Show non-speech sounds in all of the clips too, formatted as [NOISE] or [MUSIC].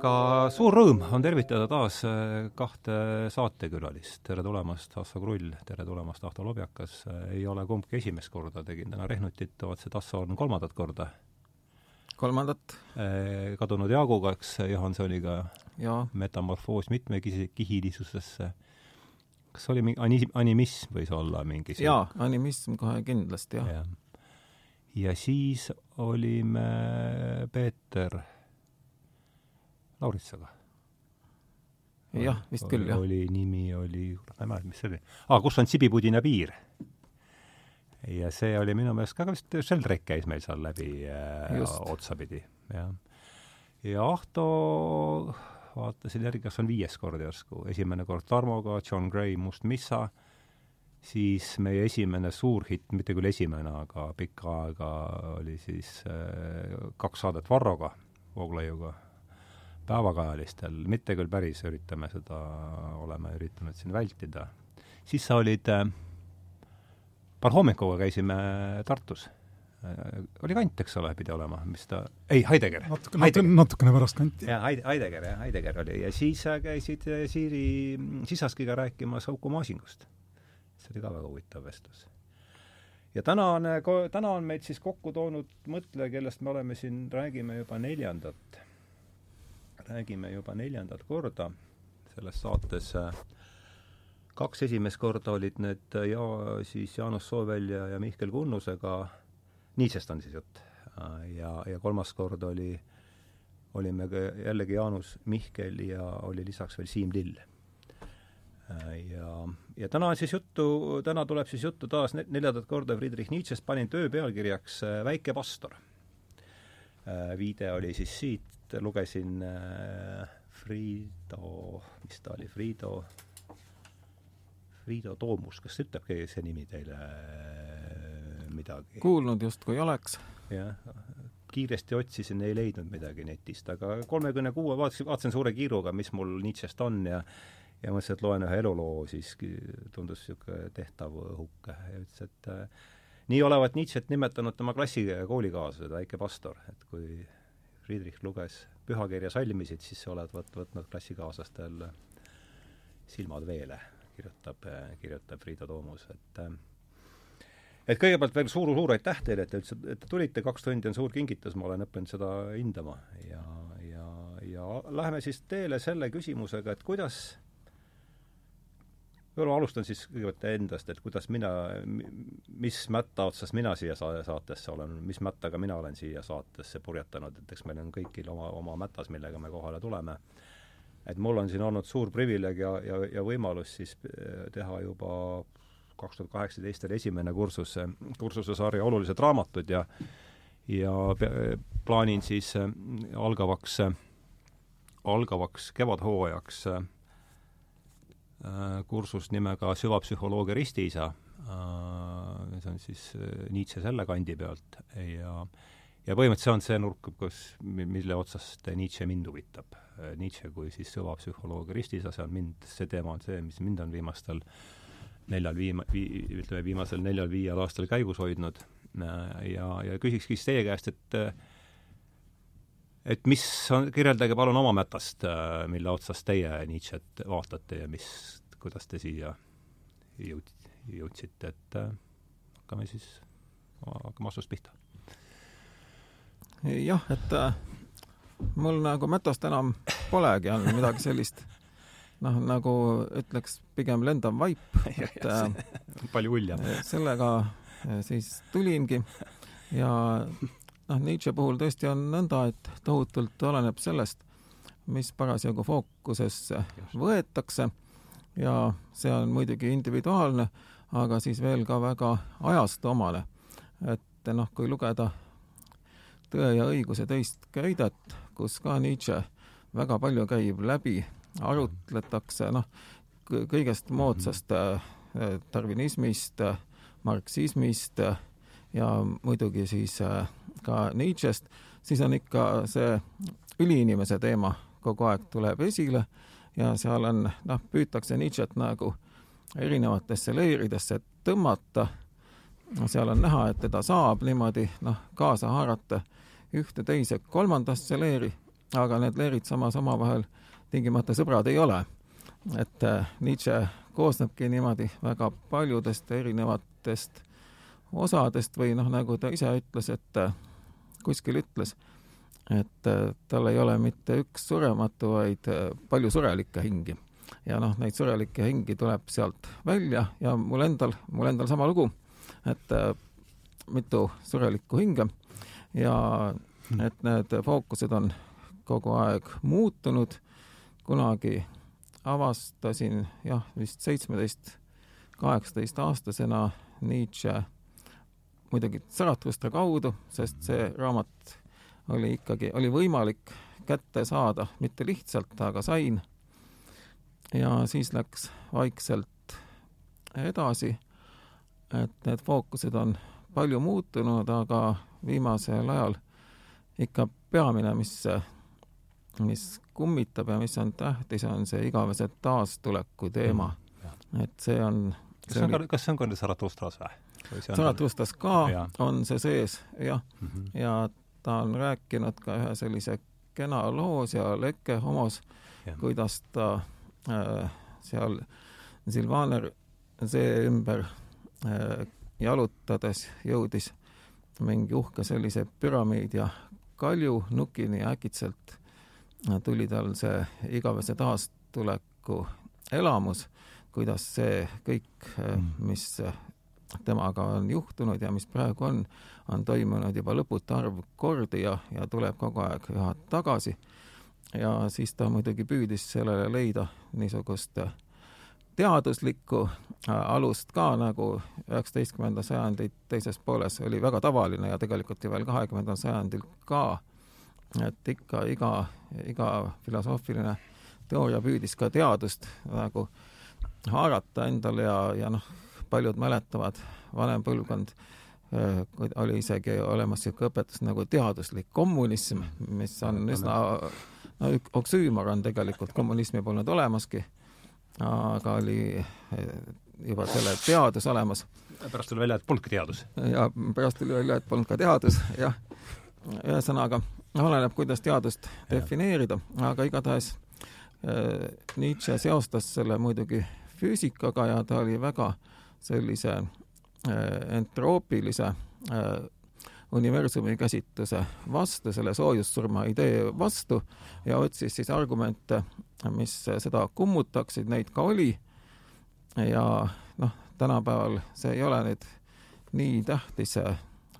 aga suur rõõm on tervitada taas äh, kahte saatekülalist. tere tulemast, Asso Krull, tere tulemast, Ahto Lobjakas. ei ole kumbki esimest korda, tegin täna Rehnutit, vaatasin, et Asso on kolmandat korda. kolmandat. Äh, kadunud Jaaguga, eks, Johansoniga. jaa. metamorfoos mitmekihilisusesse. kas oli mingi ani-, animism võis olla mingi jaa, animism kohe kindlasti, jah ja. ja siis olime Peeter Lauritsaga. jah, vist küll, jah. oli, nimi oli, ma ei mäleta, mis see oli. aa, kus on Sibipudina piir. ja see oli minu meelest ka vist, Sheldrake käis meil seal läbi äh, otsapidi, jah. ja Ahto, vaatasin järgi, kas on viies kord järsku, esimene kord Tarmoga, John Gray, Must Missa, siis meie esimene suur hitt, mitte küll esimene, aga pikka aega oli siis äh, kaks saadet Varroga, Vooglaiuga päevakajalistel, mitte küll päris üritame seda, oleme üritanud siin vältida. siis sa olid äh,, Parhomikuga käisime Tartus äh,. oli Kant, eks ole, pidi olema, mis ta, ei, Heidegger. natukene, natukene, natukene pärast Kanti. Heide-, Heidegger, jah, Heidegger oli ja siis käisid äh, Siiri Sisaskiga rääkimas Uku Masingust. see oli ka väga huvitav vestlus ja täna on, täna on meid siis kokku toonud mõtleja, kellest me oleme siin, räägime juba neljandat räägime juba neljandat korda selles saates. kaks esimest korda olid need ja siis Jaanus Soovälja ja Mihkel Kunnusega, Nietzsche'st on siis jutt, ja, ja kolmas kord oli, olime jällegi Jaanus, Mihkel ja oli lisaks veel Siim Lill. ja, ja täna on siis juttu, täna tuleb siis juttu taas neljandat korda Friedrich Nietzsche'st, panin töö pealkirjaks Väike pastor. viide oli siis siit, et lugesin äh, Friido, mis ta oli, Friido, Friido Toomus, kas ütleb keegi see nimi teile äh, midagi? kuulnud justkui oleks. jah, kiiresti otsisin, ei leidnud midagi netist, aga kolmekümne kuue vaatasin, vaatasin suure kiiruga, mis mul Nietzsche'st on ja ja mõtlesin, et loen ühe eluloo, siis tundus niisugune tehtav õhuke ja ütles, et äh, nii olevat Nietzsche't nimetanud tema klassi koolikaaslased, väike pastor, et kui Friedrich luges pühakirja salmisid, siis sa oled võt-, võtnud klassikaaslastel silmad veele, kirjutab, kirjutab Friido Toomus, et et kõigepealt veel suur-suur aitäh teile, et te üldse, et te tulite, kaks tundi on suur kingitus, ma olen õppinud seda hindama ja, ja, ja läheme siis teele selle küsimusega, et kuidas võib-olla alustan siis kõigepealt endast, et kuidas mina, mis mätta otsast mina siia saatesse olen, mis mättaga mina olen siia saatesse purjetanud, et eks meil on kõigil oma, oma mätas, millega me kohale tuleme. et mul on siin olnud suur privileeg ja, ja, ja võimalus siis eh, teha juba kaks tuhat kaheksateist oli esimene kursus, kursuse sarja Olulised raamatud ja ja plaanin siis eh, algavaks, algavaks kevadhooajaks äh, Äh, kursust nimega Süvapsühholoogia ristiisa, äh, see on siis äh, Nietzsche selle kandi pealt ja ja põhimõtteliselt see on see nurk, kus, mille otsast Nietzsche mind huvitab. Nietzsche kui siis süvapsühholoogia ristiisa, see on mind, see teema on see, mis mind on viimastel neljal viima-, vii-, ütleme, viimasel neljal-viiel aastal käigus hoidnud ja, ja küsikski siis teie käest, et et mis on, kirjeldage palun oma mätast, äh, mille otsast teie Nietzsche't vaatate ja mis, kuidas te siia jõud-, jõudsite, et äh, hakkame siis, hakkame vastust pihta. jah, et äh, mul nagu mätast enam polegi, on midagi sellist noh, nagu ütleks, pigem lendav vaip, [LAUGHS] et palju uljem. sellega siis tulingi ja noh, Nietzsche puhul tõesti on nõnda, et tohutult oleneb sellest, mis parasjagu fookusesse võetakse. Ja see on muidugi individuaalne, aga siis veel ka väga ajastu omane. et noh, kui lugeda Tõe ja õiguse teist köidet, kus ka Nietzsche väga palju käib läbi, arutletakse noh, kõigest moodsast äh, darwinismist, marksismist ja muidugi siis äh, ka Nietzsche'st, siis on ikka see üliinimese teema kogu aeg tuleb esile ja seal on, noh, püütakse Nietzsche't nagu erinevatesse leeridesse tõmmata, seal on näha, et teda saab niimoodi noh, kaasa haarata ühte, teise, kolmandasse leeri aga need leerid samas omavahel tingimata sõbrad ei ole. et äh, Nietzsche koosnebki niimoodi väga paljudest erinevatest osadest või noh, nagu ta ise ütles, et äh, kuskil ütles, et äh, tal ei ole mitte üks surematu, vaid palju surelikke hingi. ja noh, neid surelikke hingi tuleb sealt välja ja mul endal, mul endal sama lugu, et mitu surelikku hinge ja hmm. et need fookused on kogu aeg muutunud, kunagi avastasin jah, vist seitsmeteist, kaheksateist aastasena Nietzsche muidugi Zarathustra kaudu, sest see raamat oli ikkagi, oli võimalik kätte saada, mitte lihtsalt, aga sain. ja siis läks vaikselt edasi, et need fookused on palju muutunud, aga viimasel ajal ikka peamine, mis, mis kummitab ja mis on tähtis, on see igavese taastuleku teema mm,. et see on kas see on ka, kas see on ka nüüd Zarathustras või? Zarathustras ka ja. on see sees, jah mm. -hmm. ja ta on rääkinud ka ühe sellise kena loo seal Eke homos, kuidas ta äh, seal Silvaner see ümber äh, jalutades jõudis mingi uhke sellise püramiid ja kaljunukini ja äkitselt tuli tal see igavese taastuleku elamus, kuidas see kõik, mm. mis temaga on juhtunud ja mis praegu on, on toimunud juba lõputu arv kordi ja, ja tuleb kogu aeg üha tagasi. ja siis ta muidugi püüdis sellele leida niisugust teaduslikku äh, alust ka, nagu üheksateistkümnenda sajandi teises pooles oli väga tavaline ja tegelikult ju veel kahekümnendal sajandil ka, et ikka iga, iga filosoofiline teooria püüdis ka teadust nagu haarata endale ja, ja noh, paljud mäletavad, vanem põlvkond äh, oli isegi olemas niisugune õpetus nagu teaduslik kommunism, mis on üsna, no oksüümor on tegelikult, kommunismi polnud olemaski aga oli juba selle teadus olemas. pärast tuli välja, et polnudki teadus. ja pärast tuli välja, et polnud ka teadus, jah. ühesõnaga, oleneb, kuidas teadust defineerida, aga igatahes äh, Nietzsche seostas selle muidugi füüsikaga ja ta oli väga sellise äh, entroopilise äh, universumi käsitluse vastu, selle soojussurma idee vastu ja otsis siis argumente, mis seda kummutaksid, neid ka oli. ja noh, tänapäeval see ei ole nüüd nii tähtis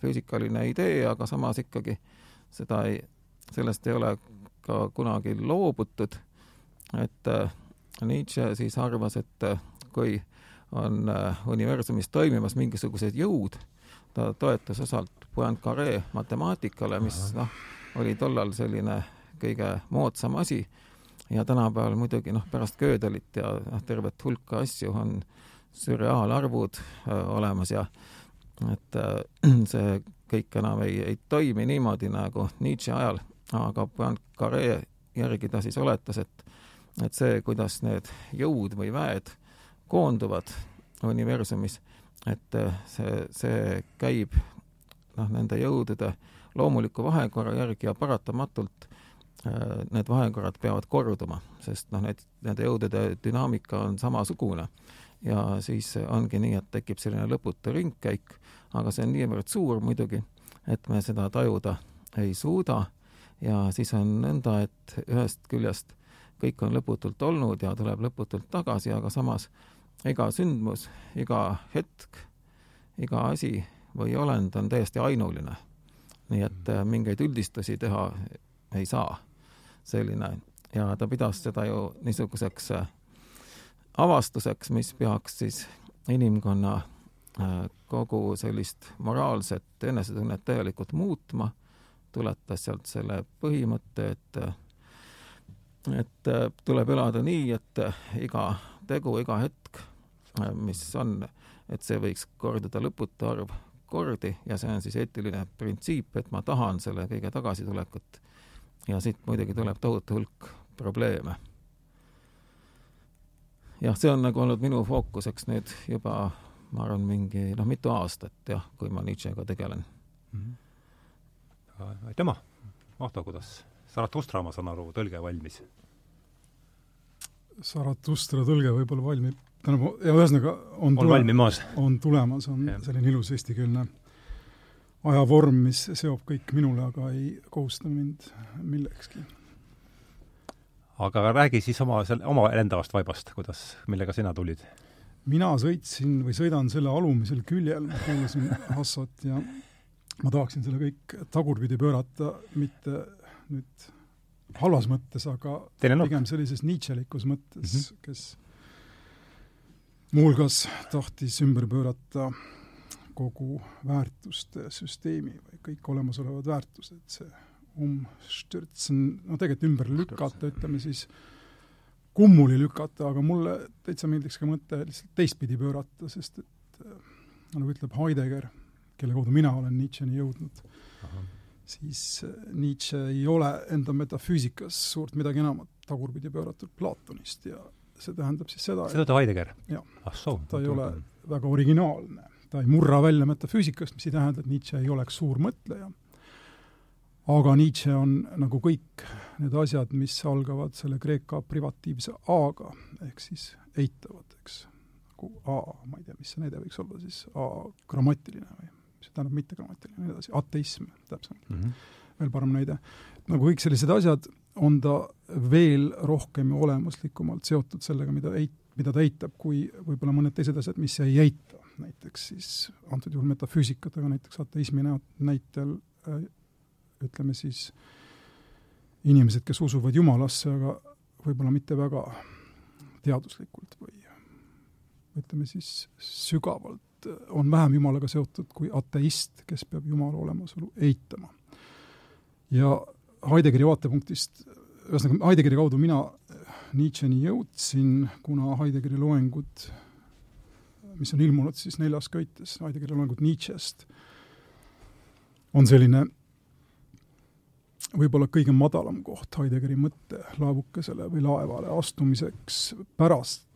füüsikaline idee, aga samas ikkagi seda ei, sellest ei ole ka kunagi loobutud. et äh, Nietzsche siis arvas, et kui on äh, universumis toimimas mingisugused jõud, ta toetus osalt Poincaré matemaatikale, mis noh, oli tollal selline kõige moodsam asi. Ja tänapäeval muidugi noh, pärast Gödelit ja noh, tervet hulka asju on sürreaalarvud äh, olemas ja et äh, [CLEARS THROAT] see kõik enam ei, ei toimi niimoodi nagu Nietzsche ajal, aga Poincaré järgi ta siis oletas, et et see, kuidas need jõud või väed koonduvad universumis, et äh, see, see käib noh, nende jõudude loomuliku vahekorra järgi ja paratamatult äh, need vahekorrad peavad korduma, sest noh, need, nende jõudude dünaamika on samasugune. ja siis ongi nii, et tekib selline lõputu ringkäik, aga see on niivõrd suur muidugi, et me seda tajuda ei suuda ja siis on nõnda, et ühest küljest kõik on lõputult olnud ja tuleb lõputult tagasi, aga samas iga sündmus, iga hetk, iga asi või olend on täiesti ainuline. nii et äh, mingeid üldistusi teha ei saa. selline ja ta pidas seda ju niisuguseks äh, avastuseks, mis peaks siis inimkonna äh, kogu sellist moraalset enesetunnet täielikult muutma, tuletas sealt selle põhimõtte, et et tuleb elada nii, et iga tegu, iga hetk, mis on, et see võiks korduda lõputu arv kordi ja see on siis eetiline printsiip, et ma tahan selle kõige tagasitulekut. ja siit muidugi tuleb tohutu hulk probleeme. jah, see on nagu olnud minu fookuseks nüüd juba, ma arvan, mingi noh, mitu aastat jah, kui ma Nietzschega tegelen mm. -hmm. aitüma, Ahto, kuidas Zarathustra, ma saan aru, tõlge valmis. Zarathustra tõlge võib-olla valmib, tähendab, ja ühesõnaga on, on valmimas? on tulemas, on ja. selline ilus eestikeelne ajavorm, mis seob kõik minule, aga ei kohusta mind millekski. aga räägi siis oma, selle, oma endavast vaibast, kuidas, millega sina tulid? mina sõitsin või sõidan selle alumisel küljel, ma kuulasin [LAUGHS] Hassot ja ma tahaksin selle kõik tagurpidi pöörata, mitte nüüd halvas mõttes, aga pigem sellises Nietzschelikus mõttes mm, -hmm. kes muuhulgas tahtis ümber pöörata kogu väärtuste süsteemi või kõik olemasolevad väärtused, see umstürtsen, no tegelikult ümber lükata, ütleme siis, kummuli lükata, aga mulle täitsa meeldiks ka mõte lihtsalt teistpidi pöörata, sest et nagu ütleb Heidegger, kelle kaudu mina olen Nietzscheni jõudnud, siis äh, Nietzsche ei ole enda metafüüsikas suurt midagi enamat tagurpidi pööratud Platonist ja see tähendab siis seda seda ütleb Heidegger? ah soo. ta ei ole väga originaalne. ta ei murra välja metafüüsikast, mis ei tähenda, et Nietzsche ei oleks suur mõtleja. aga Nietzsche on nagu kõik need asjad, mis algavad selle kreeka privatiivse A-ga, ehk siis eitavad, eks. nagu A, ma ei tea, mis see näide võiks olla siis, A grammatiline või see tähendab mittegrammatiline ja nii edasi, ateism täpsemalt mm, -hmm. veel parem näide. nagu kõik sellised asjad, on ta veel rohkem ja olemuslikumalt seotud sellega, mida eit-, mida ta eitab, kui võib-olla mõned teised asjad, mis ei eita. näiteks siis antud juhul metafüüsikat, aga näiteks ateismi näitel äh, ütleme siis inimesed, kes usuvad Jumalasse, aga võib-olla mitte väga teaduslikult või ütleme siis sügavalt on vähem Jumalaga seotud kui ateist, kes peab Jumala olemasolu eitama. ja Heideggeri vaatepunktist, ühesõnaga Heideggeri kaudu mina Nietzscheni jõudsin, kuna Heideggeri loengud, mis on ilmunud siis neljas köites, Heideggeri loengud Nietzschest, on selline võib-olla kõige madalam koht Heideggeri mõttelaevukesele või laevale astumiseks pärast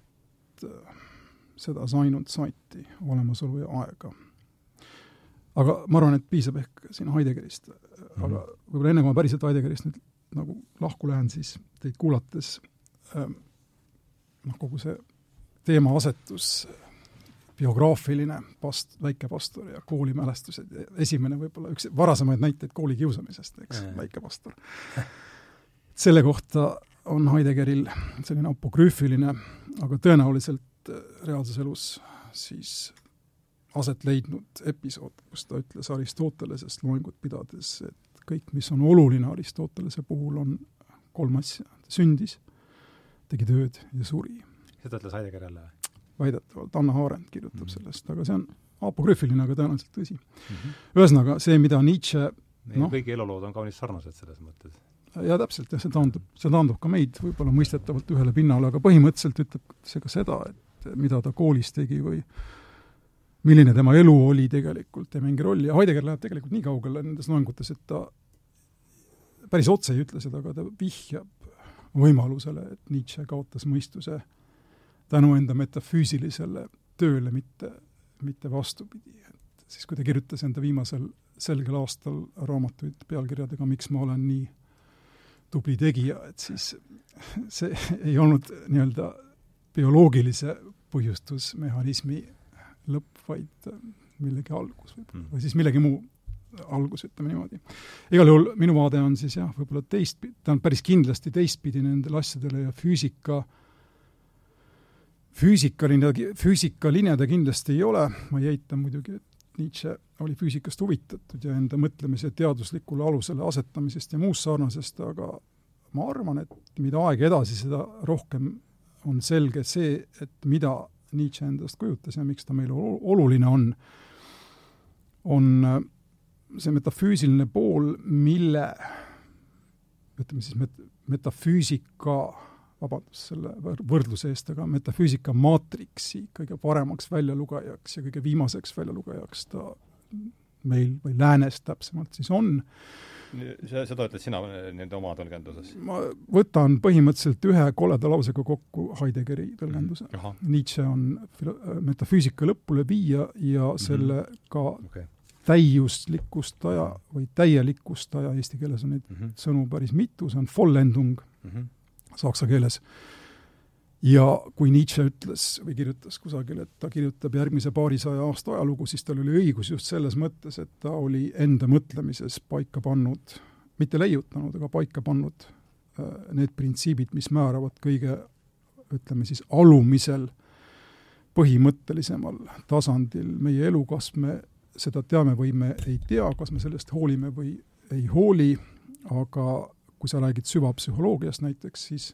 seda Sainut saiti olemasolu ja aega. Aga ma arvan, et piisab ehk siin Heideggerist mm, -hmm. aga võib-olla enne, kui ma päriselt Heideggerist nüüd nagu lahku lähen, siis teid kuulates ähm, noh, kogu see teemaasetus, biograafiline past-, väikepastor ja koolimälestused esimene võib-olla üks varasemaid näiteid koolikiusamisest, eks mm, -hmm. väikepastor. selle kohta on Heideggeril selline apokrüüfiline, aga tõenäoliselt reaalses elus siis aset leidnud episood, kus ta ütles Aristotelesest loengut pidades, et kõik, mis on oluline Aristotelese puhul, on kolm asja. ta sündis, tegi tööd ja suri. seda ütles Heidegger jälle? väidetavalt, Anna Arendt kirjutab mm -hmm. sellest, aga see on apokrüüfiline, aga tõenäoliselt tõsi mm. -hmm. ühesõnaga, see, mida Nietzsche no, kõigi elulood on kaunis sarnased selles mõttes jaa, täpselt, jah, see taandub, see taandub ka meid võib-olla mõistetavalt ühele pinnale, aga põhimõtteliselt ütleb see ka seda, et mida ta koolis tegi või milline tema elu oli tegelikult, ei mängi rolli ja Heidegger läheb tegelikult nii kaugele nendes loengutes, et ta päris otse ei ütle seda, aga ta vihjab võimalusele, et Nietzsche kaotas mõistuse tänu enda metafüüsilisele tööle, mitte, mitte vastupidi. et siis, kui ta kirjutas enda viimasel selgel aastal raamatuid pealkirjadega Miks ma olen nii tubli tegija, et siis see [LAUGHS] ei olnud nii-öelda bioloogilise põhjustusmehhanismi lõpp, vaid millegi algus võib-olla mm., või siis millegi muu algus, ütleme niimoodi. igal juhul minu vaade on siis jah, võib-olla teistpidi, ta on päris kindlasti teistpidi nendele asjadele ja füüsika, füüsikaline, füüsikaline ta kindlasti ei ole, ma ei eita muidugi, et Nietzsche oli füüsikast huvitatud ja enda mõtlemise teaduslikule alusele asetamisest ja muust sarnasest, aga ma arvan, et mida aeg edasi, seda rohkem on selge see, et mida Nietzsche endast kujutas ja miks ta meile oluline on, on äh, see metafüüsiline pool, mille ütleme siis met-, metafüüsika, vabandust selle võrdluse eest, aga metafüüsika maatriksi kõige paremaks väljalugejaks ja kõige viimaseks väljalugejaks ta meil või läänes täpsemalt siis on seda ütled sina nende oma tõlgenduses? ma võtan põhimõtteliselt ühe koleda lausega kokku Heideggeri tõlgenduse mm.. Nietzsche on metafüüsika lõpuleviija ja mm -hmm. selle ka okay. täiuslikkustaja või täielikustaja, eesti keeles on neid mm -hmm. sõnu päris mitu, see on Vollendung mm -hmm. saksa keeles. Ja kui Nietzsche ütles või kirjutas kusagil, et ta kirjutab järgmise paarisaja aasta ajalugu, siis tal oli õigus just selles mõttes, et ta oli enda mõtlemises paika pannud, mitte leiutanud, aga paika pannud äh, need printsiibid, mis määravad kõige ütleme siis alumisel põhimõttelisemal tasandil meie elu, kas me seda teame või me ei tea, kas me sellest hoolime või ei hooli, aga kui sa räägid süvapsühholoogiast näiteks, siis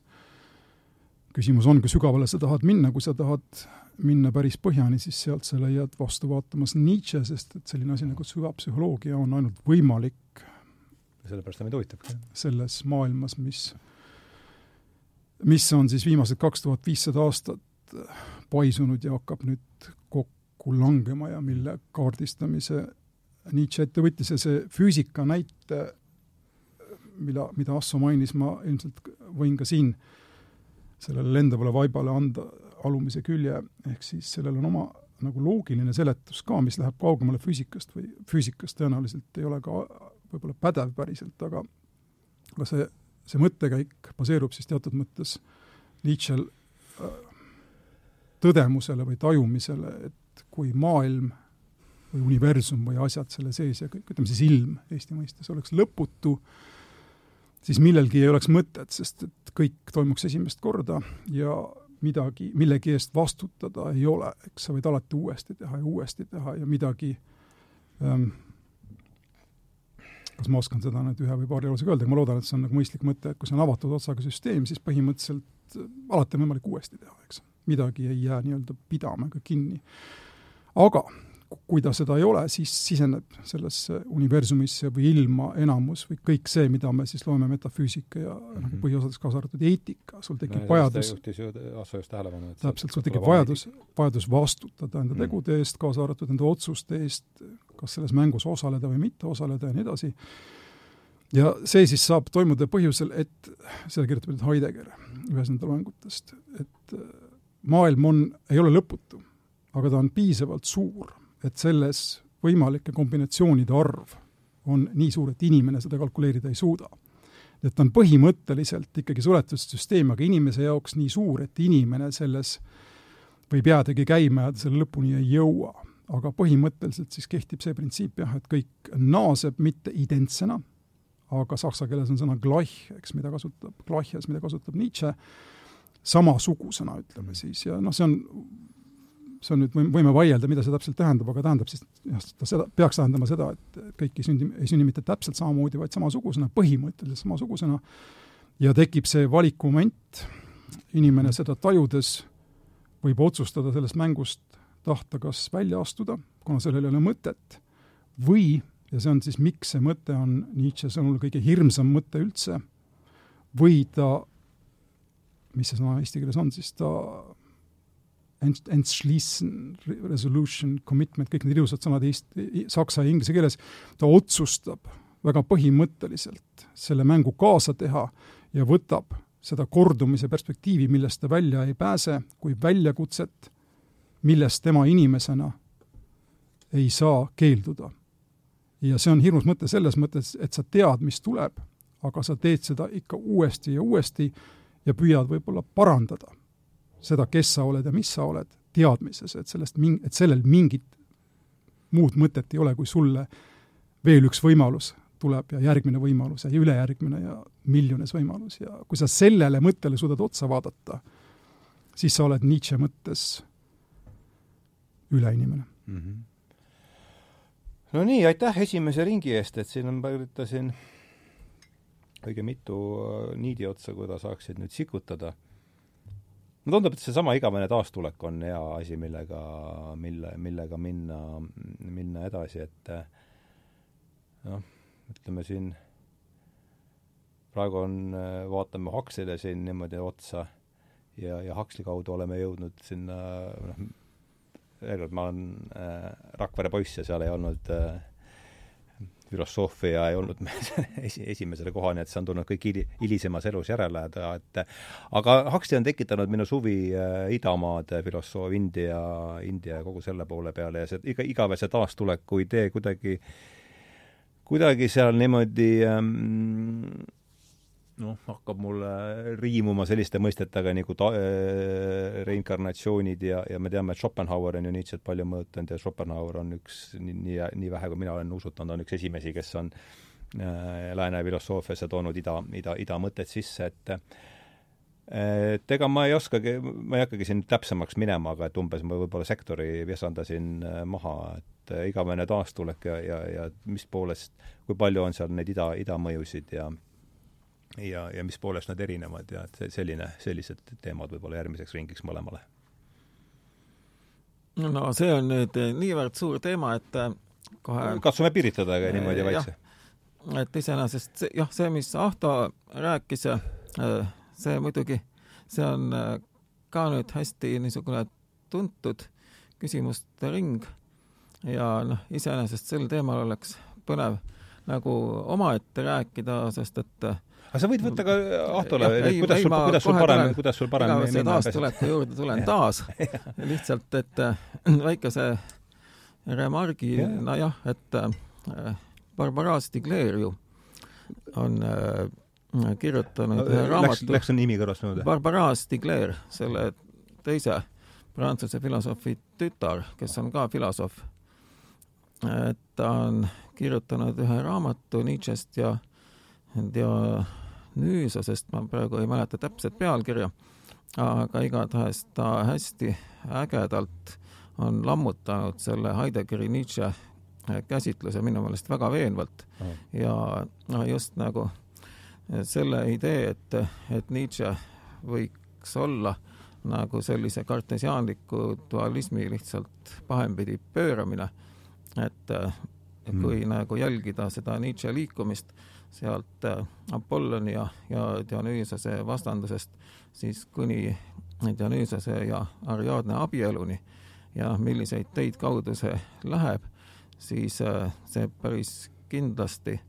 küsimus on, kui sügavale sa tahad minna, kui sa tahad minna päris põhjani, siis sealt sa leiad vastu vaatamas Nietzsche, sest et selline asi nagu süvapsühholoogia on ainult võimalik sellepärast ta meid huvitabki. selles maailmas, mis, mis on siis viimased kaks tuhat viissada aastat paisunud ja hakkab nüüd kokku langema ja mille kaardistamise Nietzsche ette võttis ja see füüsika näite, mida, mida Asso mainis, ma ilmselt võin ka siin sellele lendavale vaibale anda alumise külje, ehk siis sellel on oma nagu loogiline seletus ka, mis läheb kaugemale füüsikast või füüsikast tõenäoliselt ei ole ka võib-olla pädev päriselt, aga aga see, see mõttekäik baseerub siis teatud mõttes Nietzsche'l äh, tõdemusele või tajumisele, et kui maailm või universum või asjad selle sees ja kõik, ütleme siis ilm Eesti mõistes oleks lõputu, siis millelgi ei oleks mõtet, sest et kõik toimuks esimest korda ja midagi, millegi eest vastutada ei ole, eks sa võid alati uuesti teha ja uuesti teha ja midagi ähm, kas ma oskan seda nüüd ühe või paari lausega öelda, aga ma loodan, et see on nagu mõistlik mõte, et kui see on avatud otsaga süsteem, siis põhimõtteliselt alati on võimalik uuesti teha, eks midagi ei jää nii-öelda pidama ega kinni. aga kui ta seda ei ole, siis siseneb sellesse universumisse või ilma enamus või kõik see, mida me siis loeme metafüüsika ja mm -hmm. põhiosades kaasa arvatud eetika, sul tekib no, vajadus täpselt, sul tekib vajadus, vajadus vastutada enda mm -hmm. tegude eest, kaasa arvatud enda otsuste eest, kas selles mängus osaleda või mitte osaleda ja nii edasi, ja see siis saab toimuda põhjusel, et seda kirjutab nüüd Heidegger ühes enda loengutest, et maailm on, ei ole lõputu, aga ta on piisavalt suur, et selles võimalike kombinatsioonide arv on nii suur, et inimene seda kalkuleerida ei suuda. et ta on põhimõtteliselt ikkagi suletud süsteem, aga inimese jaoks nii suur, et inimene selles võib jäädagi käima ja ta selle lõpuni ei jõua. aga põhimõtteliselt siis kehtib see printsiip jah, et kõik naaseb mitte identsena, aga saksa keeles on sõna gleich, eks, mida kasutab, gleiches, mida kasutab Nietzsche, samasugusena, ütleme siis, ja noh, see on, see on nüüd, võime vaielda, mida see täpselt tähendab, aga tähendab siis, jah, ta seda, peaks tähendama seda, et kõik ei sündi, ei sünni mitte täpselt samamoodi, vaid samasugusena, põhimõtteliselt samasugusena, ja tekib see valikumoment, inimene seda tajudes võib otsustada sellest mängust tahta kas välja astuda, kuna sellel ei ole mõtet, või, ja see on siis, miks see mõte on Nietzsche sõnul kõige hirmsam mõte üldse, või ta mis see sõna eesti keeles on siis, ta entschließen, resolution, commitment, kõik need ilusad sõnad eesti, saksa ja inglise keeles, ta otsustab väga põhimõtteliselt selle mängu kaasa teha ja võtab seda kordumise perspektiivi, millest ta välja ei pääse, kui väljakutset, millest tema inimesena ei saa keelduda. ja see on hirmus mõte selles mõttes, et sa tead, mis tuleb, aga sa teed seda ikka uuesti ja uuesti ja püüad võib-olla parandada seda, kes sa oled ja mis sa oled, teadmises, et sellest ming-, et sellel mingit muud mõtet ei ole, kui sulle veel üks võimalus tuleb ja järgmine võimalus ja ülejärgmine ja miljones võimalus ja kui sa sellele mõttele suudad otsa vaadata, siis sa oled Nietzsche mõttes üleinimene mm. -hmm. no nii, aitäh esimese ringi eest, et siin ma üritasin õige mitu niidi otsa, kui ta saaksid nüüd sikutada. Mulle tundub, et seesama igavene taastulek on hea asi, millega, mille, millega minna, minna edasi, et äh, noh, ütleme siin praegu on, äh, vaatame Huxley'le siin niimoodi otsa ja, ja Huxley kaudu oleme jõudnud sinna noh, veel kord, ma olen äh, Rakvere poiss ja seal ei olnud äh, filosoofia ei olnud [LAUGHS] esi, esimesele kohani, et see on tulnud kõik hili-, hilisemas elus järele, et aga Huxley on tekitanud minu suvi äh, idamaade filosoof, India, India ja kogu selle poole peale ja see iga, igavese taastuleku idee kuidagi, kuidagi seal niimoodi ähm, noh, hakkab mulle riimuma selliste mõistetega nagu ta-, äh, reinkarnatsioonid ja, ja me teame, et Schopenhauer on ju Nietzsche't palju mõjutanud ja Schopenhauer on üks, nii, nii, nii vähe, kui mina olen usutanud, on üks esimesi, kes on äh, lääne filosoofiasse toonud ida, ida, ida mõtted sisse, et et ega ma ei oskagi, ma ei hakkagi siin täpsemaks minema, aga et umbes ma võib-olla sektori vesandasin äh, maha, et äh, igavene taastulek ja, ja, ja mis poolest, kui palju on seal neid ida, idamõjusid ja ja, ja mis poolest nad erinevad ja et selline, sellised teemad võib-olla järgmiseks ringiks mõlemale. no see on nüüd niivõrd suur teema, et äh, kohe katsume piiritleda aga niimoodi vaikse. et iseenesest jah, see, mis Ahto rääkis, äh, see muidugi, see on äh, ka nüüd hästi niisugune tuntud küsimuste ring ja noh, iseenesest sel teemal oleks põnev nagu omaette rääkida, sest et aga sa võid võtta ka Ahtole, kuidas sul, kuidas sul parem, kuidas sul parem minna taastuleku juurde tulen [LAUGHS] taas. [LAUGHS] Lihtsalt, et äh, väikese remargi, nojah, et äh, Barbara Stigler ju on äh, kirjutanud ühe raamatu. Läks, nimi kõrvast mööda? Barbara Stigler, selle teise prantsuse filosoofi tütar, kes on ka filosoof. et ta on kirjutanud ühe raamatu Nietzsche'st ja Dionüüsosest, ma praegu ei mäleta täpset pealkirja, aga igatahes ta hästi ägedalt on lammutanud selle Heideggeri Nietzsche käsitluse minu meelest väga veenvalt oh. ja noh, just nagu selle idee, et, et Nietzsche võiks olla nagu sellise kartesiaanliku dualismi lihtsalt pahempidi pööramine, et kui mm. nagu jälgida seda Nietzsche liikumist, sealt äh, Apolloni ja, ja Dionüüsose vastandusest siis kuni Dionüüsose ja Ariadne abieluni. Ja milliseid teid kaudu see läheb, siis äh, see päris kindlasti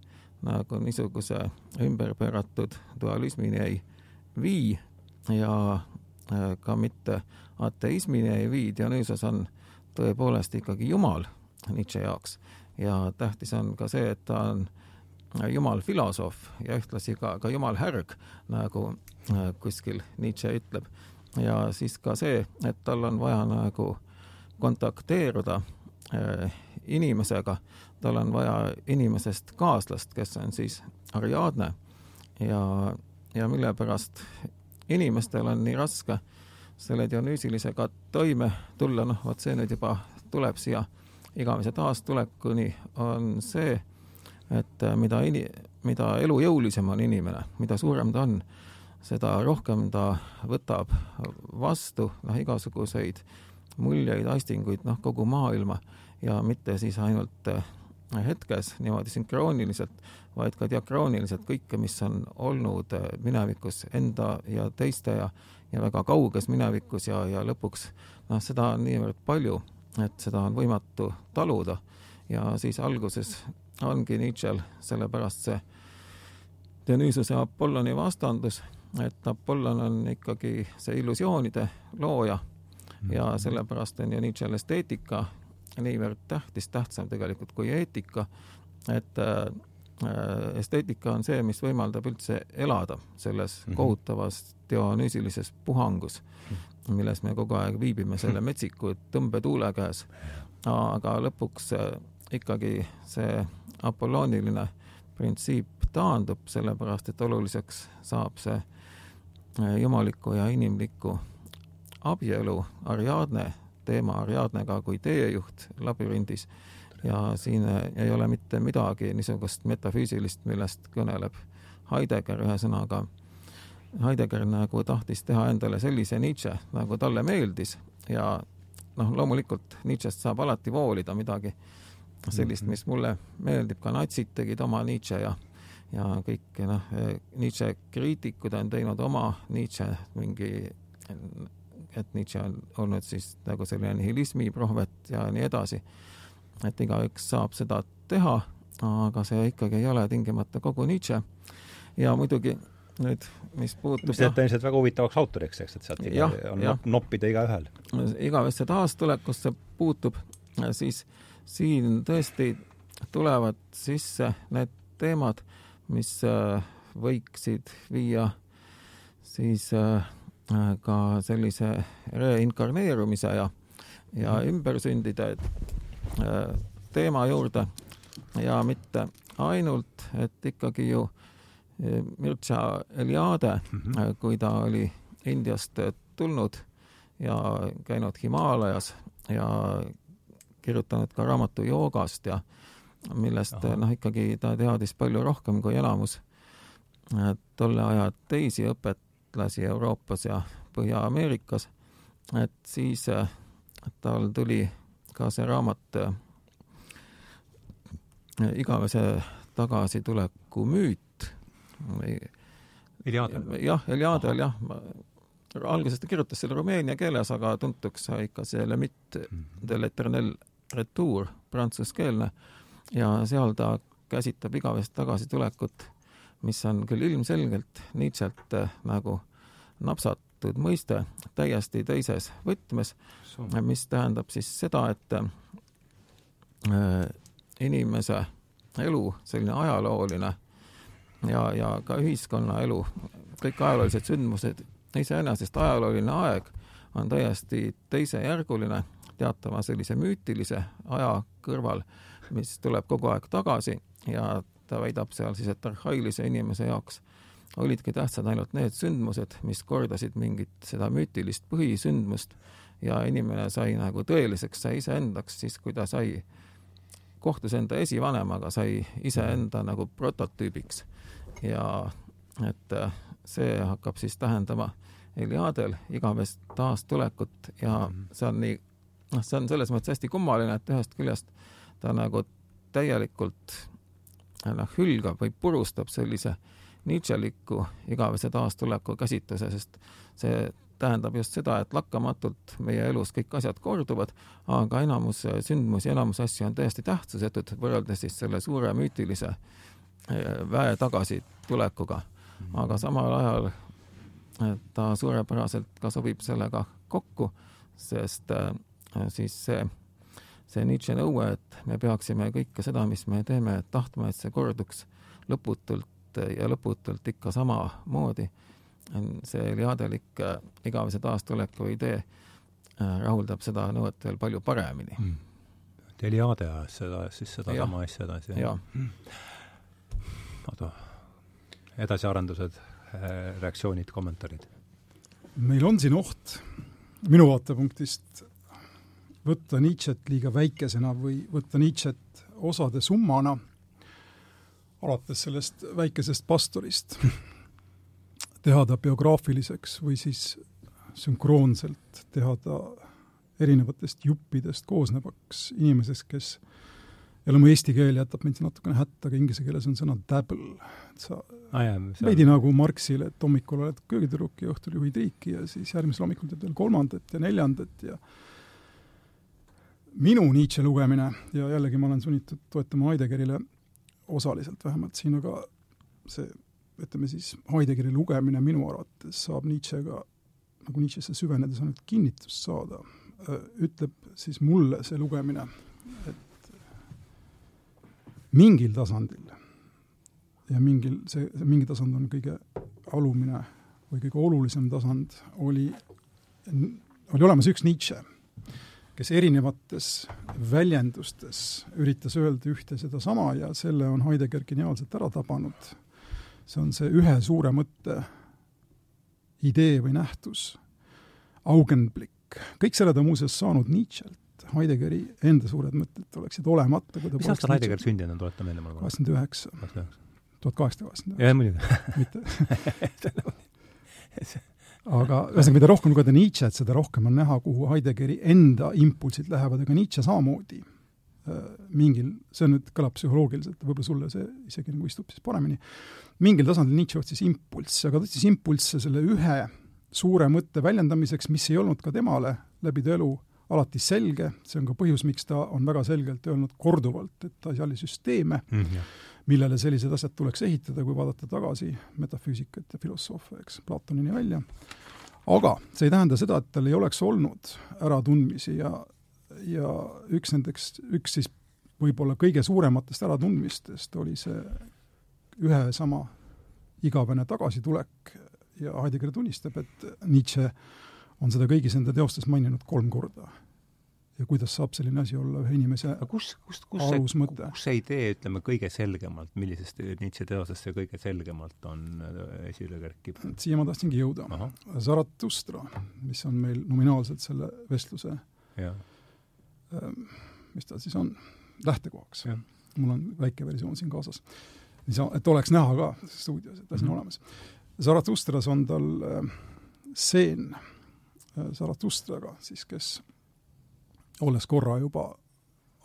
nagu niisuguse ümberpööratud dualismini ei vii ja äh, ka mitte ateismini ei vii, Dionüüsos on tõepoolest ikkagi Jumal Nietzsche jaoks ja tähtis on ka see, et ta on jumal filosoof ja ühtlasi ka, ka jumal härg, nagu äh, kuskil Nietzsche ütleb. ja siis ka see, et tal on vaja nagu kontakteeruda äh, inimesega, tal on vaja inimesest kaaslast, kes on siis Ariadne. Ja, ja mille pärast inimestel on nii raske selle Dionüüsilisega toime tulla, noh, vot see nüüd juba tuleb siia igavese taastulekuni, on see, et äh, mida mida elujõulisem on inimene, mida suurem ta on, seda rohkem ta võtab vastu noh, igasuguseid muljeid, aistinguid, noh, kogu maailma ja mitte siis ainult äh, hetkes niimoodi sünkrooniliselt, vaid ka diakrooniliselt kõike, mis on olnud äh, minevikus enda ja teiste ja, ja väga kauges minevikus ja, ja lõpuks noh, seda on niivõrd palju, et seda on võimatu taluda. Ja siis alguses ongi Nietzsche'l sellepärast see Dionysose Apolloni vastandus, et Apollon on ikkagi see illusioonide looja ja mhm. sellepärast on ju Nietzsche'l esteetika niivõrd tähtis, tähtsam tegelikult kui eetika, et äh, esteetika on see, mis võimaldab üldse elada selles -hmm. kohutavas dionüüsilises puhangus, mhm. milles me kogu aeg viibime selle [LAUGHS] metsiku tõmbetuule käes. aga lõpuks äh, ikkagi see apollooniline printsiip taandub, sellepärast et oluliseks saab see äh, jumaliku ja inimliku abielu Ariadne teema Ariadnega kui teejuht labürindis. Ja siin äh, ei ole mitte midagi niisugust metafüüsilist, millest kõneleb Heidegger, ühesõnaga Heidegger nagu tahtis teha endale sellise Nietzsche, nagu talle meeldis. Ja noh, loomulikult Nietzsche'st saab alati voolida midagi sellist, mis mulle meeldib, ka natsid tegid oma Nietzsche ja ja kõik noh, Nietzsche kriitikud on teinud oma Nietzsche mingi, et Nietzsche on olnud siis nagu selline nihilismi prohvet ja nii edasi. et igaüks saab seda teha, aga see ikkagi ei ole tingimata kogu Nietzsche. ja muidugi nüüd, mis puutub mis teeb ta ilmselt väga huvitavaks autoriks, eks, et sealt Ja, on nop- noppida igaühel. igavesse taastulekusse puutub, siis siin tõesti tulevad sisse need teemad, mis äh, võiksid viia siis äh, ka sellise reinkarneerumise ja, ja ümbersündide äh, teema juurde ja mitte ainult, et ikkagi ju Mircea Eliade Mhm. Äh, kui ta oli Indiast tulnud ja käinud Himaalajas ja kirjutanud ka raamatu joogast ja millest noh, ikkagi ta teadis palju rohkem kui enamus. Äh, tolle aja teisi õpetlasi Euroopas ja Põhja-Ameerikas, et siis äh, tal tuli ka see raamat äh, Igavese tagasituleku müüt. Või Iliade. jah, Eliadel jah, alguses ta kirjutas selle rumeenia keeles, aga tuntuks sai ikka see Le Mythe de l'Eternel Retour, prantsuskeelne, ja seal ta käsitleb igavest tagasitulekut, mis on küll ilmselgelt Nietzsche't äh, nagu napsatud mõiste täiesti teises võtmes, mis tähendab siis seda, et äh, inimese elu, selline ajalooline ja, ja ka ühiskonnaelu, kõik ajaloolised sündmused, iseenesest ajalooline aeg on täiesti teisejärguline teatava sellise müütilise aja kõrval, mis tuleb kogu aeg tagasi ja ta väidab seal siis, et arhailise inimese jaoks olidki tähtsad ainult need sündmused, mis kordasid mingit seda müütilist põhisündmust ja inimene sai nagu tõeliseks, sai iseendaks siis, kui ta sai, kohtus enda esivanemaga, sai iseenda nagu prototüübiks. Ja et äh, see hakkab siis tähendama Eliadel igavest taastulekut ja see on nii, noh, see on selles mõttes hästi kummaline, et ühest küljest ta nagu täielikult noh, hülgab või purustab sellise Nietzscheliku igavese taastuleku käsitluse, sest see tähendab just seda, et lakkamatult meie elus kõik asjad korduvad, aga enamus sündmusi, enamus asju on täiesti tähtsusetud võrreldes siis selle suure müütilise eh, väe tagasitulekuga. aga samal ajal eh, ta suurepäraselt ka sobib sellega kokku, sest eh, siis see, see Nietzsche nõue, et me peaksime kõike seda, mis me teeme, tahtma, et see korduks lõputult ja lõputult ikka samamoodi see Eliadelik äh, igavese taastuleku idee äh, rahuldab seda nõuet veel palju paremini. Eliade ajas seda, siis sedasama asja edasi. jaa, oota, edasiarendused, reaktsioonid, kommentaarid? meil on siin oht minu vaatepunktist võtta Nietzsche't liiga väikesena või võtta Nietzsche't osade summana, alates sellest väikesest pastorist, teha ta biograafiliseks või siis sünkroonselt teha ta erinevatest juppidest koosnevaks inimesest, kes jälle mu eesti keel jätab mind natukene hätta, aga inglise keeles on sõna dabble, et sa ah, veidi nagu Marxile, et hommikul oled köögitüdruk ja õhtul juhid riiki ja siis järgmisel hommikul teed veel kolmandat ja neljandat ja minu Nietzsche lugemine ja jällegi ma olen sunnitud toetama Heideggerile osaliselt vähemalt siin, aga see, ütleme siis, Heideggeri lugemine minu arvates saab Nietzschega, nagu Nietzschesse süvenedes ainult kinnitust saada, ütleb siis mulle see lugemine, et mingil tasandil ja mingil, see, see mingi tasand on kõige alumine või kõige olulisem tasand, oli, oli olemas üks Nietzsche, kes erinevates väljendustes üritas öelda ühte sedasama ja selle on Heidegger geniaalselt ära tabanud. see on see ühe suure mõtte idee või nähtus, Augenblick. kõik selle ta muuseas saanud Nietzsche'lt. Heideggeri enda suured mõtted oleksid ta mis aastal Heidegger sündinud on, tuleta meelde mulle. kaheksakümmend üheksa, tuhat kaheksasada kaheksakümmend jah, muidugi. mitte [LAUGHS] aga ühesõnaga, mida rohkem lugeda Nietzsche't, seda rohkem on näha, kuhu Heideggeri enda impulsid lähevad, aga Nietzsche samamoodi. Äh, mingil, see nüüd, kõlab psühholoogiliselt, võib-olla sulle see isegi nagu istub siis paremini, mingil tasandil Nietzsche otsis impulssi, aga ta otsis impulsse selle ühe suure mõtte väljendamiseks, mis ei olnud ka temale läbi ta elu alati selge, see on ka põhjus, miks ta on väga selgelt öelnud korduvalt, et ta ei salli süsteeme. Mm, -hmm. Millele sellised asjad tuleks ehitada, kui vaadata tagasi metafüüsikat ja filosoofia, eks, Platonini välja. aga see ei tähenda seda, et tal ei oleks olnud äratundmisi ja, ja üks nendeks, üks siis võib-olla kõige suurematest äratundmistest oli see ühe sama igavene tagasitulek ja Heidegger tunnistab, et Nietzsche on seda kõigis enda teostes maininud kolm korda. Ja kuidas saab selline asi olla ühe inimese kus, kust, kus see, kus see idee, ütleme, kõige selgemalt, millisest Nietzsche teosest see kõige selgemalt on äh, esile kerkib? siia ma tahtsingi jõuda. Zaratustra, mis on meil nominaalselt selle vestluse, ähm, mis ta siis on, lähtekohaks. mul on väike versioon siin kaasas. et oleks näha ka stuudios, et asi on mm -hmm. olemas Zaratustras on tal äh, seen äh, Zaratustraga siis, kes olles korra juba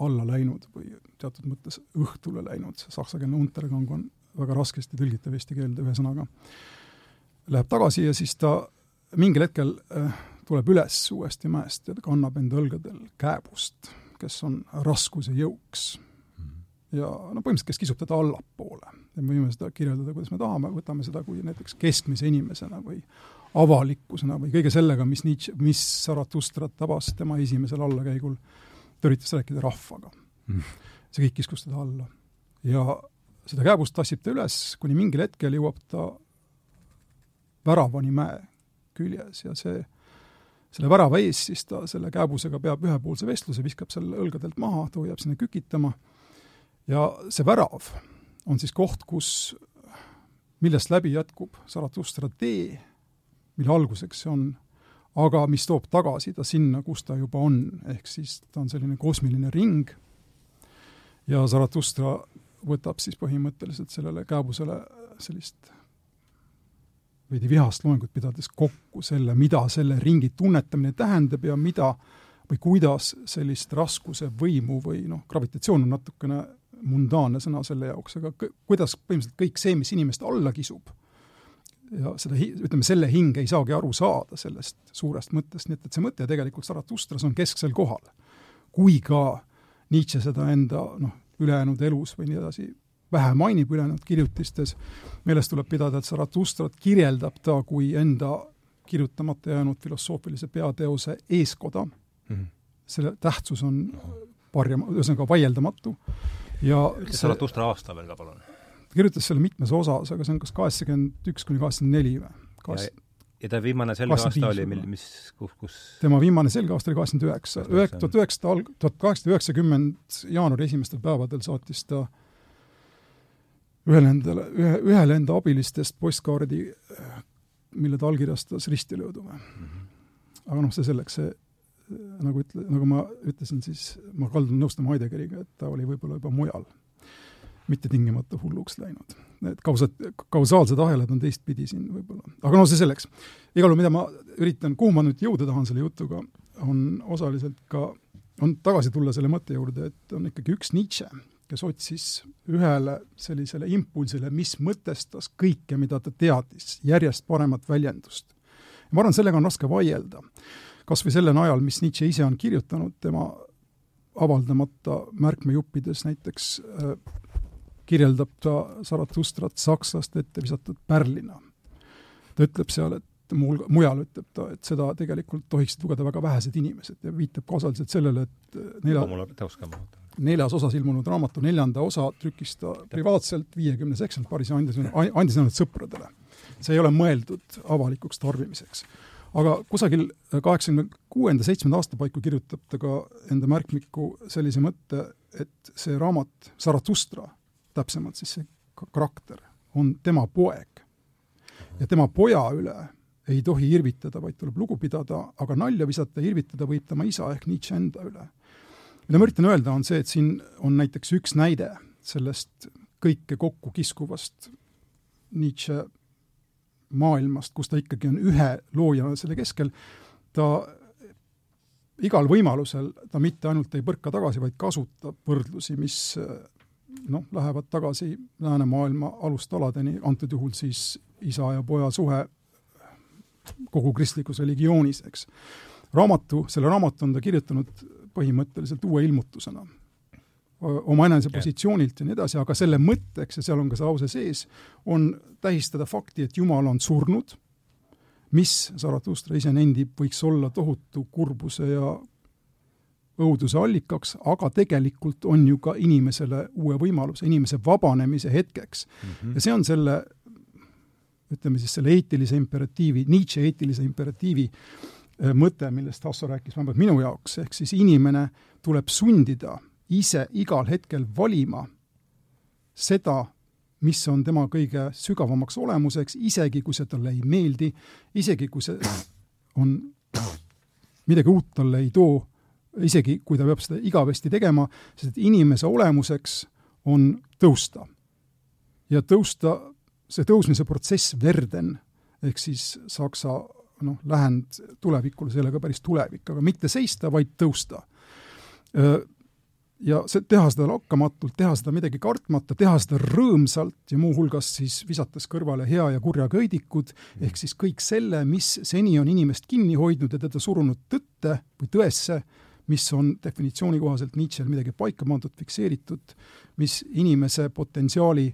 alla läinud või teatud mõttes õhtule läinud, see saksakeelne Untergang on väga raskesti tõlgitav eesti keelde ühesõnaga, läheb tagasi ja siis ta mingil hetkel äh, tuleb üles uuesti mäest ja ta kannab enda õlgadel kääbust, kes on raskuse jõuks. Ja no põhimõtteliselt, kes kisub teda allapoole. ja me võime seda kirjeldada, kuidas me tahame, võtame seda kui näiteks keskmise inimesena või avalikkusena või kõige sellega, mis Nietzsche, mis Zaratustrat tabas tema esimesel allakäigul, ta üritas rääkida rahvaga mm.. see kõik kiskus teda alla. ja seda kääbust tassib ta üles, kuni mingil hetkel jõuab ta väravani mäe küljes ja see selle värava ees siis ta selle kääbusega peab ühepoolse vestluse, viskab selle õlgadelt maha, ta hoiab sinna kükitama ja see värav on siis koht, kus, millest läbi jätkub Zaratustra tee, mille alguseks see on, aga mis toob tagasi ta sinna, kus ta juba on, ehk siis ta on selline kosmiline ring ja Zaratustra võtab siis põhimõtteliselt sellele kääbusele sellist veidi vihast loengut pidades kokku selle, mida selle ringi tunnetamine tähendab ja mida või kuidas sellist raskuse võimu või noh, gravitatsioon on natukene mundaanne sõna selle jaoks, aga kuidas põhimõtteliselt kõik see, mis inimest alla kisub, ja seda, ütleme, selle hing ei saagi aru saada sellest suurest mõttest, nii et, et see mõte tegelikult Zaratustras on kesksel kohal. kui ka Nietzsche seda enda noh, ülejäänud elus või nii edasi vähe mainib ülejäänud kirjutistes, meeles tuleb pidada, et Zaratustrat kirjeldab ta kui enda kirjutamata jäänud filosoofilise peateose eeskoda mm, -hmm. selle tähtsus on varjama, ühesõnaga vaieldamatu ja ütle Tustra aasta veel ka, palun. Ta kirjutas selle mitmes osas, aga see on kas kaheksakümmend üks kuni kaheksakümmend neli või? Ja ta viimane selge aasta oli, mil, mis, kus, kus tema viimane selge aasta oli kaheksakümmend üheksa, ühek-, tuhat üheksasada alg-, tuhat kaheksasada üheksakümmend jaanuari esimestel päevadel saatis ta ühele endale, ühe, ühele enda abilistest postkaardi, mille ta allkirjastas ristilöödume mm. -hmm. aga noh, see selleks, see nagu ütle, nagu ma ütlesin, siis ma kaldun nõustuma Heideggeriga, et ta oli võib-olla juba mujal, mitte tingimata hulluks läinud. Need kausa-, kausaalsed ahelad on teistpidi siin võib-olla, aga no see selleks. igal juhul, mida ma üritan, kuhu ma nüüd jõuda tahan selle jutuga, on osaliselt ka, on tagasi tulla selle mõtte juurde, et on ikkagi üks Nietzsche, kes otsis ühele sellisele impulsile, mis mõtestas kõike, mida ta teadis, järjest paremat väljendust. ma arvan, sellega on raske vaielda kas või selle najal, mis Nietzsche ise on kirjutanud tema avaldamata märkmejuppides näiteks äh, kirjeldab ta Zaratustrat sakslaste ette visatud pärlina. ta ütleb seal, et mul, mujal ütleb ta, et seda tegelikult tohiksid lugeda väga vähesed inimesed ja viitab ka osaliselt sellele, et nelja, neljas osas ilmunud raamatu neljanda osa trükis ta privaatselt viiekümnes eksemplaris ja andis, andis ainult sõpradele. see ei ole mõeldud avalikuks tarbimiseks aga kusagil kaheksakümne kuuenda, seitsmenda aasta paiku kirjutab ta ka enda märkmikku sellise mõtte, et see raamat Zaratustra, täpsemalt siis see karakter, on tema poeg. ja tema poja üle ei tohi irvitada, vaid tuleb lugu pidada, aga nalja visata ja irvitada võib tema isa ehk Nietzsche enda üle. mida ma üritan öelda, on see, et siin on näiteks üks näide sellest kõike kokku kiskuvast Nietzsche maailmast, kus ta ikkagi on ühe loojana selle keskel, ta igal võimalusel ta mitte ainult ei põrka tagasi, vaid kasutab võrdlusi, mis noh, lähevad tagasi läänemaailma alustaladeni, antud juhul siis isa ja poja suhe kogu kristlikus religioonis, eks. raamatu, selle raamatu on ta kirjutanud põhimõtteliselt uue ilmutusena omaenese positsioonilt ja nii edasi, aga selle mõtteks, ja seal on ka see lause sees, on tähistada fakti, et Jumal on surnud, mis, Zarathustra ise nendib, võiks olla tohutu kurbuse ja õuduse allikaks, aga tegelikult on ju ka inimesele uue võimaluse, inimese vabanemise hetkeks mm. -hmm. ja see on selle, ütleme siis selle eetilise imperatiivi, Nietzsche eetilise imperatiivi äh, mõte, millest Hasso rääkis vähemalt minu jaoks, ehk siis inimene tuleb sundida ise igal hetkel valima seda, mis on tema kõige sügavamaks olemuseks, isegi kui see talle ei meeldi, isegi kui see on, midagi uut talle ei too, isegi kui ta peab seda igavesti tegema, sest inimese olemuseks on tõusta. ja tõusta, see tõusmise protsess, Verden, ehk siis saksa noh, lähend tulevikule, ka päris tulevik, aga mitte seista, vaid tõusta ja see, teha seda lakkamatult, teha seda midagi kartmata, teha seda rõõmsalt ja muuhulgas siis visates kõrvale hea ja kurja köidikud, ehk siis kõik selle, mis seni on inimest kinni hoidnud ja teda surunud tõtte või tõesse, mis on definitsiooni kohaselt Nietzsche'l midagi paika pandud, fikseeritud, mis inimese potentsiaali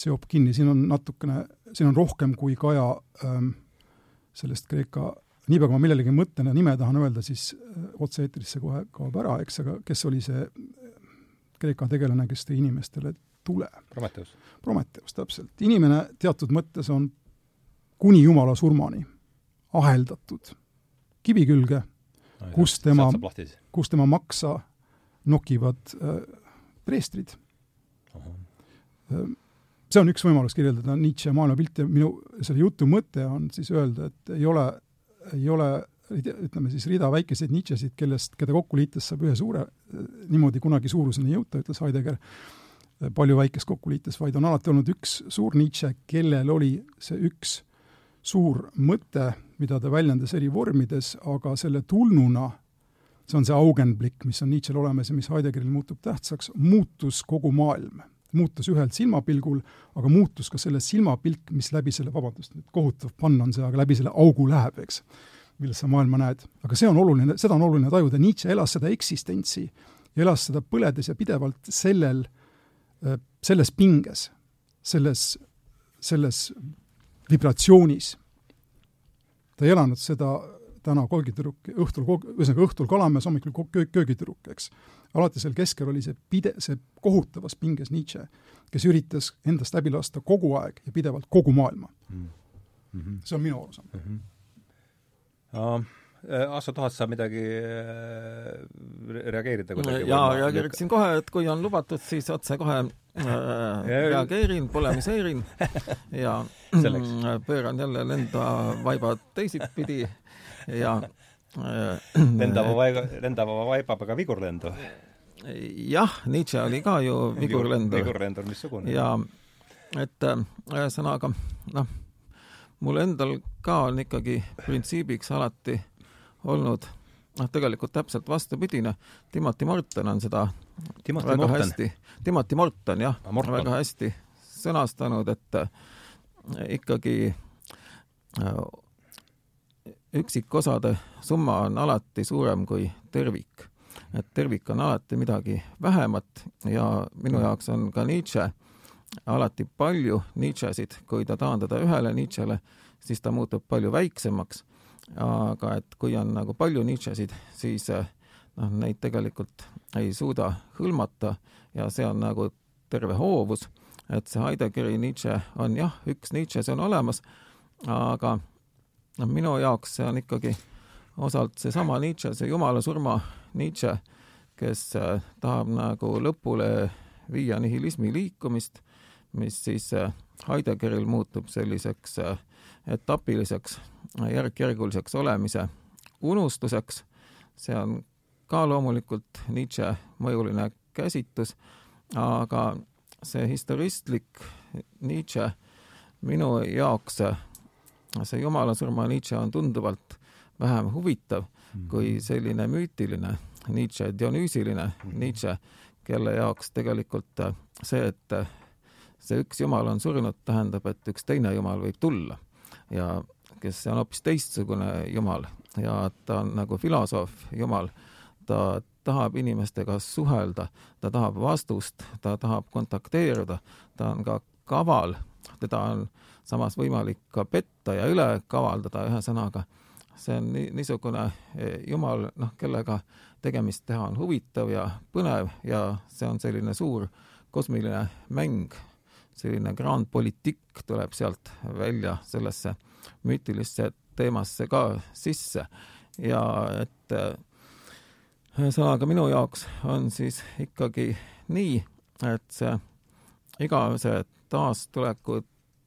seob kinni, siin on natukene, siin on rohkem kui Kaja ähm, sellest Kreeka niipea, kui ma millelegi mõtlen ja nime tahan öelda, siis äh, otse-eetrisse kohe kaob ära, eks, aga kes oli see äh, Kreeka tegelane, kes tõi inimestele tule? Prometheus. Prometheus, täpselt. inimene teatud mõttes on kuni Jumala surmani aheldatud kivi külge kus tema, kus tema maksa nokivad äh, preestrid. Äh, see on üks võimalus kirjeldada Nietzsche maailmapilti. Ja minu selle jutu mõte on siis öelda, et ei ole ei ole ütleme siis rida väikeseid Nietzschesid, kellest, keda kokku liites saab ühe suure, niimoodi kunagi suuruseni jõuta, ütles Heidegger, palju väikest kokku liites, vaid on alati olnud üks suur Nietzsche, kellel oli see üks suur mõte, mida ta väljendas eri vormides, aga selle tulnuna, see on see augenblikk, mis on Nietzsche'l olemas ja mis Heideggeril muutub tähtsaks, muutus kogu maailm muutus ühel silmapilgul, aga muutus ka selle silmapilk, mis läbi selle, vabandust, nüüd kohutav pann on see, aga läbi selle augu läheb, eks, milles sa maailma näed. aga see on oluline, seda on oluline tajuda, Nietzsche elas seda eksistentsi ja elas seda põledes ja pidevalt sellel, äh, selles pinges, selles, selles vibratsioonis. Ta ei elanud seda täna kolgitüdruk, õhtul, ühesõnaga õhtul kalamees, hommikul köögitüdruk, eks alati seal keskel oli see pide-, see kohutavas pinges Nietzsche, kes üritas endast läbi lasta kogu aeg ja pidevalt kogu maailma mm. -hmm. see on minu arusaam mm. -hmm. No, Asso, tahad sa midagi äh, reageerida kuidagi? jaa, reageeriksin kohe, et kui on lubatud, siis otse kohe äh, reageerin, polemiseerin [LAUGHS] ja pööran jälle lenda vaibad teisipidi ja [CLEARS THROAT] lendava vaiba, lendava vaibaga vigurlendu. jah, Nietzsche oli ka ju vigurlendur. vigurlendur missugune. ja et äh, ühesõnaga noh, mul endal ka on ikkagi printsiibiks alati olnud noh, tegelikult täpselt vastupidine. Timothy Morton on seda Timothy Morton. Timothy Morton jah, ah, väga hästi sõnastanud, et äh, ikkagi äh, üksikosade summa on alati suurem kui tervik. et tervik on alati midagi vähemat ja minu jaoks on ka Nietzsche alati palju Nietzschesid, kui ta taandada ühele Nietzschele, siis ta muutub palju väiksemaks. aga et kui on nagu palju Nietzschesid, siis noh, neid tegelikult ei suuda hõlmata ja see on nagu terve hoovus, et see Heideggeri Nietzsche on jah, üks Nietzsche, see on olemas, aga noh, minu jaoks see on ikkagi osalt seesama Nietzsche, see jumala surma Nietzsche, kes äh, tahab nagu lõpule viia nihilismi liikumist, mis siis äh, Heideggeril muutub selliseks äh, etapiliseks, järk-järguliseks olemise unustuseks. see on ka loomulikult Nietzsche mõjuline käsitlus, aga see historistlik Nietzsche minu jaoks see jumalasurma Nietzsche on tunduvalt vähem huvitav mm -hmm. kui selline müütiline Nietzsche, dionüüsiline mm -hmm. Nietzsche, kelle jaoks tegelikult see, et see üks jumal on surnud, tähendab, et üks teine jumal võib tulla ja kes on hoopis teistsugune jumal ja ta on nagu filosoof, jumal. Ta tahab inimestega suhelda, ta tahab vastust, ta tahab kontakteeruda, ta on ka kaval, teda on samas võimalik ka petta ja üle kavaldada, ühesõnaga see on nii, niisugune e, jumal, noh, kellega tegemist teha on huvitav ja põnev ja see on selline suur kosmiline mäng, selline grand poliitik tuleb sealt välja sellesse müütilisse teemasse ka sisse. Ja et ühesõnaga minu jaoks on siis ikkagi nii, et see igavese taastuleku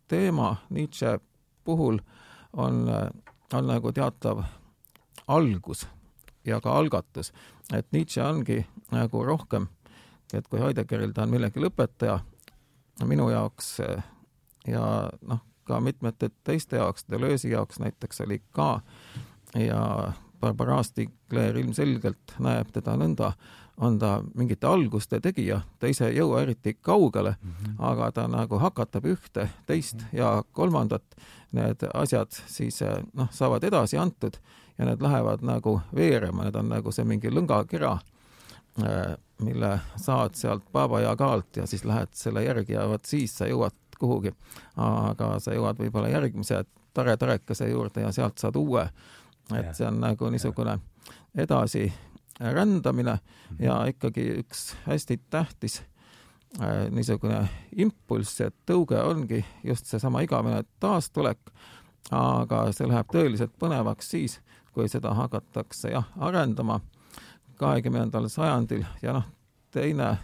teema Nietzsche puhul on on nagu teatav algus ja ka algatus, et Nietzsche ongi nagu rohkem, et kui Heideggeril ta on millegi lõpetaja, minu jaoks ja noh, ka mitmete teiste jaoks, Deleuze'i jaoks näiteks oli ka ja Barbara Stigler ilmselgelt näeb teda nõnda, on ta mingite alguste tegija, ta ise ei jõua eriti kaugele mm, -hmm. aga ta nagu hakatab ühte, teist mm -hmm. ja kolmandat, need asjad siis noh, saavad edasi antud ja need lähevad nagu veerema, need on nagu see mingi lõngakera, äh, mille saad sealt Baba Yaga alt ja siis lähed selle järgi ja vot siis sa jõuad kuhugi. aga sa jõuad võib-olla järgmise tare tarekese juurde ja sealt saad uue. Et see on nagu niisugune edasi rändamine ja mhm. ikkagi üks hästi tähtis äh, niisugune impulss ja tõuge ongi just seesama igavene taastulek, aga see läheb tõeliselt põnevaks siis, kui seda hakatakse jah, arendama kahekümnendal sajandil. Ja noh, teine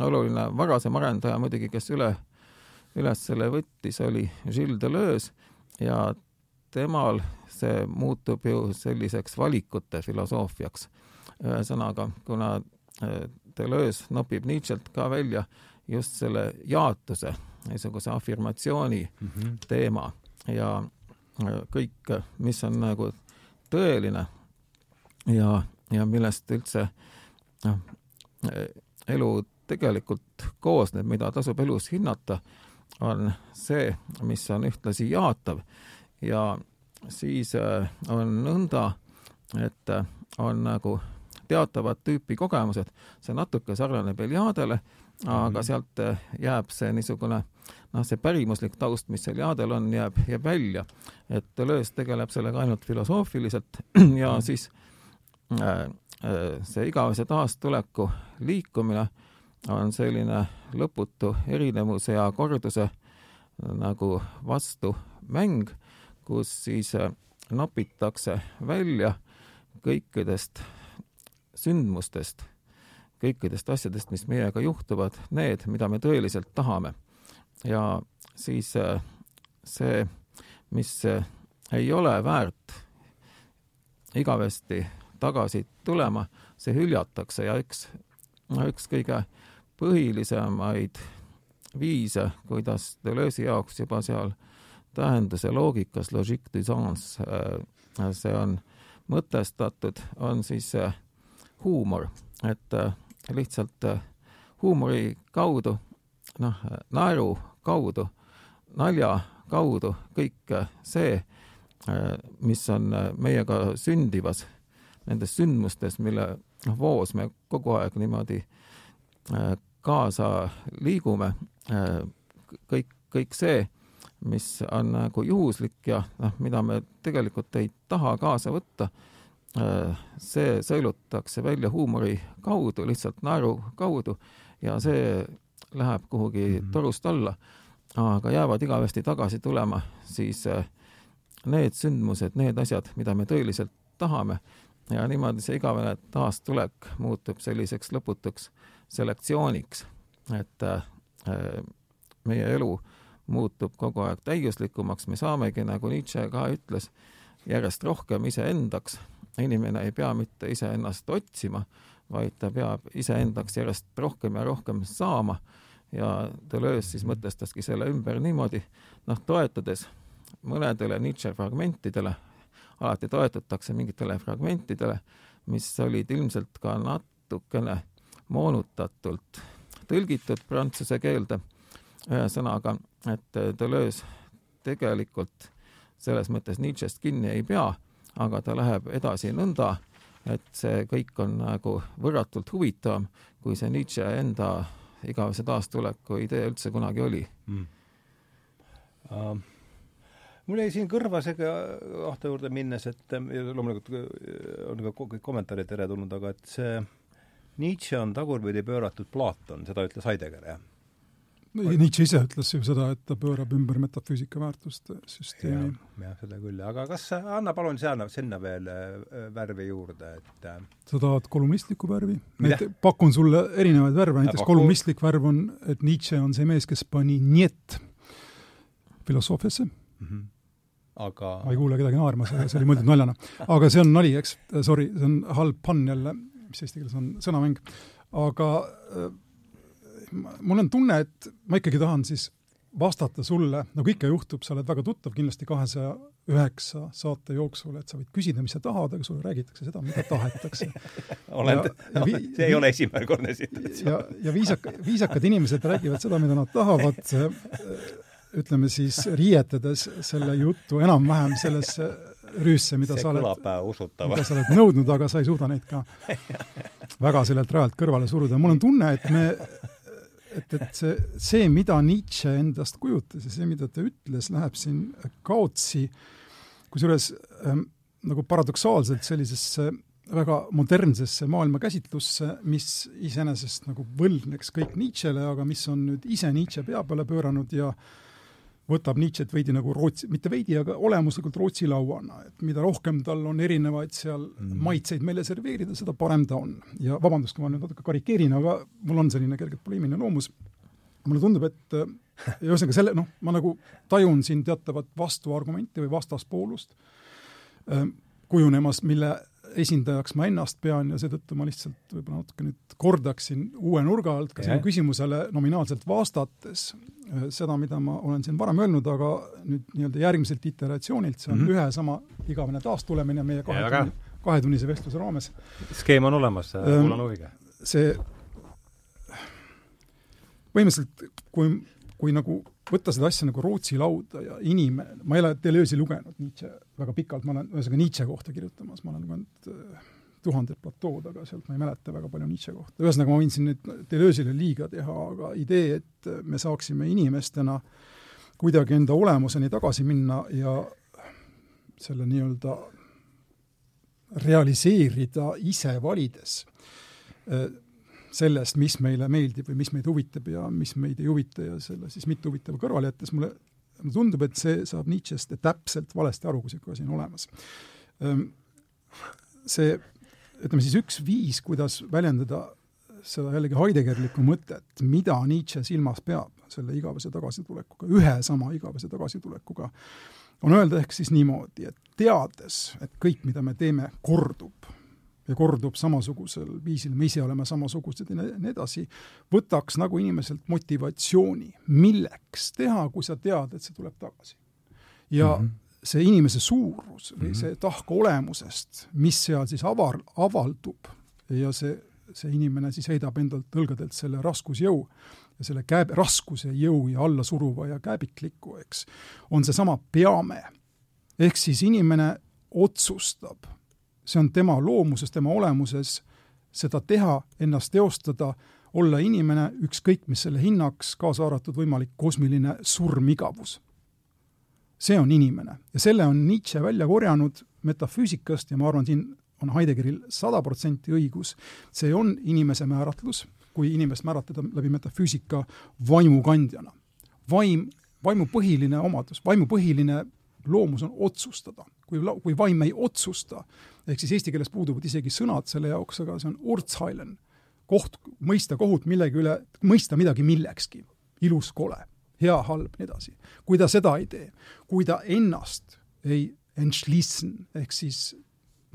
oluline varasem arendaja muidugi, kes üle, üles selle võttis, oli Gilles Deleuze. Ja temal see muutub ju selliseks valikute filosoofiaks ühesõnaga, kuna äh, Deleuze nopib Nietzsche't ka välja just selle jaotuse, niisuguse afirmatsiooni mm -hmm. teema ja äh, kõik, mis on nagu tõeline ja, ja millest üldse noh, elu tegelikult koosneb, mida tasub elus hinnata, on see, mis on ühtlasi jaatav ja siis äh, on nõnda, et on nagu teatavat tüüpi kogemused, see natuke sarnaneb Eliadele, aga mm -hmm. sealt eh, jääb see niisugune noh, see pärimuslik taust, mis Eliadel on, jääb, jääb välja. et Deleuze tegeleb sellega ainult filosoofiliselt [CLEARS THROAT] ja mm -hmm. siis äh, see igavese taastuleku liikumine on selline lõputu erinevuse ja korduse nagu vastumäng, kus siis nopitakse välja kõikidest sündmustest, kõikidest asjadest, mis meiega juhtuvad, need, mida me tõeliselt tahame. ja siis äh, see, mis äh, ei ole väärt igavesti tagasi tulema, see hüljatakse ja üks, üks kõige põhilisemaid viise, kuidas Deleuze'i jaoks juba seal tähenduse loogikas, logique du sens, äh, see on mõtestatud, on siis huumor, et äh, lihtsalt äh, huumori kaudu, noh, naeru kaudu, nalja kaudu kõik äh, see, mis on meiega sündivas, nendes sündmustes, mille noh, voos me kogu aeg niimoodi kaasa liigume, kõik, kõik see, mis on nagu juhuslik ja noh, mida me tegelikult ei taha kaasa võtta. Äh, see sõelutakse välja huumori kaudu, lihtsalt naeru kaudu ja see läheb kuhugi mm -hmm. torust alla, aga jäävad igavesti tagasi tulema siis äh, need sündmused, need asjad, mida me tõeliselt tahame. Ja niimoodi see igavene taastulek muutub selliseks lõputuks selektsiooniks, et äh, meie elu muutub kogu aeg täiuslikumaks, me saamegi, nagu Nietzsche ka ütles, järjest rohkem iseendaks. Inimene ei pea mitte iseennast otsima, vaid ta peab iseendaks järjest rohkem ja rohkem saama. Ja Deleuze siis mõtestaski selle ümber niimoodi, noh, toetades mõnedele Nietzsche fragmentidele, alati toetutakse mingitele fragmentidele, mis olid ilmselt ka natukene moonutatult tõlgitud prantsuse keelde, ühesõnaga, et Deleuze tegelikult selles mõttes Nietzsche'st kinni ei pea aga ta läheb edasi nõnda, et see kõik on nagu võrratult huvitavam, kui see Nietzsche enda igavese taastuleku idee üldse kunagi oli mm.. Uh, mul jäi siin kõrva see kahte juurde minnes, et loomulikult on ka kõik kommentaarid teretulnud, aga et see Nietzsche on tagurpidi pööratud Platon, seda ütles Heidegger, jah? Nietzsche ise ütles ju seda, et ta pöörab ümber metafüüsika väärtuste süsteemi ja,. jah, seda küll, aga kas, anna palun sinna, sinna veel äh, värvi juurde, et äh, sa tahad kolumnistlikku värvi? pakun sulle erinevaid värve, näiteks paku... kolumnistlik värv on, et Nietzsche on see mees, kes pani niet filosoofiasse mm. -hmm aga ma ei kuule kedagi naermas, see oli mõeldud naljana. aga see on nali, eks, sorry, see on halb pann jälle, mis eesti keeles on, sõnamäng. aga äh, mul on tunne, et ma ikkagi tahan siis vastata sulle, nagu ikka juhtub, sa oled väga tuttav kindlasti kahesaja üheksa saate jooksul, et sa võid küsida, mis sa tahad, aga sulle räägitakse seda, mida tahetakse. [LAUGHS] olen, no, [LAUGHS] see ei ole esimene kord esitatud. ja, ja viisaka, viisakad inimesed räägivad seda, mida nad tahavad, ütleme siis riietades selle jutu enam-vähem sellesse rüüsse, mida see sa oled, äh, mida sa oled nõudnud, aga sa ei suuda neid ka [LAUGHS] väga sellelt rajalt kõrvale suruda. mul on tunne, et me et, et see, see, mida Nietzsche endast kujutas ja see, mida ta ütles, läheb siin kaotsi, kusjuures ähm, nagu paradoksaalselt sellisesse väga modernsesse maailmakäsitlusse, mis iseenesest nagu võlgneks kõik Nietzschele, aga mis on nüüd ise Nietzsche pea peale pööranud ja võtab Nietzsche't veidi nagu Rootsi, mitte veidi, aga olemuslikult Rootsi lauana, et mida rohkem tal on erinevaid seal mm. maitseid meile serveerida, seda parem ta on. ja vabandust, kui ma nüüd natuke karikeerin, aga mul on selline kergelt poleemiline loomus, mulle tundub, et ühesõnaga selle, noh, ma nagu tajun siin teatavat vastuargumenti või vastaspoolust äh, kujunemas, mille esindajaks ma ennast pean ja seetõttu ma lihtsalt võib-olla natuke nüüd kordaksin uue nurga alt ka sinu küsimusele nominaalselt vastates äh, seda, mida ma olen siin varem öelnud, aga nüüd nii-öelda järgmiselt iteratsioonilt, see on mm -hmm. ühe sama igavene taastulemine meie kahe ja, tunni, kahetunnise vestluse raames. skeem on olemas, kuulan huviga. see, põhimõtteliselt kui, kui nagu võtta seda asja nagu Rootsi lauda ja inimene, ma ei ole Deleuze'i lugenud Nietzsche väga pikalt, ma olen ühesõnaga Nietzsche kohta kirjutamas, ma olen lugenud äh, tuhanded platood, aga sealt ma ei mäleta väga palju Nietzsche kohta. ühesõnaga, ma võin siin nüüd Deleuze'ile liiga teha, aga idee, et me saaksime inimestena kuidagi enda olemuseni tagasi minna ja selle nii-öelda realiseerida ise valides äh, sellest, mis meile meeldib või mis meid huvitab ja mis meid ei huvita ja selle siis mitte huvitava kõrvale jättes mulle, mulle tundub, et see saab Nietzsche'st täpselt valesti aru, kui niisugune asi on olemas. Ehm, see, ütleme siis üks viis, kuidas väljendada seda jällegi Heideggerlikku mõtet, mida Nietzsche silmas peab selle igavese tagasitulekuga, ühe sama igavese tagasitulekuga, on öelda ehk siis niimoodi, et teades, et kõik, mida me teeme, kordub ja kordub samasugusel viisil, me ise oleme samasugused ja nii edasi, võtaks nagu inimeselt motivatsiooni, milleks teha, kui sa tead, et see tuleb tagasi. ja mm -hmm. see inimese suurus või mm -hmm. see tahk olemusest, mis seal siis avar, avaldub ja see, see inimene siis heidab endalt õlgadelt selle raskusjõu ja selle kääb-, raskuse jõu ja allasuruva ja kääbikliku, eks, on seesama peame. ehk siis inimene otsustab see on tema loomuses, tema olemuses seda teha, ennast teostada, olla inimene, ükskõik mis selle hinnaks, kaasa arvatud võimalik kosmiline surmigavus. see on inimene ja selle on Nietzsche välja korjanud metafüüsikast ja ma arvan, siin on Heideggeril sada protsenti õigus, see on inimese määratlus, kui inimest määratleda läbi metafüüsika vaimukandjana. vaim, vaimu põhiline omadus, vaimu põhiline loomus on otsustada. Kui, kui vaim ei otsusta, ehk siis eesti keeles puuduvad isegi sõnad selle jaoks, aga see on urtsheilen, koht, mõista kohut millegi üle, mõista midagi millekski, ilus, kole, hea, halb, nii edasi. kui ta seda ei tee, kui ta ennast ei entschließen, ehk siis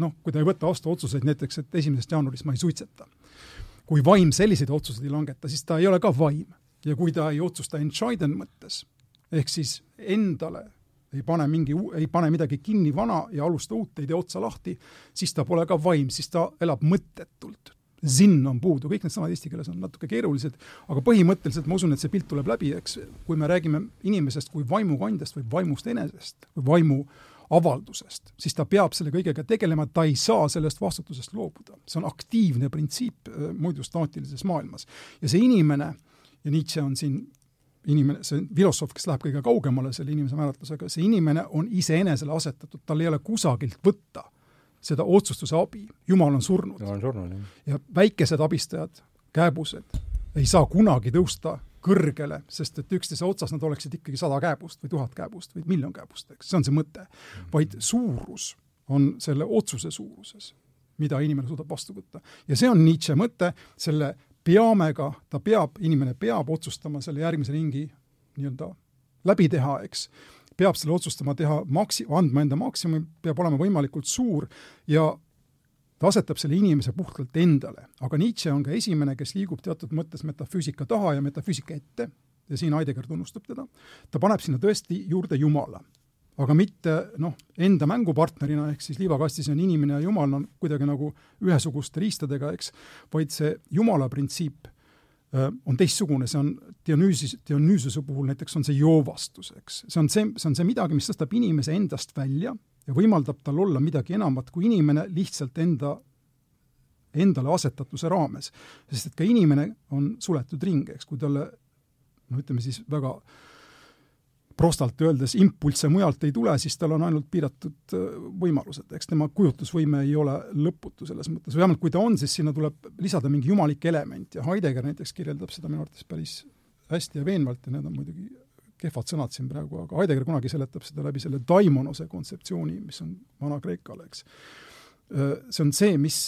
noh, kui ta ei võta vastu otsuseid näiteks, et esimesest jaanuarist ma ei suitseta. kui vaim selliseid otsuseid ei langeta, siis ta ei ole ka vaim. ja kui ta ei otsusta entscheiden mõttes, ehk siis endale ei pane mingi, ei pane midagi kinni vana ja alusta uut, ei tee otsa lahti, siis ta pole ka vaim, siis ta elab mõttetult. Zinn on puudu, kõik need sõnad eesti keeles on natuke keerulised, aga põhimõtteliselt ma usun, et see pilt tuleb läbi, eks, kui me räägime inimesest kui vaimukandjast või vaimust enesest vaimu avaldusest, siis ta peab selle kõigega tegelema, ta ei saa sellest vastutusest loobuda. see on aktiivne printsiip äh, muidu staatilises maailmas. ja see inimene, ja Nietzsche on siin inimene, see filosoof, kes läheb kõige kaugemale selle inimese määratlusega, see inimene on iseenesele asetatud, tal ei ole kusagilt võtta seda otsustuse abi, Jumal on surnud. Jumal on surnud, jah. ja väikesed abistajad, kääbused, ei saa kunagi tõusta kõrgele, sest et üksteise otsas nad oleksid ikkagi sada kääbust või tuhat kääbust või miljon kääbust, eks, see on see mõte. vaid suurus on selle otsuse suuruses, mida inimene suudab vastu võtta. ja see on Nietzsche mõte, selle peamega, ta peab, inimene peab otsustama selle järgmise ringi nii-öelda läbi teha, eks, peab selle otsustama teha maksi-, andma enda maksimumi, peab olema võimalikult suur ja ta asetab selle inimese puhtalt endale, aga Nietzsche on ka esimene, kes liigub teatud mõttes metafüüsika taha ja metafüüsika ette ja siin Heidegger tunnustab teda, ta paneb sinna tõesti juurde Jumala. Aga mitte noh, enda mängupartnerina, ehk siis liivakastis on inimene ja Jumal on kuidagi nagu ühesuguste riistadega, eks, vaid see Jumala printsiip äh, on teistsugune, see on Dionüüsis, Dionüüsuse puhul näiteks on see joovastus, eks. see on see, see on see midagi, mis tõstab inimese endast välja ja võimaldab tal olla midagi enamat kui inimene lihtsalt enda, endale asetatuse raames. sest et ka inimene on suletud ring, eks, kui talle no ütleme siis väga prostalt öeldes impulsse mujalt ei tule, siis tal on ainult piiratud äh, võimalused, eks tema kujutlusvõime ei ole lõputu selles mõttes, vähemalt kui ta on, siis sinna tuleb lisada mingi jumalik element ja Heidegger näiteks kirjeldab seda minu arvates päris hästi ja veenvalt ja need on muidugi kehvad sõnad siin praegu, aga Heidegger kunagi seletab seda läbi selle daimonose kontseptsiooni, mis on Vana-Kreekal, eks. See on see, mis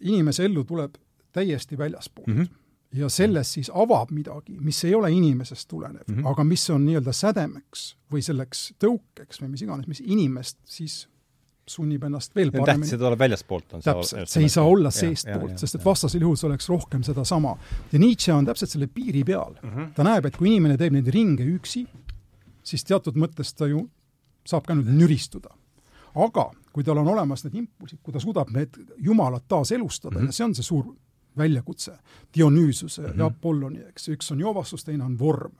inimese ellu tuleb täiesti väljaspoolt mm. -hmm ja selles siis avab midagi, mis ei ole inimesest tulenev mm, -hmm. aga mis on nii-öelda sädemeks või selleks tõukeks või mis iganes, mis inimest siis sunnib ennast veel paremini. see tuleb väljaspoolt, täpselt, see ei saa olla seestpoolt, sest et vastasel juhul see oleks rohkem sedasama. ja Nietzsche on täpselt selle piiri peal mm. -hmm. ta näeb, et kui inimene teeb neid ringe üksi, siis teatud mõttes ta ju saab ka nüüd nüristuda. aga kui tal on olemas need impulsid, kui ta suudab need jumalad taaselustada mm -hmm. ja see on see suur väljakutse, Dionüüsuse mm -hmm. ja Apolloni, eks, üks on joovastus, teine on vorm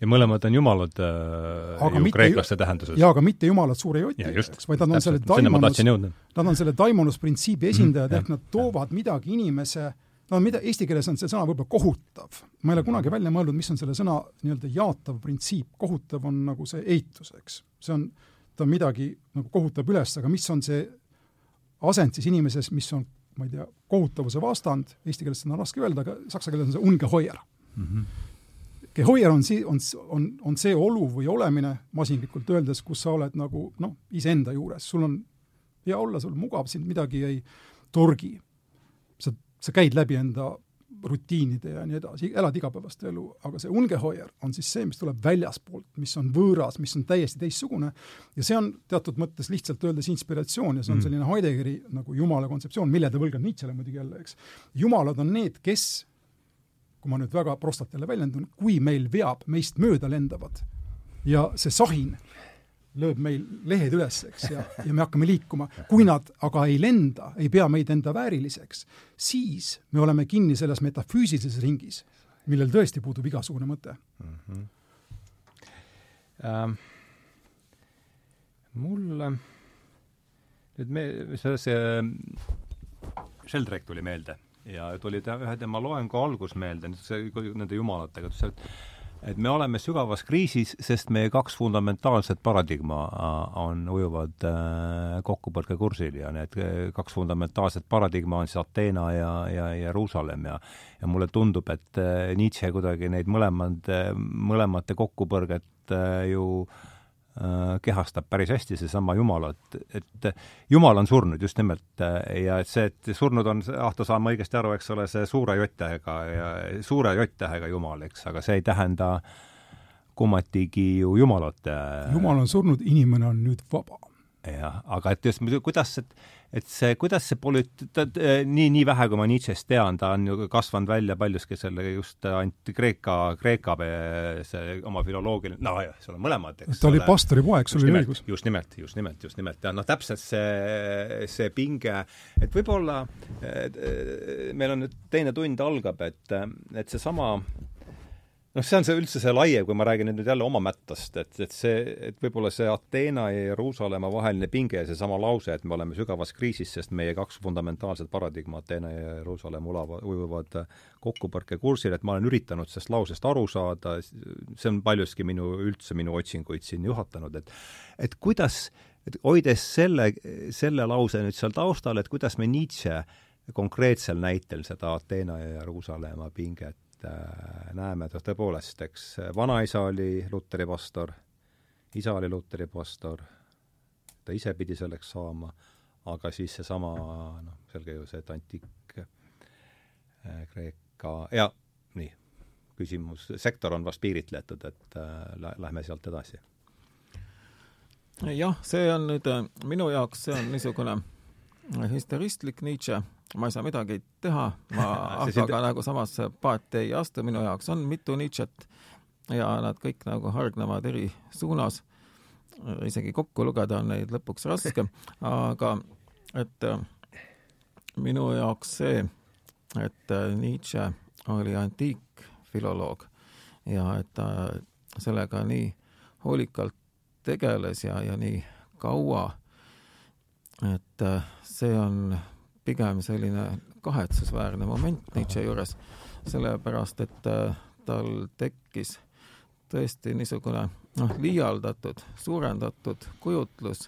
ja mõlemad on jumalad äh, aga ju mitte, kreeklaste tähenduses. jaa, aga mitte jumalad suure joti, eks, vaid nad on selle daimonus, nad on selle daimonus-printsiibi mhm, esindajad mm, ehk nad toovad midagi inimese no mida, eesti keeles on see sõna võib-olla kohutav. ma ei ole kunagi välja mõelnud, mis on selle sõna nii-öelda jaatav printsiip, kohutav on nagu see eitus, eks. see on, ta midagi nagu kohutab üles, aga mis on see asend siis inimeses, mis on, ma ei tea, kohutavuse vastand, eesti keeles seda on raske öelda, aga saksa keeles on see ungeheuer mm. -hmm Gehoier on si-, on, on, on see olu või olemine, masinlikult öeldes, kus sa oled nagu noh, iseenda juures, sul on hea olla, sul mugav, sind midagi ei torgi. sa, sa käid läbi enda rutiinide ja nii edasi, elad igapäevast elu, aga see ungehoier on siis see, mis tuleb väljaspoolt, mis on võõras, mis on täiesti teistsugune ja see on teatud mõttes lihtsalt öeldes inspiratsioon ja see on mm. selline Heideggeri nagu jumala kontseptsioon, mille ta võlgab Nietzschele muidugi jälle, eks. jumalad on need, kes kui ma nüüd väga prostalt jälle väljendun, kui meil veab, meist mööda lendavad ja see sahin lööb meil lehed üles, eks, ja, [LAUGHS] ja me hakkame liikuma. kui nad aga ei lenda, ei pea meid enda vääriliseks, siis me oleme kinni selles metafüüsilises ringis, millel tõesti puudub igasugune mõte mm. -hmm. Ähm, mulle nüüd me, see, see Sheldrake tuli meelde ja tuli ta ühe tema loengu algus meelde, see nende jumalatega, ta ütles, et et me oleme sügavas kriisis, sest meie kaks fundamentaalset paradigma äh, on, ujuvad äh, kokkupõrkekursil ja need äh, kaks fundamentaalset paradigma on siis Ateena ja, ja Jeruusalemm ja ja mulle tundub, et Nietzsche kuidagi neid mõlemad, mõlemate kokkupõrget ju äh, kehastab päris hästi seesama Jumal, et, et Jumal on surnud just nimelt äh, ja et see, et surnud on, Ahto, saame õigesti aru, eks ole, see suure J-tähega ja suure J-tähega Jumal, eks, aga see ei tähenda kummatigi ju Jumalat. Äh, Jumal on surnud, inimene on nüüd vaba. Jah, aga et just kuidas, et et see, kuidas see polit-, ta nii, nii vähe, kui ma Nietzsche'st tean, ta on ju kasvanud välja paljuski selle just ainult Kreeka, Kreeka see oma filoloogiline, no jah, seal on mõlemad, eks ta oli pastori poeg, sul oli õigus. just nimelt, just nimelt, just nimelt, ja noh, täpselt see, see pinge, et võib-olla meil on nüüd teine tund algab, et, et seesama noh, see on see üldse see laiem, kui ma räägin nüüd jälle oma mättast, et, et see, et võib-olla see Ateena ja Jeruusalemma vaheline pinge ja seesama lause, et me oleme sügavas kriisis, sest meie kaks fundamentaalset paradigma, Ateena ja Jeruusalemm ulava, ujuvad kokkupõrkekursil, et ma olen üritanud sellest lausest aru saada, see on paljuski minu, üldse minu otsinguid siin juhatanud, et et kuidas, et hoides selle, selle lause nüüd seal taustal, et kuidas me Nietzsche konkreetsel näitel seda Ateena ja Jeruusalemma pinget äh, näeme, et tõepoolest, eks vanaisa oli Luteri pastor, isa oli Luteri pastor, ta ise pidi selleks saama, aga siis seesama noh, selge ju see, et antiik äh, Kreeka ja nii, küsimus, sektor on vast piiritletud, et äh, lähme sealt edasi. jah, see on nüüd äh, minu jaoks, see on niisugune historistlik Nietzsche ma ei saa midagi teha, ma [LAUGHS] Ahvaga nagu samasse paati ei astu, minu jaoks on mitu Nietzsche't ja nad kõik nagu hargnevad eri suunas. isegi kokku lugeda on neid lõpuks raske, aga et äh, minu jaoks see, et äh, Nietzsche oli antiikfiloloog ja et ta sellega nii hoolikalt tegeles ja, ja nii kaua, et äh, see on pigem selline kahetsusväärne moment Nietzsche juures, sellepärast et äh, tal tekkis tõesti niisugune noh, liialdatud, suurendatud kujutlus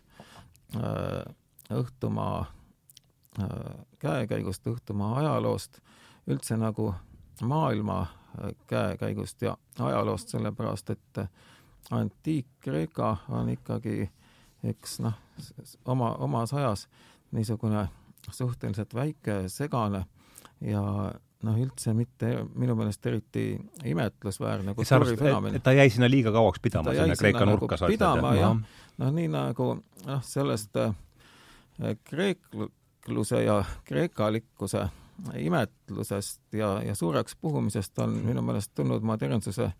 äh, õhtumaa äh, käekäigust, õhtumaa ajaloost, üldse nagu maailma käekäigust ja ajaloost, sellepärast et antiik-Kreeka on ikkagi eks noh, oma, omas ajas niisugune suhteliselt väike, segane ja noh, üldse mitte minu meelest eriti imetlusväärne kultuurifenomen. ta jäi sinna liiga kauaks pidama, sinna Kreeka nurka nagu pidama jah, noh. Nii nagu noh, sellest äh, kreekluse ja kreekalikkuse imetlusest ja, ja suureks puhumisest on minu meelest tulnud modernsuse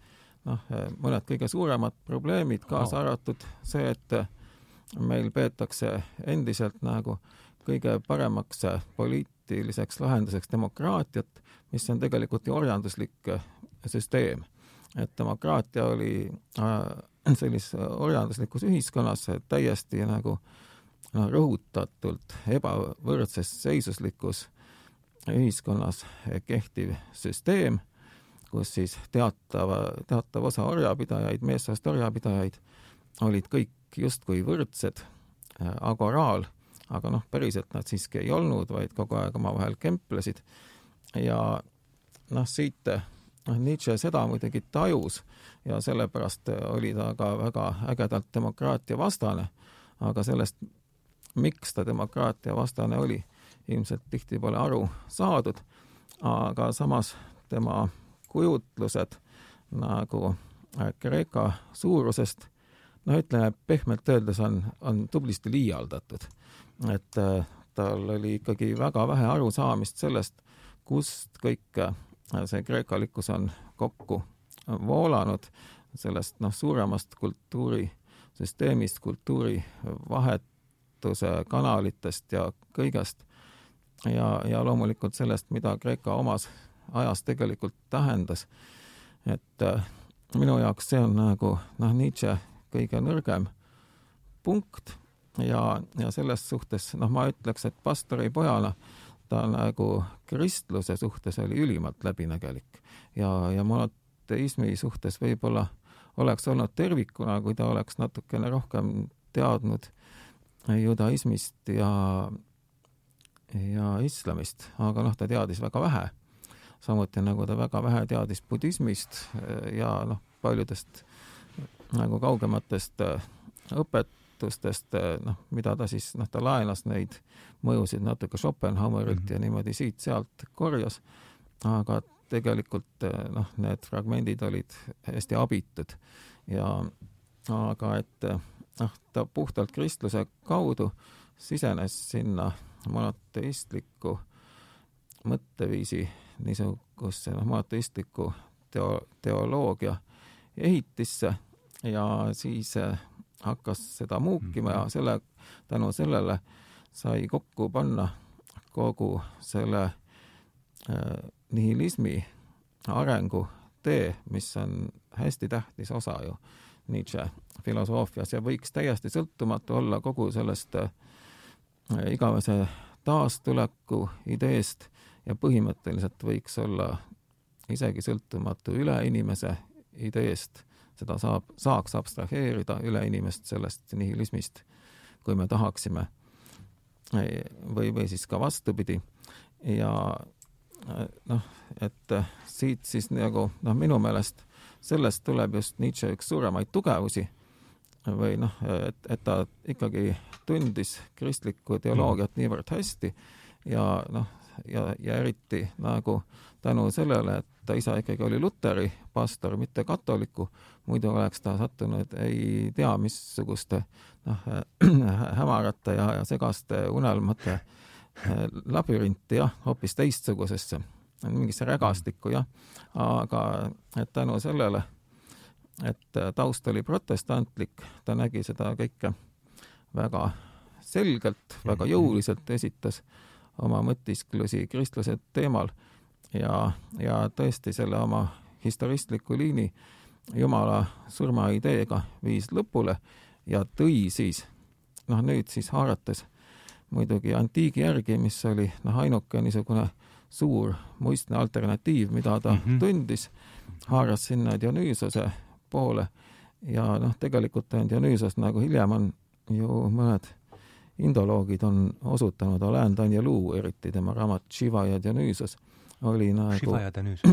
noh, mõned kõige suuremad probleemid, kaasa arvatud see, et meil peetakse endiselt nagu äh, kõige paremaks poliitiliseks lahenduseks demokraatiat, mis on tegelikult ju orjanduslik äh, süsteem. et demokraatia oli äh, sellises orjanduslikus ühiskonnas täiesti nagu rõhutatult ebavõrdses seisuslikus ühiskonnas kehtiv süsteem, kus siis teatava, teatav osa orjapidajaid, meessoost orjapidajaid olid kõik justkui võrdsed, äh, agoraal aga noh, päriselt nad siiski ei olnud, vaid kogu aeg omavahel kemplesid. ja noh, siit noh, Nietzsche seda muidugi tajus ja sellepärast oli ta ka väga ägedalt demokraatia vastane, aga sellest, miks ta demokraatia vastane oli, ilmselt tihti pole aru saadud, aga samas tema kujutlused nagu Kreeka suurusest, no ütleme pehmelt öeldes on, on tublisti liialdatud et äh, tal oli ikkagi väga vähe arusaamist sellest, kust kõik äh, see kreekalikkus on kokku voolanud, sellest noh, suuremast kultuurisüsteemist, kultuurivahetuse kanalitest ja kõigest ja, ja loomulikult sellest, mida Kreeka omas ajas tegelikult tähendas. et äh, minu jaoks see on nagu noh, Nietzsche kõige nõrgem punkt ja, ja selles suhtes noh, ma ütleks, et pastori pojana ta nagu kristluse suhtes oli ülimalt läbinägelik ja, ja monoteismi suhtes võib-olla oleks olnud tervikuna, kui ta oleks natukene rohkem teadnud judaismist ja, ja islamist, aga noh, ta teadis väga vähe. samuti nagu ta väga vähe teadis budismist ja noh, paljudest nagu kaugematest õpet-, nähtustest, eh, noh, mida ta siis, noh, ta laenas neid mõjusid natuke Schopenhauerilt mm -hmm. ja niimoodi siit-sealt korjas, aga tegelikult eh, noh, need fragmendid olid hästi abitud. Ja aga et eh, noh, ta puhtalt kristluse kaudu sisenes sinna monoteistlikku mõtteviisi niisugusesse noh, monoteistliku teo-, teoloogia ehitisse. Ja siis hakkas seda muukima ja mhm. selle, tänu sellele sai kokku panna kogu selle äh, nihilismi arengu tee, mis on hästi tähtis osa ju Nietzsche filosoofias ja võiks täiesti sõltumatu olla kogu sellest äh, igavese taastuleku ideest ja põhimõtteliselt võiks olla isegi sõltumatu üleinimese ideest, seda saab, saaks abstraheerida üleinimest sellest nihilismist, kui me tahaksime. või, või siis ka vastupidi. ja noh, et siit siis nagu noh, minu meelest sellest tuleb just Nietzsche üks suuremaid tugevusi või noh, et, et ta ikkagi tundis kristlikku teoloogiat niivõrd hästi ja noh, ja, ja eriti nagu tänu sellele, et ta isa ikkagi oli luteri pastor, mitte katoliku, muidu oleks ta sattunud ei tea missuguste noh, [CLEARS THROAT] hämarate ja, ja segaste unelmate eh, labürinti jah, hoopis teistsugusesse, mingisse rägastikku jah, aga et tänu sellele et äh, taust oli protestantlik, ta nägi seda kõike väga selgelt, väga mhm. jõuliselt esitas oma mõtisklusi kristluse teemal ja, ja tõesti selle oma historistliku liini Jumala surma ideega viis lõpule ja tõi siis, noh nüüd siis haarates muidugi antiigi järgi, mis oli noh, ainuke niisugune suur muistne alternatiiv, mida ta mm -hmm. tundis, haaras sinna Dionüüsose poole ja noh, tegelikult on Dionüüsos nagu hiljem on ju mõned indoloogid on osutanud, Alain Danielou eriti, tema raamat Shiva ja Dionüüsos oli nagu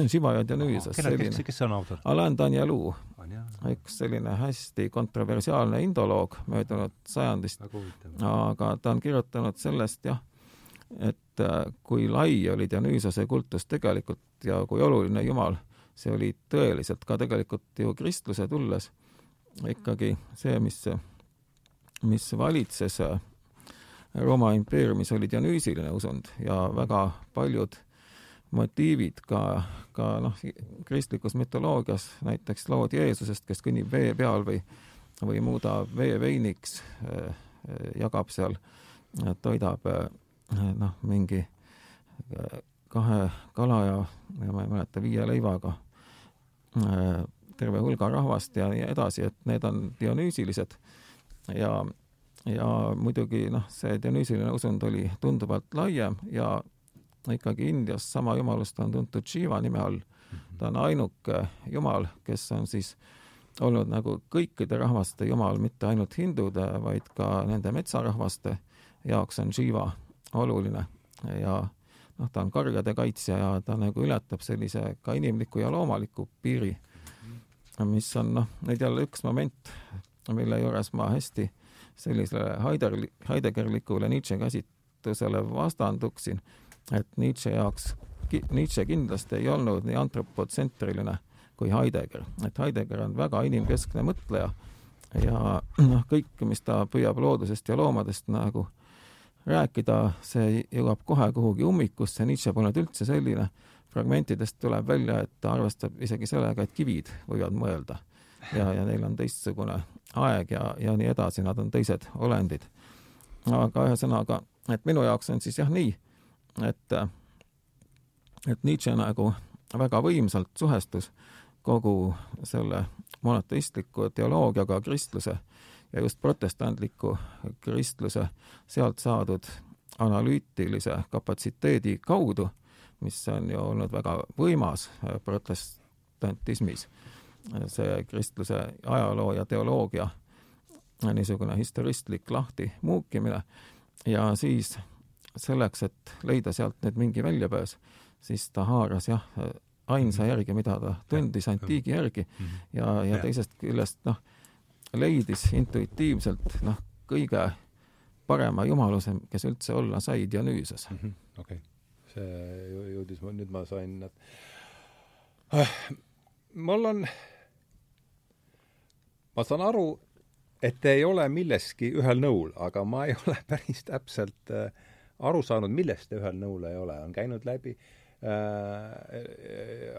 Shiva ja [CLEARS THROAT] selline. kes, kes on autor? Alain Danielou, üks selline hästi kontroversiaalne indoloog möödunud sajandist, aga ta on kirjutanud sellest jah, et äh, kui lai oli Dionüüsose kultus tegelikult ja kui oluline Jumal see oli tõeliselt ka tegelikult ju kristluse tulles ikkagi see, mis, mis valitses Rooma impeeriumis, oli dionüüsiline usund ja väga paljud motiivid ka, ka noh, kristlikus mütoloogias, näiteks lood Jeesusest, kes kõnnib vee peal või, või muudab vee veiniks, jagab seal, toidab noh, mingi kahe kala ja, ja ma ei mäleta, viie leivaga Äh, terve hulga rahvast ja nii edasi, et need on dionüüsilised ja, ja muidugi noh, see dionüüsiline usund oli tunduvalt laiem ja ikkagi Indias sama jumalust on tuntud Shiva nime all. ta on ainuke jumal, kes on siis olnud nagu kõikide rahvaste jumal, mitte ainult hindude, vaid ka nende metsarahvaste jaoks on Shiva oluline ja noh, ta on karjade kaitsja ja ta nagu ületab sellise ka inimliku ja loomaliku piiri, mis on noh, nüüd jälle üks moment, mille juures ma hästi sellisele Heider, Heideggerlikule Nietzsche käsitlusele vastanduksin, et Nietzsche jaoks, Nietzsche kindlasti ei olnud nii antropotsentriline kui Heidegger, et Heidegger on väga inimkeskne mõtleja ja noh, kõik, mis ta püüab loodusest ja loomadest nagu rääkida, see jõuab kohe kuhugi ummikusse, Nietzsche polnud üldse selline, fragmentidest tuleb välja, et ta arvestab isegi sellega, et kivid võivad mõelda. Ja, ja neil on teistsugune aeg ja, ja nii edasi, nad on teised olendid. aga ühesõnaga, et minu jaoks on siis jah nii, et, et Nietzsche nagu väga võimsalt suhestus kogu selle monoteistliku teoloogiaga kristluse ja just protestantliku kristluse sealt saadud analüütilise kapatsiteedi kaudu, mis on ju olnud väga võimas protestantismis, see kristluse ajaloo ja teoloogia niisugune historistlik lahtimuukimine ja siis selleks, et leida sealt nüüd mingi väljapääs, siis ta haaras jah, ainsa järgi, mida ta tundis antiigi järgi. Mhm. ja, ja teisest küljest noh, leidis intuitiivselt noh, kõige parema jumaluse, kes üldse olla sai Dionüüsos mm -hmm.. okei. See jõudis, nüüd ma sain, äh, mul on, ma saan aru, et ei ole milleski ühel nõul, aga ma ei ole [LAUGHS] päris täpselt äh, aru saanud, milles te ühel nõul ei ole, on käinud läbi äh, Äh, äh,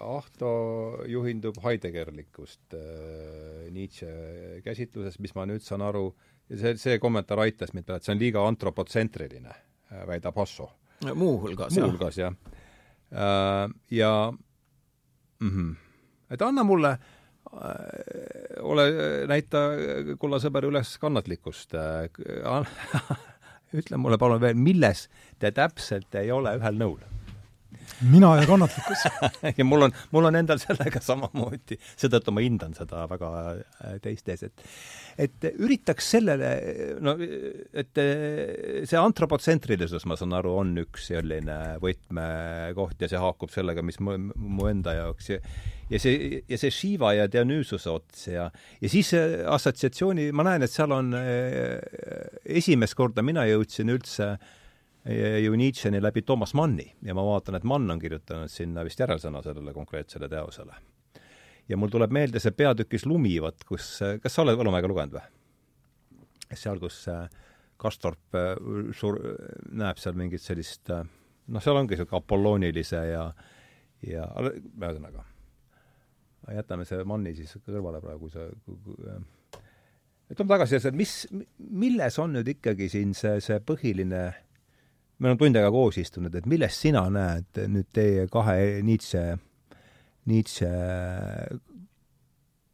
Ahto juhindub Heideggerlikust äh, Nietzsche käsitlusest, mis ma nüüd saan aru, see, see kommentaar aitas mind peale, et see on liiga antropotsentriline, väidab Hasso. muuhulgas, jah. muuhulgas, jah. ja mm -hmm et anna mulle ole, näita, kulla sõber, üles kannatlikkust [LAUGHS] ütle mulle palun veel, milles te täpselt ei ole ühel nõul? Mina ja kannatlikkus. [LAUGHS] Ja mul on, mul on endal sellega samamoodi, seetõttu ma hindan seda väga äh, teistes, et et üritaks sellele, no et äh, see antropotsentrilisus, ma saan aru, on üks selline võtmekoht ja see haakub sellega, mis mu, mu enda jaoks. Ja ja see, ja see Shiva ja Dionysuse ots ja ja siis assotsiatsiooni, ma näen, et seal on äh, esimest korda mina jõudsin üldse äh, ju Nietzscheni läbi Toomas Manni ja ma vaatan, et Mann on kirjutanud sinna vist järelsõna sellele konkreetsele teosele. ja mul tuleb meelde see peatükis Lumi, vot kus, kas sa oled Võlumäega lugenud või? seal, kus Kastorp äh, sur-, näeb seal mingit sellist äh, noh, seal ongi niisugune apolloonilise ja ja ühesõnaga, jätame see Manni siis kõrvale praegu, see ütleme tagasi, et mis, milles on nüüd ikkagi siin see, see põhiline me oleme tund aega koos istunud, et millest sina näed nüüd teie kahe Nietzsche, Nietzsche,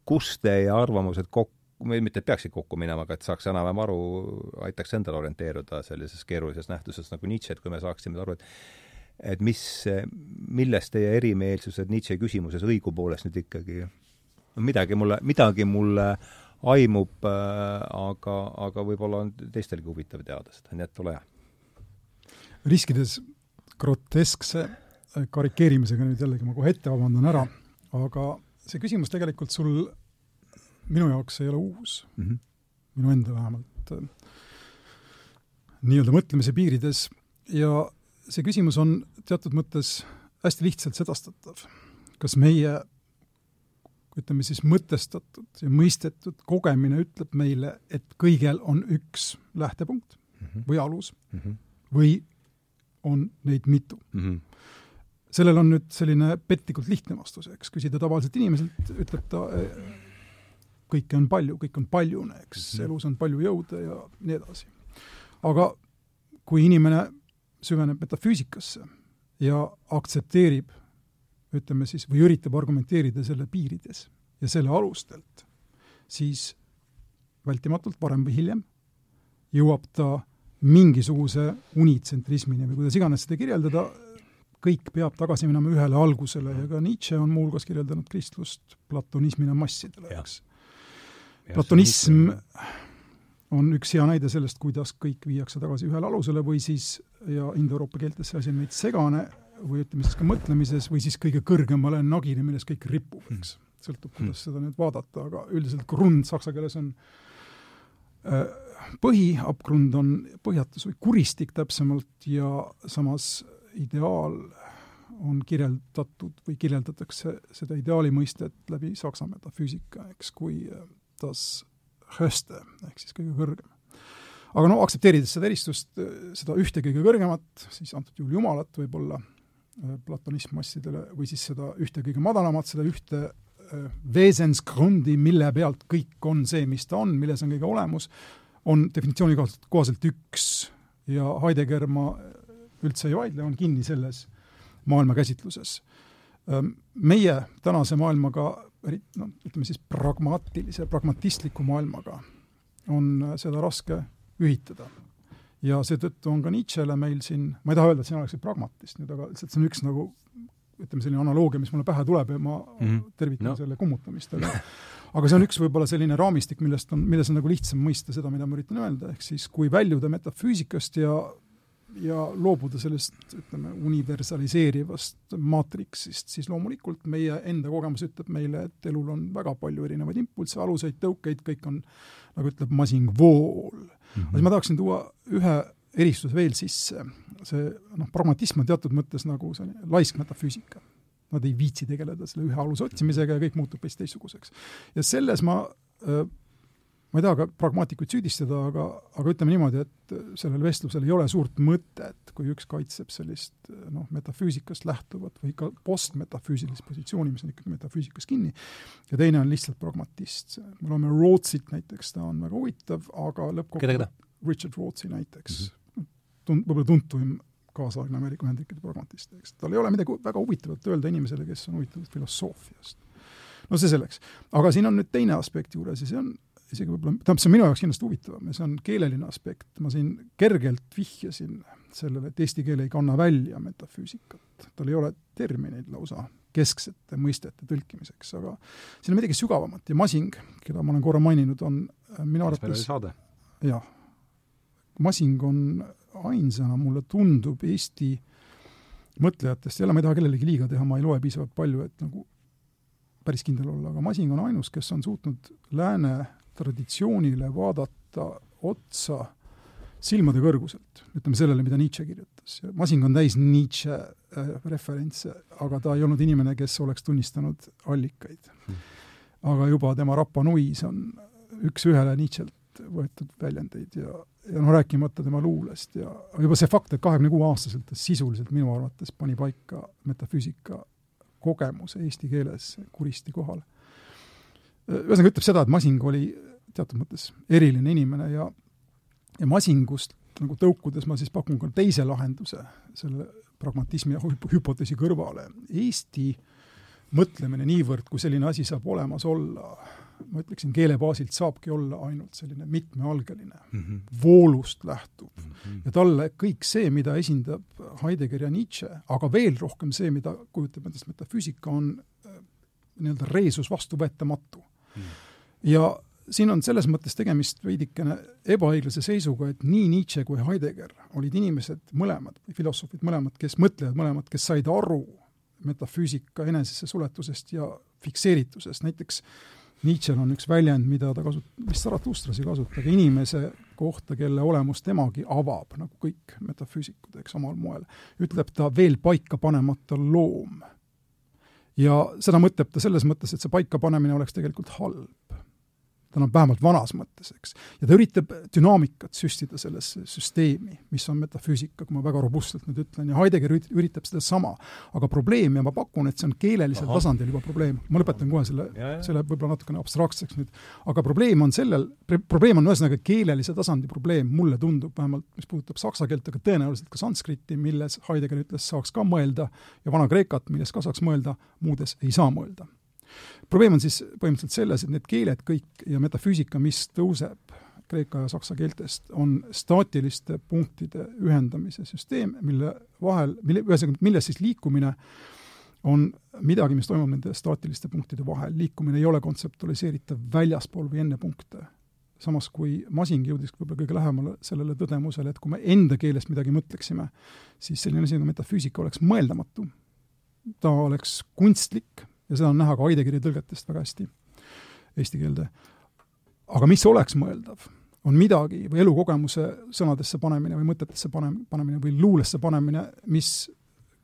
kus teie arvamused kokku, mitte et peaksid kokku minema, aga et saaks enam-vähem aru, aitaks endale orienteeruda sellises keerulises nähtuses nagu Nietzsche, et kui me saaksime aru, et et mis, milles teie erimeelsused Nietzsche küsimuses õigupoolest nüüd ikkagi, midagi mulle, midagi mulle aimub äh,, aga, aga võib-olla on teistelgi huvitav teada seda, nii et ole hea riskides groteskse äh, karikeerimisega nüüd jällegi ma kohe ette vabandan ära, aga see küsimus tegelikult sul minu jaoks ei ole uus mm, -hmm. minu enda vähemalt äh, nii-öelda mõtlemise piirides ja see küsimus on teatud mõttes hästi lihtsalt sedastatav. kas meie ütleme siis mõtestatud ja mõistetud kogemine ütleb meile, et kõigel on üks lähtepunkt mm -hmm. või alus mm -hmm. või on neid mitu mm. -hmm. sellel on nüüd selline petlikult lihtne vastus, eks, küsida tavaliselt inimeselt, ütleb ta, kõike on palju, kõik on paljune, eks mm, -hmm. elus on palju jõude ja nii edasi. aga kui inimene süveneb metafüüsikasse ja aktsepteerib, ütleme siis, või üritab argumenteerida selle piirides ja selle alustelt, siis vältimatult varem või hiljem jõuab ta mingisuguse unitsentrismini või kuidas iganes seda kirjeldada, kõik peab tagasi minema ühele algusele ja ka Nietzsche on muuhulgas kirjeldanud kristlust platonismina massidele, eks. platonism on üks hea näide sellest, kuidas kõik viiakse tagasi ühele alusele või siis, ja indoeuroopa keeltes see asi on veits segane, või ütleme siis ka mõtlemises, või siis kõige kõrgemale nagile, milles kõik ripub, eks. sõltub, kuidas seda nüüd vaadata, aga üldiselt grund saksa keeles on äh, põhiapgrund on põhjatus või kuristik täpsemalt ja samas ideaal on kirjeldatud või kirjeldatakse seda ideaali mõistet läbi saksa metafüüsika, eks, kui das höchste ehk siis kõige kõrgem. aga no aktsepteerides seda eristust, seda ühte kõige kõrgemat, siis antud juhul Jumalat võib-olla, platonism massidele, või siis seda ühte kõige madalamat, seda ühte Wesensgrundi, mille pealt kõik on see, mis ta on, milles on kõige olemus, on definitsiooni kohaselt üks ja Heidegger, ma üldse ei vaidle, on kinni selles maailmakäsitluses. Meie tänase maailmaga, noh, ütleme siis pragmaatilise, pragmatistliku maailmaga on seda raske ühitada. ja seetõttu on ka Nietzschele meil siin, ma ei taha öelda, et sina oleksid pragmatist nüüd, aga lihtsalt see on üks nagu ütleme, selline analoogia, mis mulle pähe tuleb ja ma mm -hmm. tervitan no. selle kummutamist, aga [LAUGHS] aga see on üks võib-olla selline raamistik, millest on, milles on nagu lihtsam mõista seda, mida ma üritan öelda, ehk siis kui väljuda metafüüsikast ja ja loobuda sellest, ütleme, universaliseerivast maatriksist, siis loomulikult meie enda kogemus ütleb meile, et elul on väga palju erinevaid impulsse, aluseid, tõukeid, kõik on, nagu ütleb Masing, vool mm. -hmm. aga siis ma tahaksin tuua ühe eristuse veel sisse. see noh, pragmatism on teatud mõttes nagu selline laisk metafüüsika nad ei viitsi tegeleda selle ühe aluse otsimisega ja kõik muutub hoopis teistsuguseks. ja selles ma äh, ma ei taha ka pragmaatikuid süüdistada, aga, aga ütleme niimoodi, et sellel vestlusel ei ole suurt mõtet, kui üks kaitseb sellist noh, metafüüsikast lähtuvat või ka postmetafüüsilist positsiooni, mis on ikkagi metafüüsikas kinni, ja teine on lihtsalt pragmatist. me loeme Rootsit näiteks, ta on väga huvitav, aga lõppkokkuvõttes Richard Rootsi näiteks mm, -hmm. tun-, võib-olla tuntuim kaasaegne Ameerika Ühendriikide pragmatist, eks. tal ei ole midagi väga huvitavat öelda inimesele, kes on huvitatud filosoofiast. no see selleks. aga siin on nüüd teine aspekt juures ja see on isegi võib-olla, tähendab, see on minu jaoks kindlasti huvitavam ja see on keeleline aspekt, ma siin kergelt vihjasin sellele, et eesti keel ei kanna välja metafüüsikat, tal ei ole termineid lausa kesksete mõistete tõlkimiseks, aga siin on midagi sügavamat ja Masing, keda ma olen korra maininud, on minu arvates jah, Masing on ainsana, mulle tundub, Eesti mõtlejatest, jälle ma ei taha kellelegi liiga teha, ma ei loe piisavalt palju, et nagu päris kindel olla, aga Masing on ainus, kes on suutnud lääne traditsioonile vaadata otsa silmade kõrguselt, ütleme sellele, mida Nietzsche kirjutas. Masing on täis Nietzsche äh, referentse, aga ta ei olnud inimene, kes oleks tunnistanud allikaid hmm.. aga juba tema Rapa Nuis on üks-ühele Nietzsche'lt võetud väljendeid ja, ja noh, rääkimata tema luulest ja juba see fakt, et kahekümne kuue aastaselt ta sisuliselt minu arvates pani paika metafüüsika kogemuse eesti keeles kuristi kohale. ühesõnaga ütleb seda, et Masing oli teatud mõttes eriline inimene ja ja masingust nagu tõukudes ma siis pakun ka teise lahenduse selle pragmatismi ja hüpoteesi kõrvale. Eesti mõtlemine niivõrd, kui selline asi saab olemas olla, ma ütleksin, keele baasilt saabki olla ainult selline mitmealgeline mm, -hmm. voolust lähtuv mm. -hmm. ja talle kõik see, mida esindab Heidegger ja Nietzsche, aga veel rohkem see, mida kujutab endast metafüüsika, on äh, nii-öelda reesus vastuvõetamatu mm. -hmm. ja siin on selles mõttes tegemist veidikene ebaõiglase seisuga, et nii Nietzsche kui Heidegger olid inimesed mõlemad, filosoofid mõlemad, kes, mõtlejad mõlemad, kes said aru metafüüsika enesesse suletusest ja fikseeritusest, näiteks Nietzsche'l on üks väljend, mida ta kasut-, vist Zarathustras ei kasuta, aga inimese kohta, kelle olemus temagi avab, nagu kõik metafüüsikud, eks, omal moel, ütleb ta veel paika panemata loom. ja seda mõtleb ta selles mõttes, et see paikapanemine oleks tegelikult halb ta on vähemalt vanas mõttes, eks. ja ta üritab dünaamikat süstida sellesse süsteemi, mis on metafüüsika, kui ma väga robustselt nüüd ütlen, ja Heidegger üritab sedasama. aga probleem, ja ma pakun, et see on keelelisel Aha. tasandil juba probleem, ma lõpetan kohe selle, selle võib-olla natukene abstraktseks nüüd, aga probleem on sellel, probleem on ühesõnaga keelelise tasandi probleem, mulle tundub vähemalt, mis puudutab saksa keelt, aga tõenäoliselt ka sanskriti, milles Heidegger ütles, saaks ka mõelda, ja Vana-Kreekat, milles ka saaks mõelda, muudes ei saa mõelda probleem on siis põhimõtteliselt selles, et need keeled kõik ja metafüüsika, mis tõuseb kreeka ja saksa keeltest, on staatiliste punktide ühendamise süsteem, mille vahel, mille, ühesõnaga, milles siis liikumine on midagi, mis toimub nende staatiliste punktide vahel, liikumine ei ole kontseptualiseeritav väljaspool või enne punkte. samas kui Masing jõudis võib-olla kõige lähemale sellele tõdemusele, et kui me enda keeles midagi mõtleksime, siis selline asi nagu metafüüsika oleks mõeldamatu. ta oleks kunstlik, ja seda on näha ka Heidegeri tõlgetest väga hästi eesti keelde. aga mis oleks mõeldav, on midagi või elukogemuse sõnadesse panemine või mõtetesse panem-, panemine või luulesse panemine, mis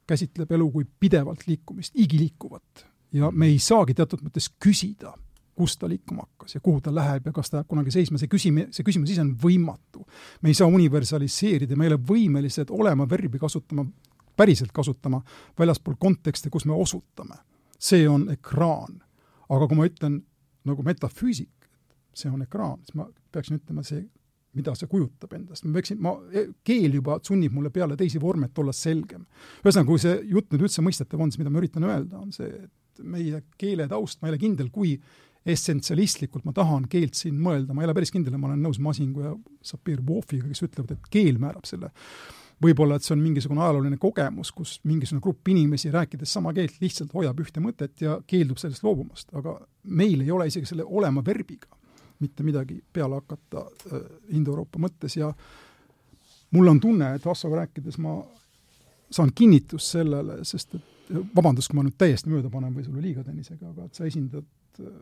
käsitleb elu kui pidevalt liikumist, igiliikuvat. ja me ei saagi teatud mõttes küsida, kust ta liikuma hakkas ja kuhu ta läheb ja kas ta jääb kunagi seisma, see küsim-, see küsimus ise on võimatu. me ei saa universaliseerida, me ei ole võimelised olema verbi kasutama, päriselt kasutama väljaspool kontekste, kus me osutame see on ekraan. aga kui ma ütlen nagu metafüüsik, see on ekraan, siis ma peaksin ütlema see, mida see kujutab endast, ma peaksin, ma, keel juba sunnib mulle peale teisi vorme, et olla selgem. ühesõnaga, kui see jutt nüüd üldse mõistetav on, siis mida ma üritan öelda, on see, et meie keele taust, ma ei ole kindel, kui essentsialistlikult ma tahan keelt siin mõelda, ma ei ole päris kindel, ma olen nõus Masingu ja Sapir Vofiga, kes ütlevad, et keel määrab selle võib-olla et see on mingisugune ajalooline kogemus, kus mingisugune grupp inimesi, rääkides sama keelt, lihtsalt hoiab ühte mõtet ja keeldub sellest loobumast, aga meil ei ole isegi selle olema verbiga mitte midagi peale hakata äh, Indoeuroopa mõttes. Ja mul on tunne, et Vassoga rääkides ma saan kinnitust sellele, sest et vabandust, kui ma nüüd täiesti mööda panen või sulle liiga teen isegi, aga et sa esindad äh,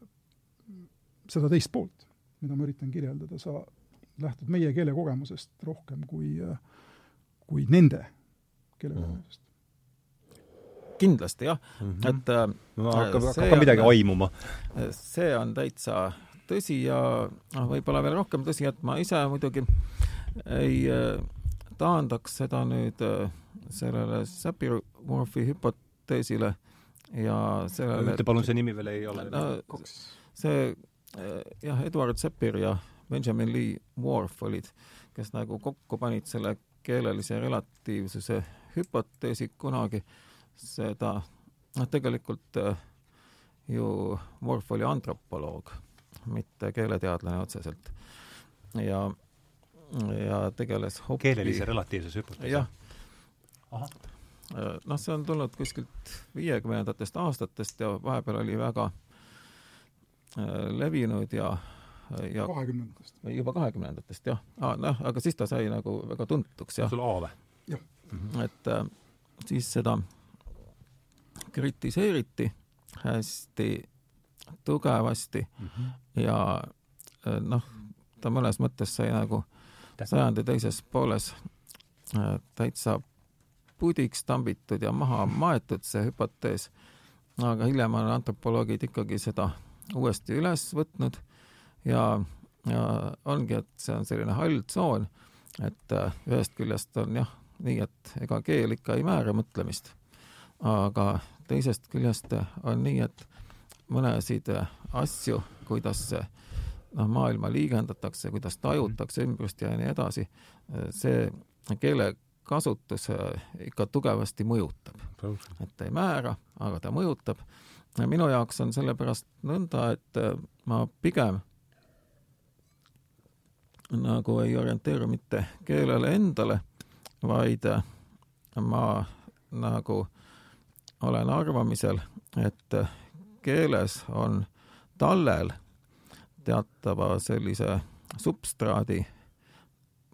seda teist poolt, mida ma üritan kirjeldada, sa lähtud meie keelekogemusest rohkem kui äh, kui nende keelekogemusest mm.. kindlasti jah mm, -hmm. et äh, no, hakkab, hakkab ka midagi aimuma. see on täitsa tõsi ja noh, võib-olla veel rohkem tõsi, et ma ise muidugi ei äh, taandaks seda nüüd äh, sellele Sapir-Whorfi hüpoteesile ja sellele ütle palun, see nimi veel ei ole no, see jah, Edward Sapir ja Benjamin Lee Whorf olid, kes nagu kokku panid selle keelelise relatiivsuse hüpoteesi kunagi, seda noh, tegelikult äh, ju Worf oli antropoloog, mitte keeleteadlane otseselt. ja, ja tegeles hoopis keelelise relatiivsuse hüpotees? jah. noh, see on tulnud kuskilt viiekümnendatest aastatest ja vahepeal oli väga äh, levinud ja ja kahekümnendatest. juba kahekümnendatest, jah ah,. noh, aga siis ta sai nagu väga tuntuks, jah. sul A või? jah. -hmm. et äh, siis seda kritiseeriti hästi tugevasti mm -hmm. ja äh, noh, ta mõnes mõttes sai nagu sajandi teises pooles äh, täitsa pudiks tambitud ja maha maetud, see hüpotees, aga hiljem on antropoloogid ikkagi seda uuesti üles võtnud ja, ja ongi, et see on selline hall tsoon, et äh, ühest küljest on jah, nii et ega keel ikka ei määra mõtlemist, aga teisest küljest on nii, et mõnesid asju, kuidas noh, maailma liigendatakse, kuidas tajutakse ümbrust ja nii edasi, see keelekasutus ikka tugevasti mõjutab. et ei määra, aga ta mõjutab. minu jaoks on sellepärast nõnda, et ma pigem nagu ei orienteeru mitte keelele endale, vaid ma nagu olen arvamisel, et keeles on tallel teatava sellise substraadi,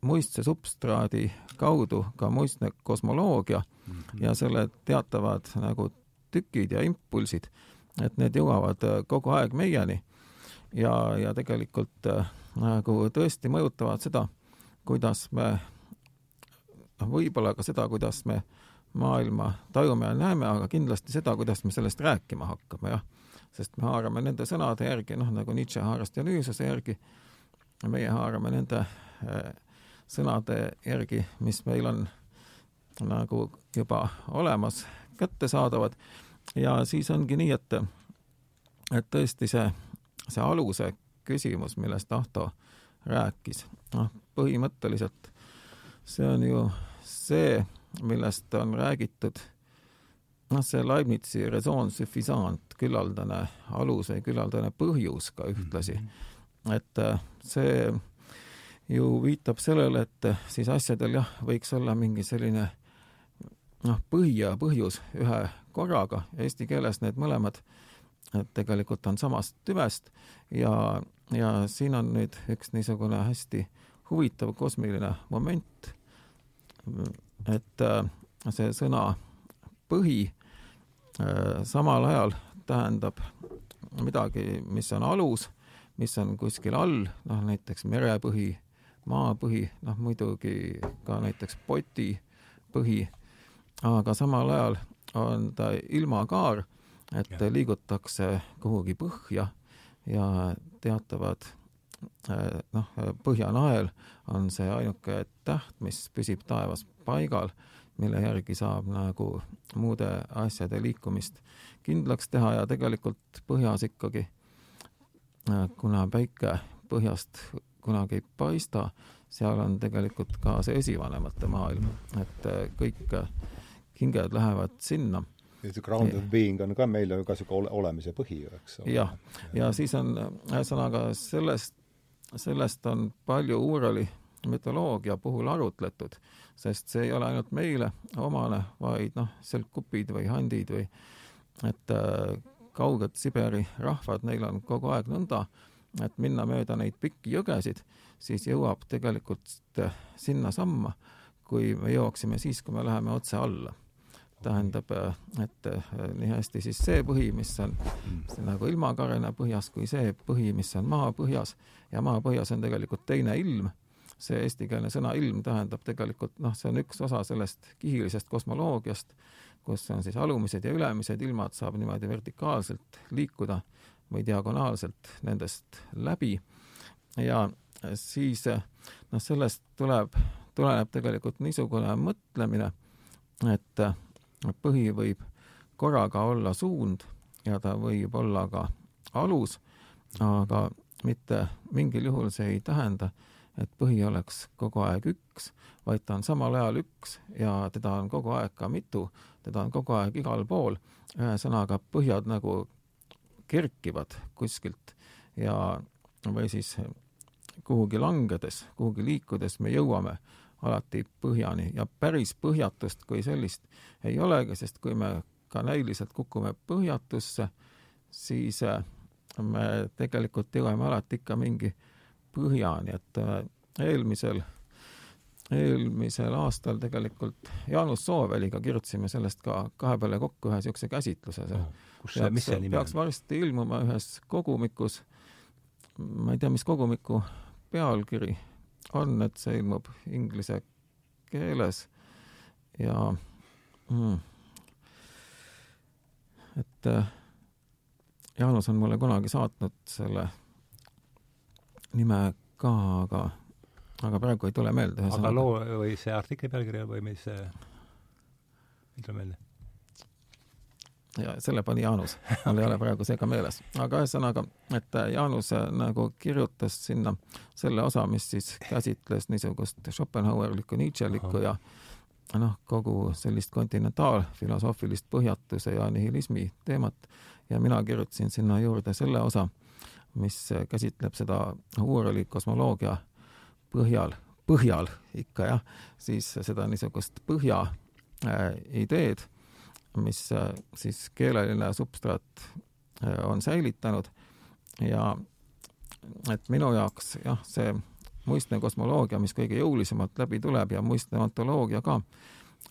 muistse substraadi kaudu ka muistne kosmoloogia mm -hmm. ja selle teatavad nagu tükid ja impulsid, et need jõuavad kogu aeg meieni ja, ja tegelikult äh, nagu tõesti mõjutavad seda, kuidas me, noh, võib-olla ka seda, kuidas me maailma tajume ja näeme, aga kindlasti seda, kuidas me sellest rääkima hakkame, jah. sest me haarame nende sõnade järgi, noh, nagu Nietzsche haaras Dionüüsose järgi, meie haarame nende äh, sõnade järgi, mis meil on nagu juba olemas, kättesaadavad ja siis ongi nii, et, et tõesti see, see aluse küsimus, millest Ahto rääkis, noh, põhimõtteliselt see on ju see, millest on räägitud, noh, see Leibnizi raison suffisant, küllaldane alus või küllaldane põhjus ka ühtlasi. -hmm. et äh, see ju viitab sellele, et siis asjadel jah, võiks olla mingi selline noh, põhi ja põhjus ühe korraga, eesti keeles need mõlemad tegelikult on samast tüvest ja, ja siin on nüüd üks niisugune hästi huvitav kosmiline moment et äh, see sõna põhi äh, samal ajal tähendab midagi, mis on alus, mis on kuskil all, noh näiteks merepõhi, maapõhi, noh muidugi ka näiteks potipõhi, aga samal ajal on ta ilmakaar, et liigutakse kuhugi põhja ja teatavad äh, noh, põhjanael on see ainuke täht, mis püsib taevas paigal, mille järgi saab nagu muude asjade liikumist kindlaks teha ja tegelikult põhjas ikkagi, äh, kuna päike põhjast kunagi ei paista, seal on tegelikult ka see esivanemate maailm, et äh, kõik hinged lähevad sinna see ground of being on ka meil ju ka niisugune olemise põhi ju, eks ole. jah, ja siis on ühesõnaga sellest, sellest on palju Uurali mütoloogia puhul arutletud sest see ei ole ainult meile omane, vaid noh, selkupid või handid või et äh, kauged Siberi rahvad, neil on kogu aeg nõnda, et minna mööda neid pikki jõgesid, siis jõuab tegelikult sinnasamma, kui me jõuaksime siis, kui me läheme otse alla. Tähendab, äh, et äh, nii hästi siis see põhi, mis on see nagu ilmakarena põhjas, kui see põhi, mis on maapõhjas ja maapõhjas on tegelikult teine ilm. See eestikeelne sõna ilm tähendab tegelikult noh, see on üks osa sellest kihilisest kosmoloogiast, kus on siis alumised ja ülemised ilmad, saab niimoodi vertikaalselt liikuda või diagonaalselt nendest läbi. Ja siis noh, sellest tuleb, tuleneb tegelikult niisugune mõtlemine, et põhi võib korraga olla suund ja ta võib olla ka alus, aga mitte mingil juhul see ei tähenda, et põhi oleks kogu aeg üks, vaid ta on samal ajal üks ja teda on kogu aeg ka mitu, teda on kogu aeg igal pool. ühesõnaga, põhjad nagu kerkivad kuskilt ja või siis kuhugi langedes, kuhugi liikudes me jõuame alati põhjani ja päris põhjatust kui sellist ei olegi, sest kui me ka näiliselt kukume põhjatusse, siis äh, me tegelikult jõuame alati ikka mingi põhjani, et äh, eelmisel, eelmisel aastal tegelikult Jaanus Sooveliga kirjutasime sellest ka kahe peale kokku ühe niisuguse käsitluse. kus see, mis see nimi on? peaks varsti ilmuma ühes kogumikus, ma ei tea, mis kogumiku pealkiri on, et see ilmub inglise keeles ja mm, et äh, Jaanus on mulle kunagi saatnud selle nime ka, aga, aga praegu ei tule meelde. aga loo või see artikli pealkiri või mis ei tule meelde? Ja selle pani Jaanus, mul ei [LAUGHS] ole praegu see ka meeles. aga ühesõnaga, et Jaanus äh, nagu kirjutas sinna selle osa, mis siis käsitles niisugust Schopenhauerlikku, Nietzschelikku ja noh, kogu sellist kontinentaalfilosoofilist põhjatuse ja nihilismi teemat. Ja mina kirjutasin sinna juurde selle osa, mis käsitleb seda Hureli kosmoloogia põhjal, põhjal ikka jah, siis seda niisugust põhja äh, ideed mis äh, siis keeleline substraat äh, on säilitanud. Ja et minu jaoks jah, see muistne kosmoloogia, mis kõige jõulisemalt läbi tuleb ja muistne ontoloogia ka,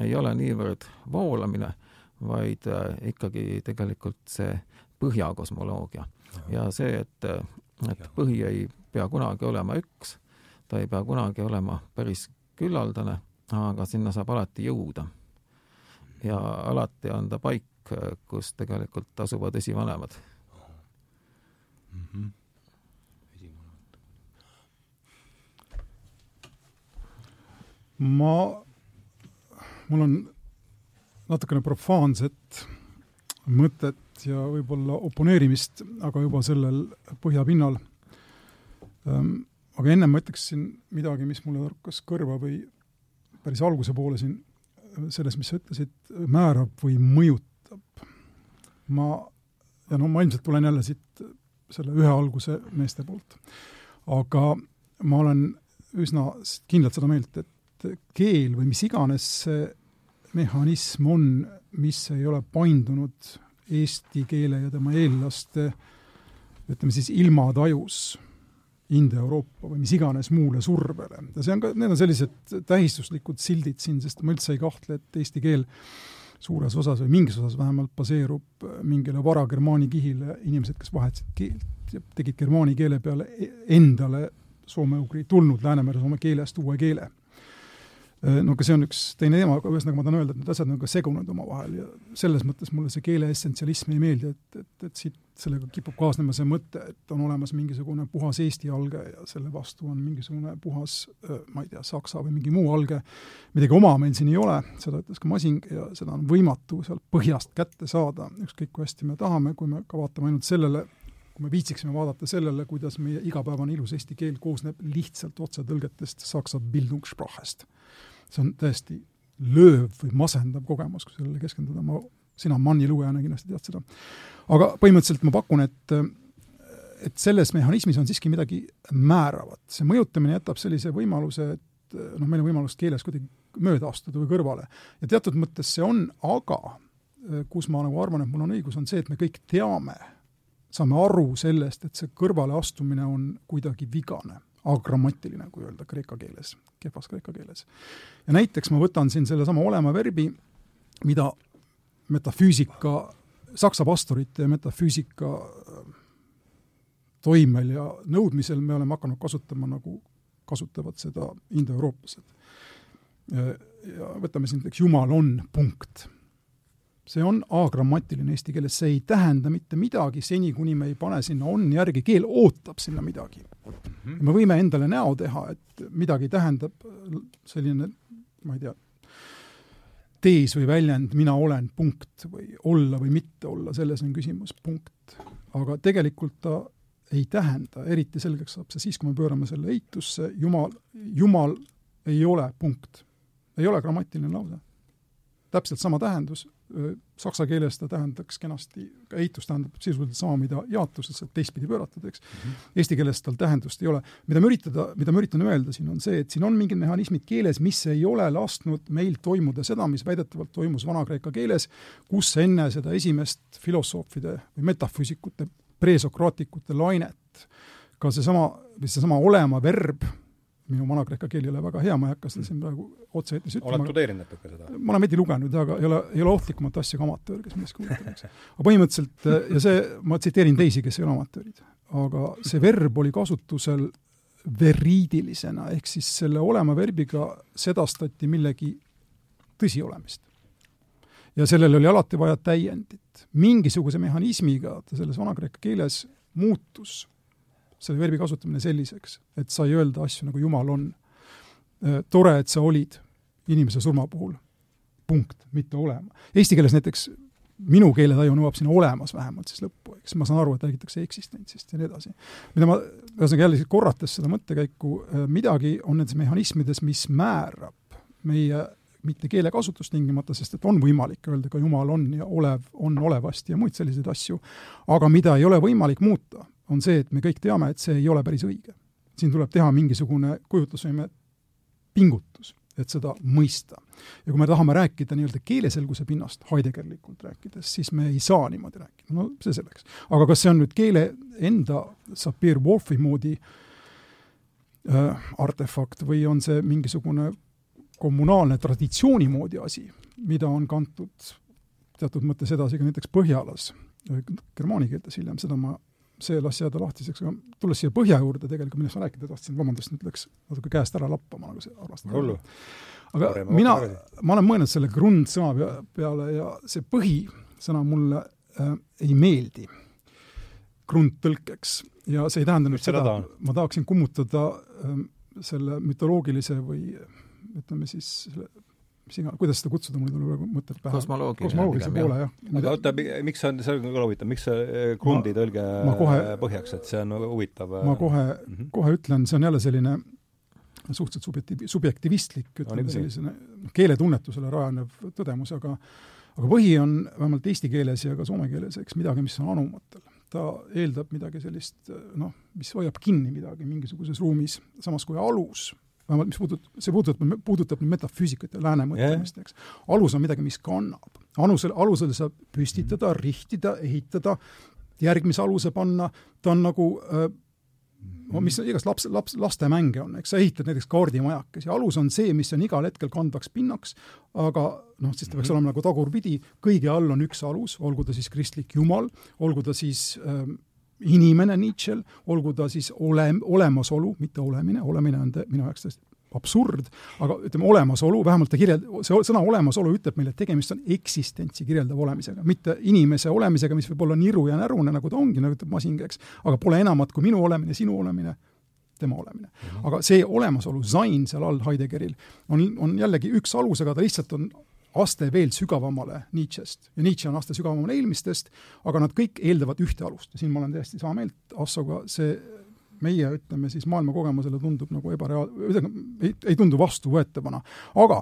ei ole niivõrd voolamine, vaid äh, ikkagi tegelikult see põhjakosmoloogia. ja see, et, et põhi ei pea kunagi olema üks, ta ei pea kunagi olema päris küllaldane, aga sinna saab alati jõuda ja alati on ta paik, kus tegelikult asuvad esivanemad mm. -hmm. ma, mul on natukene profaanset mõtet ja võib-olla oponeerimist, aga juba sellel põhjapinnal. Ehm, aga ennem ma ütleksin midagi, mis mulle torkas kõrva või päris alguse poole siin selles, mis sa ütlesid, määrab või mõjutab. ma, ja no ma ilmselt tulen jälle siit selle ühe alguse meeste poolt. aga ma olen üsna kindlalt seda meelt, et keel või mis iganes see mehhanism on, mis ei ole paindunud eesti keele ja tema eellaste ütleme siis ilmatajus India-Euroopa või mis iganes muule survele. ja see on ka, need on sellised tähistuslikud sildid siin, sest ma üldse ei kahtle, et eesti keel suures osas või mingis osas vähemalt baseerub mingile varagermaani kihile, inimesed, kes vahetasid keelt ja tegid germaani keele peale e-, endale soome-ugri tulnud Läänemere soome keelest uue keele no aga see on üks teine teema, aga ühesõnaga ma tahan öelda, et need asjad on ka segunenud omavahel ja selles mõttes mulle see keele essentsialism ei meeldi, et, et, et siit sellega kipub kaasnema see mõte, et on olemas mingisugune puhas Eesti alge ja selle vastu on mingisugune puhas, äh, ma ei tea, saksa või mingi muu alge. midagi oma meil siin ei ole, seda ütles ka Masing ja seda on võimatu sealt põhjast kätte saada, ükskõik kui hästi me tahame, kui me ka vaatame ainult sellele, kui me viitsiksime vaadata sellele, kuidas meie igapäevane ilus eesti keel koosneb lihtsalt otsetõlgetest saksa Bildungssprachest see on täiesti lööv või masendav kogemus, kui sellele keskenduda, ma, sina Manni lugejana kindlasti tead seda. aga põhimõtteliselt ma pakun, et et selles mehhanismis on siiski midagi määravat. see mõjutamine jätab sellise võimaluse, et noh, meil on võimalus keeles kuidagi mööda astuda või kõrvale. ja teatud mõttes see on, aga kus ma nagu arvan, et mul on õigus, on see, et me kõik teame, saame aru sellest, et see kõrvaleastumine on kuidagi vigane agrammatiline, kui öelda kreeka keeles, kehvas kreeka keeles. ja näiteks ma võtan siin sellesama olema verbi, mida metafüüsika, saksa pastorite ja metafüüsika äh, toimel ja nõudmisel me oleme hakanud kasutama, nagu kasutavad seda indoeurooplased. ja võtame siin näiteks Jumal on, punkt see on agrammatiline eesti keeles, see ei tähenda mitte midagi seni, kuni me ei pane sinna on järgi, keel ootab sinna midagi. -hmm. me võime endale näo teha, et midagi tähendab selline, ma ei tea, tees või väljend mina olen, punkt, või olla või mitte olla, selles on küsimus, punkt. aga tegelikult ta ei tähenda, eriti selgeks saab see siis, kui me pöörame selle eitusse, jumal, jumal ei ole, punkt. ei ole grammatiline lause. täpselt sama tähendus, saksa keeles ta tähendaks kenasti, ka ehitus tähendab sisuliselt sama, mida jaotus, lihtsalt teistpidi pööratud, eks mm. -hmm. Eesti keeles tal tähendust ei ole. mida ma üritada, mida ma üritan öelda siin, on see, et siin on mingid mehhanismid keeles, mis ei ole lasknud meil toimuda seda, mis väidetavalt toimus Vana-Kreeka keeles, kus enne seda esimest filosoofide või metafüüsikute, presokraatikute lainet ka seesama, või seesama olema verb, minu vana-kreeka keel ei ole väga hea, ma ei hakka seda siin praegu otse-eetris ütlema. oled tudeerinud natuke seda? ma olen veidi lugenud, aga ei ole, ei ole ohtlikumat asja kui amatöör, kes millestki huvitav, eks. aga põhimõtteliselt, ja see, ma tsiteerin teisi, kes ei ole amatöörid, aga see verb oli kasutusel veriidilisena, ehk siis selle olema verbiga sedastati millegi tõsiolemist. ja sellele oli alati vaja täiendit. mingisuguse mehhanismiga ta selles vana-kreeka keeles muutus selle verbi kasutamine selliseks, et sai öelda asju nagu Jumal on. Äh, tore, et sa olid inimese surma puhul. punkt, mitte olema. Eesti keeles näiteks minu keeletaju nõuab sinna olemas vähemalt siis lõppu, eks ma saan aru, et räägitakse eksistentsist ja nii edasi. mida ma, ühesõnaga jälle korrates seda mõttekäiku, äh, midagi on nendes mehhanismides, mis määrab meie mitte keelekasutust tingimata, sest et on võimalik öelda ka Jumal on ja olev on olevasti ja muid selliseid asju, aga mida ei ole võimalik muuta, on see, et me kõik teame, et see ei ole päris õige. siin tuleb teha mingisugune kujutlusvõime pingutus, et seda mõista. ja kui me tahame rääkida nii-öelda keeleselguse pinnast, Heideggerlikult rääkides, siis me ei saa niimoodi rääkida, no see selleks. aga kas see on nüüd keele enda Sapir-Whorfi moodi äh, artefakt või on see mingisugune kommunaalne traditsiooni moodi asi, mida on kantud teatud mõttes edasi ka näiteks Põhjalas, germaani keeltes hiljem, seda ma see las jääda lahtiseks, aga tulles siia põhja juurde tegelikult, millest ma rääkida tahtsin, vabandust, nüüd läks natuke käest ära lappama, nagu see arvestada. hullu. aga Parema mina, ma olen mõelnud selle grundsõna peale ja see põhisõna mulle äh, ei meeldi grundtõlkeks ja see ei tähenda nüüd seda, seda, ma tahaksin kummutada äh, selle mütoloogilise või ütleme siis selle mis iganes, kuidas seda kutsuda, mul ei tule praegu mõtet pähe. kosmoloogiline. kosmoloogilise poole, jah. aga oota, miks on, see on ka huvitav, miks see Grundi tõlge kohe, põhjaks, et see on huvitav? ma kohe mm, -hmm. kohe ütlen, see on jälle selline suhteliselt subjektiiv, subjektivistlik, ütleme no, sellisene keeletunnetusele rajanev tõdemus, aga aga põhi on vähemalt eesti keeles ja ka soome keeles, eks, midagi, mis on anumatel. ta eeldab midagi sellist, noh, mis hoiab kinni midagi mingisuguses ruumis, samas kui alus vähemalt mis puudutab, see puudutab, puudutab nüüd metafüüsikat ja lääne mõtlemist, eks. alus on midagi, mis kannab. alusel, alusel saab püstitada, mhm. rihtida, ehitada, järgmise aluse panna, ta on nagu äh, mis igast laps, laps, lastemänge on, eks sa ehitad näiteks kaardimajakesi, alus on see, mis on igal hetkel kandvaks pinnaks, aga noh, siis ta peaks -hmm. olema nagu tagurpidi, kõige all on üks alus, olgu ta siis kristlik jumal, olgu ta siis ähm, inimene Nietzsche'l, olgu ta siis ole, olemasolu, mitte olemine, olemine on te, minu jaoks täiesti absurd, aga ütleme, olemasolu, vähemalt ta kirjeld-, see sõna olemasolu ütleb meile, et tegemist on eksistentsi kirjeldav olemisega, mitte inimese olemisega, mis võib olla niru ja närune, nagu ta ongi, nagu ütleb Masin, eks, aga pole enamat kui minu olemine, sinu olemine, tema olemine mm. -hmm. aga see olemasolu, sein seal all Heideggeril, on, on jällegi üks alus, aga ta lihtsalt on aste veel sügavamale Nietzsche'st. Ja Nietzsche on aste sügavamale eelmistest, aga nad kõik eeldavad ühte alust. Ja siin ma olen täiesti sama meelt Assoga, see meie, ütleme siis maailmakogemusele tundub nagu ebareaal-, ühesõnaga ei, ei tundu vastuvõetavana, aga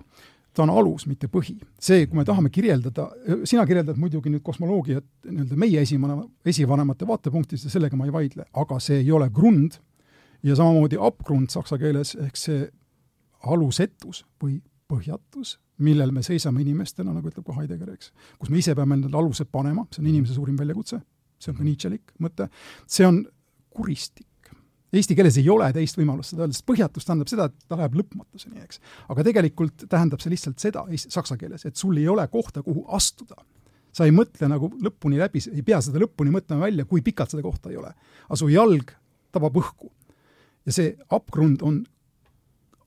ta on alus, mitte põhi. see, kui me tahame kirjeldada, sina kirjeldad muidugi nüüd kosmoloogiat nii-öelda meie esivanema, esivanemate vaatepunktist ja sellega ma ei vaidle, aga see ei ole grund ja samamoodi abgrund saksa keeles ehk see alusetus või põhjatus millel me seisame inimestena, nagu ütleb ka Heidegger, eks. kus me ise peame endale alused panema, see on inimese suurim väljakutse, see on ka Nietzschelik mõte, see on kuristik. Eesti keeles ei ole teist võimalust seda öelda, sest põhjatus tähendab seda, et ta läheb lõpmatuseni, eks. aga tegelikult tähendab see lihtsalt seda saksa keeles, et sul ei ole kohta, kuhu astuda. sa ei mõtle nagu lõpuni läbi, ei pea seda lõpuni mõtlema välja, kui pikalt seda kohta ei ole. aga su jalg tabab õhku. ja see abgrund on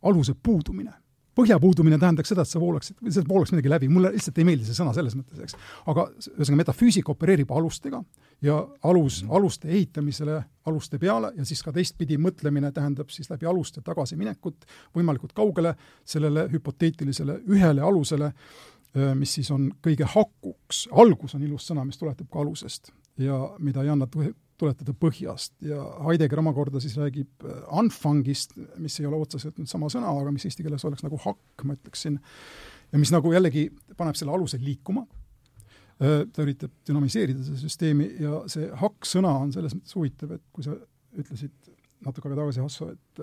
aluse puudumine põhja puudumine tähendaks seda, et sa voolaksid, see voolaks midagi läbi, mulle lihtsalt ei meeldi see sõna selles mõttes, eks. aga ühesõnaga, metafüüsika opereerib alustega ja alus, mhm. aluste ehitamisele, aluste peale ja siis ka teistpidi mõtlemine tähendab siis läbi aluste tagasiminekut võimalikult kaugele sellele hüpoteetilisele ühele alusele, mis siis on kõige hakuks, algus on ilus sõna, mis tuletab ka alusest ja mida ei anna tuletada põhjast. Ja Heidegger omakorda siis räägib äh, anfangist, mis ei ole otseselt nüüd sama sõna, aga mis eesti keeles oleks nagu hakk, ma ütleksin, ja mis nagu jällegi paneb selle aluse liikuma. Ta üritab dünamiseerida seda süsteemi ja see hakk-sõna on selles mõttes huvitav, et kui sa ütlesid natuke aega tagasi, Hasso, et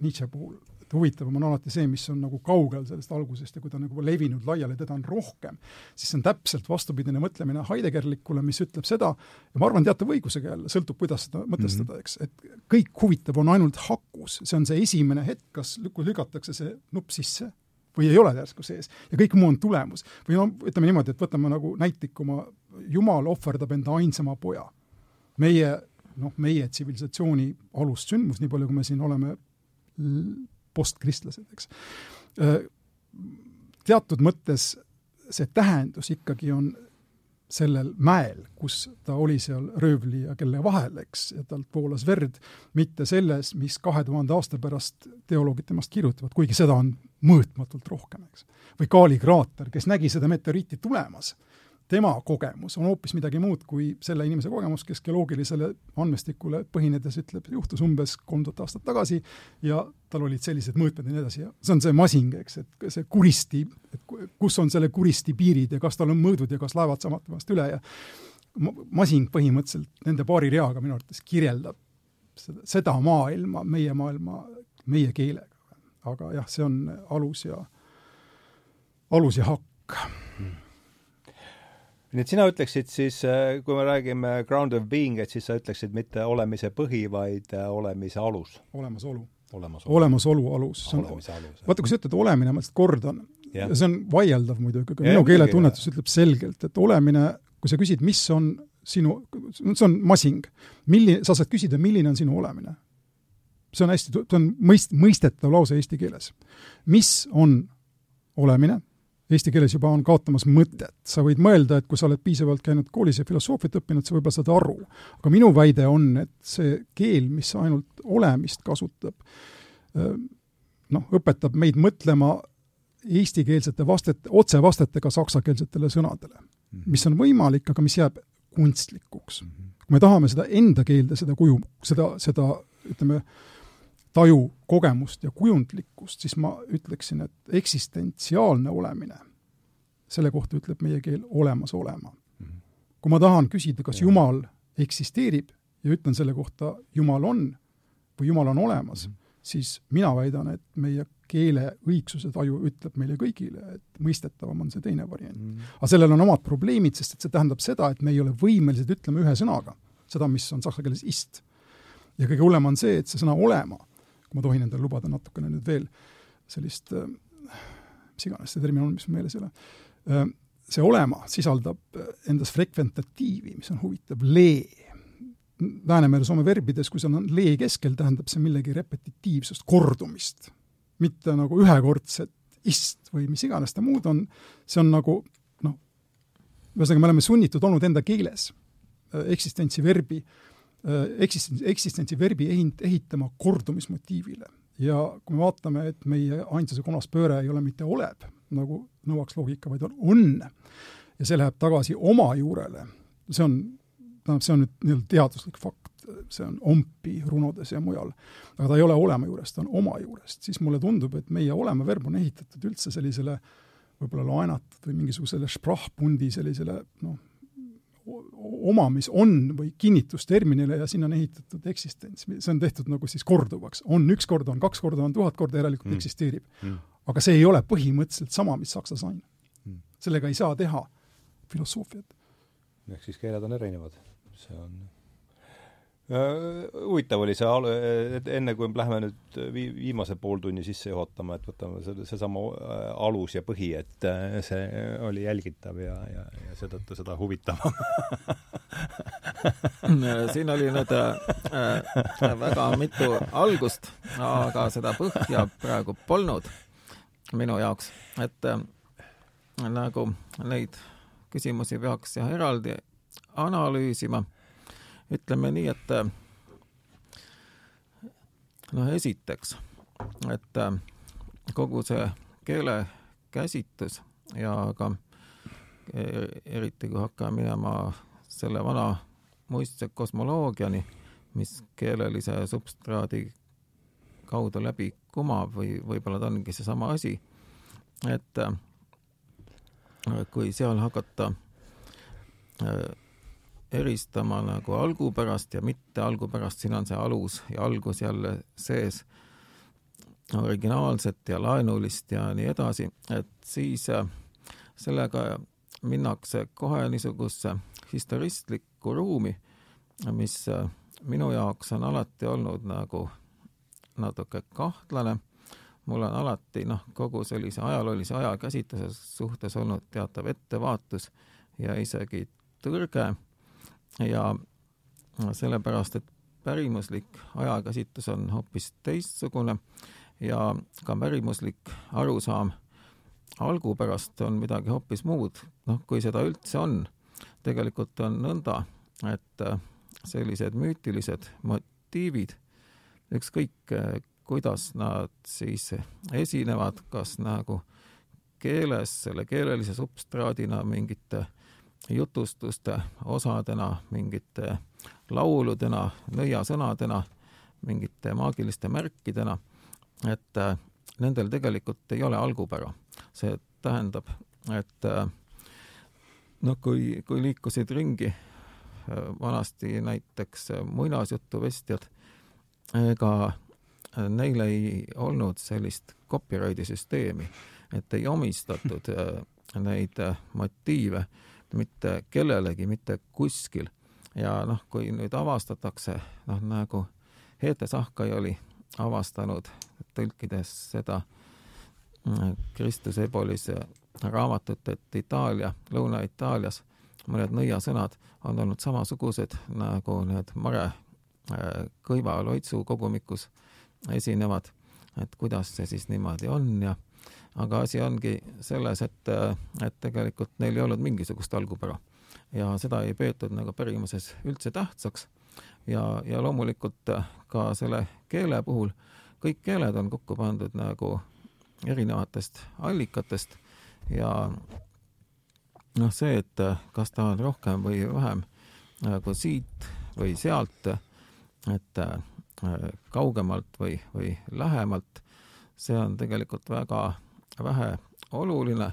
Nietzsche puhul huvitavam on alati see, mis on nagu kaugel sellest algusest ja kui ta on nagu levinud laiali, teda on rohkem, siis see on täpselt vastupidine mõtlemine Heideggerlikule, mis ütleb seda, ja ma arvan, teatava õigusega jälle, sõltub, kuidas seda mõtestada, mhm. eks, et kõik huvitav on ainult hakus, see on see esimene hetk, kas lükatakse see nupp sisse või ei ole järsku sees ja kõik muu on tulemus. või no ütleme niimoodi, et võtame nagu näitlikuma, Jumal ohverdab enda ainsama poja. meie noh, meie tsivilisatsiooni alussündmus, nii palju kui me siin oleme postkristlased, eks. teatud mõttes see tähendus ikkagi on sellel mäel, kus ta oli seal röövli ja kelle vahel, eks, ja talt voolas verd, mitte selles, mis kahe tuhande aasta pärast teoloogid temast kirjutavad, kuigi seda on mõõtmatult rohkem, eks. või Kaali kraater, kes nägi seda meteoriiti tulemas tema kogemus on hoopis midagi muud kui selle inimese kogemus, kes geoloogilisele andmestikule põhinedes ütleb, juhtus umbes kolm tuhat aastat tagasi ja tal olid sellised mõõtmed ja nii edasi ja see on see masing, eks, et see kuristi, et kus on selle kuristi piirid ja kas tal on mõõdud ja kas laevad saavad temast üle ja masing põhimõtteliselt nende paari reaga minu arvates kirjeldab seda, seda maailma, meie maailma, meie keelega. aga jah, see on alus ja, alus ja hakk nii et sina ütleksid siis, äh, kui me räägime ground of being, et siis sa ütleksid mitte olemise põhi, vaid äh, olemise alus? olemasolu. olemasolu, olemasolu alus. vaata, kui sa ütled olemine, ma lihtsalt kordan, ja see on vaieldav muidugi, aga minu keeletunnetus ütleb selgelt, et olemine, kui sa küsid, mis on sinu, see on masing, milline, sa saad küsida, milline on sinu olemine. see on hästi, see on mõist-, mõistetav lause eesti keeles. mis on olemine eesti keeles juba on kaotamas mõtet. sa võid mõelda, et kui sa oled piisavalt käinud koolis ja filosoofiat õppinud, sa võib-olla saad aru. aga minu väide on, et see keel, mis ainult olemist kasutab, noh, õpetab meid mõtlema eestikeelsete vastet, otsevastetega saksakeelsetele sõnadele, mhm. mis on võimalik, aga mis jääb kunstlikuks. Mhm. kui me tahame seda enda keelde, seda kuju, seda, seda ütleme, taju, kogemust ja kujundlikkust, siis ma ütleksin, et eksistentsiaalne olemine, selle kohta ütleb meie keel olemas olema. Mhm. kui ma tahan küsida, kas. Jumal eksisteerib ja ütlen selle kohta Jumal on või Jumal on olemas mm, -hmm. siis mina väidan, et meie keele õigsuse taju ütleb meile kõigile, et mõistetavam on see teine variant mm. -hmm. aga sellel on omad probleemid, sest et see tähendab seda, et me ei ole võimelised ütlema ühe sõnaga seda, mis on saksa keeles ist. ja kõige hullem on see, et see sõna olema kui ma tohin endale lubada natukene nüüd veel sellist äh, mis iganes see termin on, mis mul meeles ei ole, äh, see olema sisaldab endas frekventatiivi, mis on huvitav, lee. Läänemere soome verbides, kui seal on lee keskel, tähendab see millegi repetitiivsust, kordumist. mitte nagu ühekordset ist või mis iganes ta muud on, see on nagu noh, ühesõnaga me oleme sunnitud olnud enda keeles äh, eksistentsi verbi äh, Äh, eksistentsi, eksistentsi verbi ehint-, ehitama kordumismotiivile. ja kui me vaatame, et meie ainsuse kolmas pööre ei ole mitte oleb, nagu nõuaks loogika, vaid on on, ja see läheb tagasi oma juurele, see on, tähendab, see on nüüd nii-öelda teaduslik fakt, see on ompi runodes ja mujal, aga ta ei ole olema juures, ta on oma juurest, siis mulle tundub, et meie olema verb on ehitatud üldse sellisele võib-olla laenatud või mingisugusele sprachpundi sellisele noh, omamis on või kinnitusterminile ja sinna on ehitatud eksistents, see on tehtud nagu siis korduvaks, on üks kord, on kaks korda, on tuhat korda, järelikult mm. eksisteerib. Mm.. aga see ei ole põhimõtteliselt sama, mis saksa sain. Mm.. sellega ei saa teha filosoofiat. ehk siis keeled on erinevad, see on huvitav oli see, et enne kui me läheme nüüd vi-, viimase pooltunni sisse juhatama, et võtame selle, seesama äh, alus ja põhi, et äh, see oli jälgitav ja, ja, ja seetõttu seda huvitavam [LAUGHS] siin oli nüüd äh, väga mitu algust, aga seda põhja praegu polnud minu jaoks, et äh, nagu neid küsimusi peaks jah eraldi analüüsima ütleme nii, et äh, noh, esiteks, et äh, kogu see keelekäsitlus ja ka e, eriti kui hakkame minema selle vana muistse kosmoloogiani, mis keelelise substraadi kaudu läbi kumab või võib-olla ta ongi seesama asi, et äh, kui seal hakata eristama nagu algupärast ja mitte algupärast, siin on see alus ja algus jälle sees, originaalset ja laenulist ja nii edasi, et siis äh, sellega minnakse kohe niisugusesse historistlikku ruumi, mis äh, minu jaoks on alati olnud nagu natuke kahtlane. mul on alati noh, kogu sellise ajaloolise ajakäsitluse suhtes olnud teatav ettevaatus ja isegi tõrge ja sellepärast, et pärimuslik ajakäsitlus on hoopis teistsugune ja ka pärimuslik arusaam algupärast on midagi hoopis muud, noh, kui seda üldse on. tegelikult on nõnda, et sellised müütilised motiivid, ükskõik kuidas nad siis esinevad, kas nagu keeles, selle keelelise substraadina mingite äh, jutustuste osadena, mingite lauludena, nõiasõnadena, mingite maagiliste märkidena, et äh, nendel tegelikult ei ole algupära. see tähendab, et noh, kui, kui liikusid ringi äh, vanasti näiteks muinasjutuvestjad, ega neil ei olnud sellist copyrighti süsteemi, et ei omistatud neid motiive mitte kellelegi, mitte kuskil. ja noh, kui nüüd avastatakse, noh nagu Heete Sahkai oli avastanud, tõlkides seda mm, Kristus Ebolis raamatut, et Itaalia, Lõuna-Itaalias mõned nõiasõnad on olnud samasugused nagu need Mare äh, Kõiva loitsu kogumikus esinevad, et kuidas see siis niimoodi on ja aga asi ongi selles, et, et tegelikult neil ei olnud mingisugust algupära ja seda ei peetud nagu pärimuses üldse tähtsaks. ja, ja loomulikult ka selle keele puhul, kõik keeled on kokku pandud nagu erinevatest allikatest ja noh, see, et kas ta on rohkem või vähem nagu siit või sealt, et kaugemalt või, või lähemalt, see on tegelikult väga vähe oluline,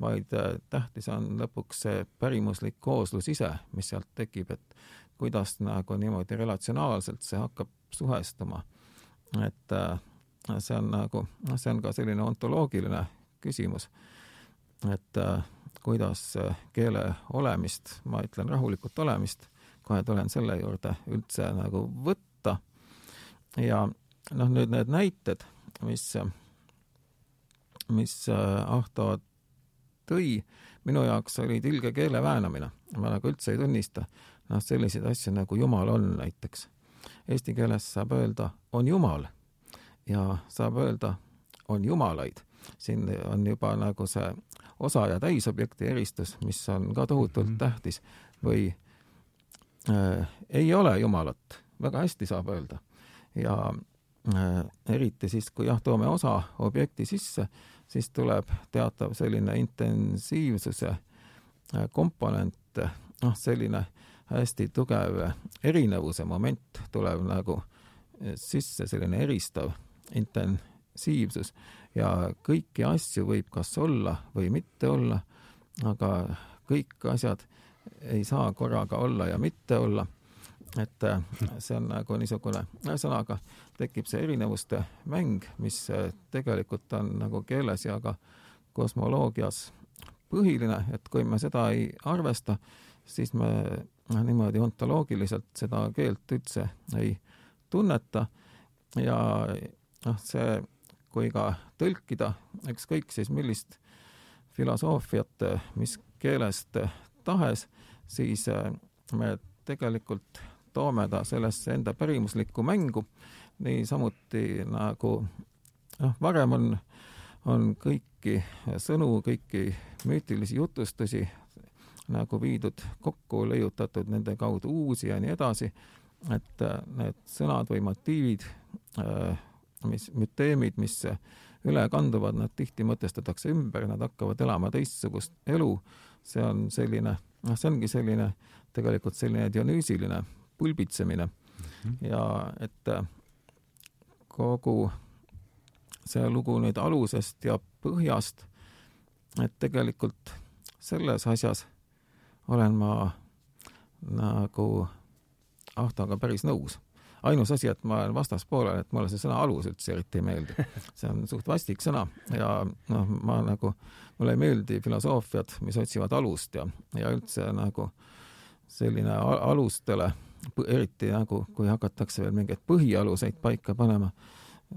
vaid äh, tähtis on lõpuks see pärimuslik kooslus ise, mis sealt tekib, et kuidas nagu niimoodi relatsionaalselt see hakkab suhestuma. et äh, see on nagu, noh, see on ka selline ontoloogiline küsimus, et äh, kuidas keele olemist, ma ütlen rahulikult olemist, kohe tulen selle juurde, üldse nagu võtta ja noh, nüüd need näited, mis mis äh, Ahto tõi, minu jaoks oli tilge keele väänamine. ma nagu üldse ei tunnista noh, selliseid asju nagu Jumal on näiteks. Eesti keeles saab öelda on Jumal ja saab öelda on jumalaid. siin on juba nagu see osa- ja täisobjekti eristus, mis on ka tohutult mm -hmm. tähtis või äh, ei ole Jumalat, väga hästi saab öelda. ja äh, eriti siis, kui jah, toome osa objekti sisse, siis tuleb teatav selline intensiivsuse äh, komponent, noh, selline hästi tugev erinevuse moment tuleb nagu äh, sisse, selline eristav intensiivsus. Ja kõiki asju võib kas olla või mitte olla, aga kõik asjad ei saa korraga olla ja mitte olla. Et äh, see on nagu niisugune, ühesõnaga tekib see erinevuste mäng, mis äh, tegelikult on nagu keeles ja ka kosmoloogias põhiline, et kui me seda ei arvesta, siis me noh, niimoodi ontoloogiliselt seda keelt üldse ei tunneta. Ja noh, see, kui ka tõlkida ükskõik siis millist filosoofiat, mis keelest tahes, siis äh, me tegelikult toome ta sellesse enda pärimuslikku mängu, niisamuti nagu noh, varem on, on kõiki sõnu, kõiki müütilisi jutustusi nagu viidud kokku, leiutatud nende kaudu uusi ja nii edasi, et äh, need sõnad või motiivid, äh, mis, müteemid, mis üle kanduvad, nad tihti mõtestatakse ümber, nad hakkavad elama teistsugust elu, see on selline, noh, see ongi selline tegelikult selline dionüüsiline pulbitsemine. Mm -hmm. ja et äh, kogu see lugu nüüd alusest ja põhjast, et tegelikult selles asjas olen ma nagu Ahtoga päris nõus. ainus asi, et ma olen vastaspoolel, et mulle see sõna alus üldse eriti ei meeldi. see on suht vastik sõna ja noh, ma nagu, mulle ei meeldi filosoofiad, mis otsivad alust ja, ja üldse nagu selline alustele, eriti nagu, kui hakatakse veel mingeid põhialuseid paika panema,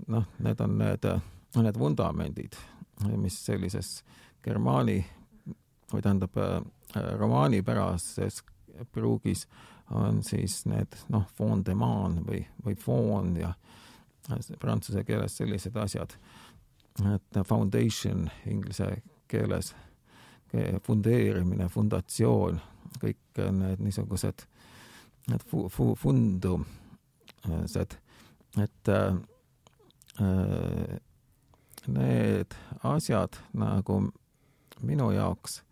noh, need on need, need vundamendid, mis sellises germaani või tähendab äh, romaanipärases pruugis on siis need noh, fondement või, või fond ja prantsuse keeles sellised asjad, et foundation inglise keeles, fundeerimine, fundatsioon, kõik need niisugused, need fu-, fu-, fundumused, et äh, need asjad nagu minu jaoks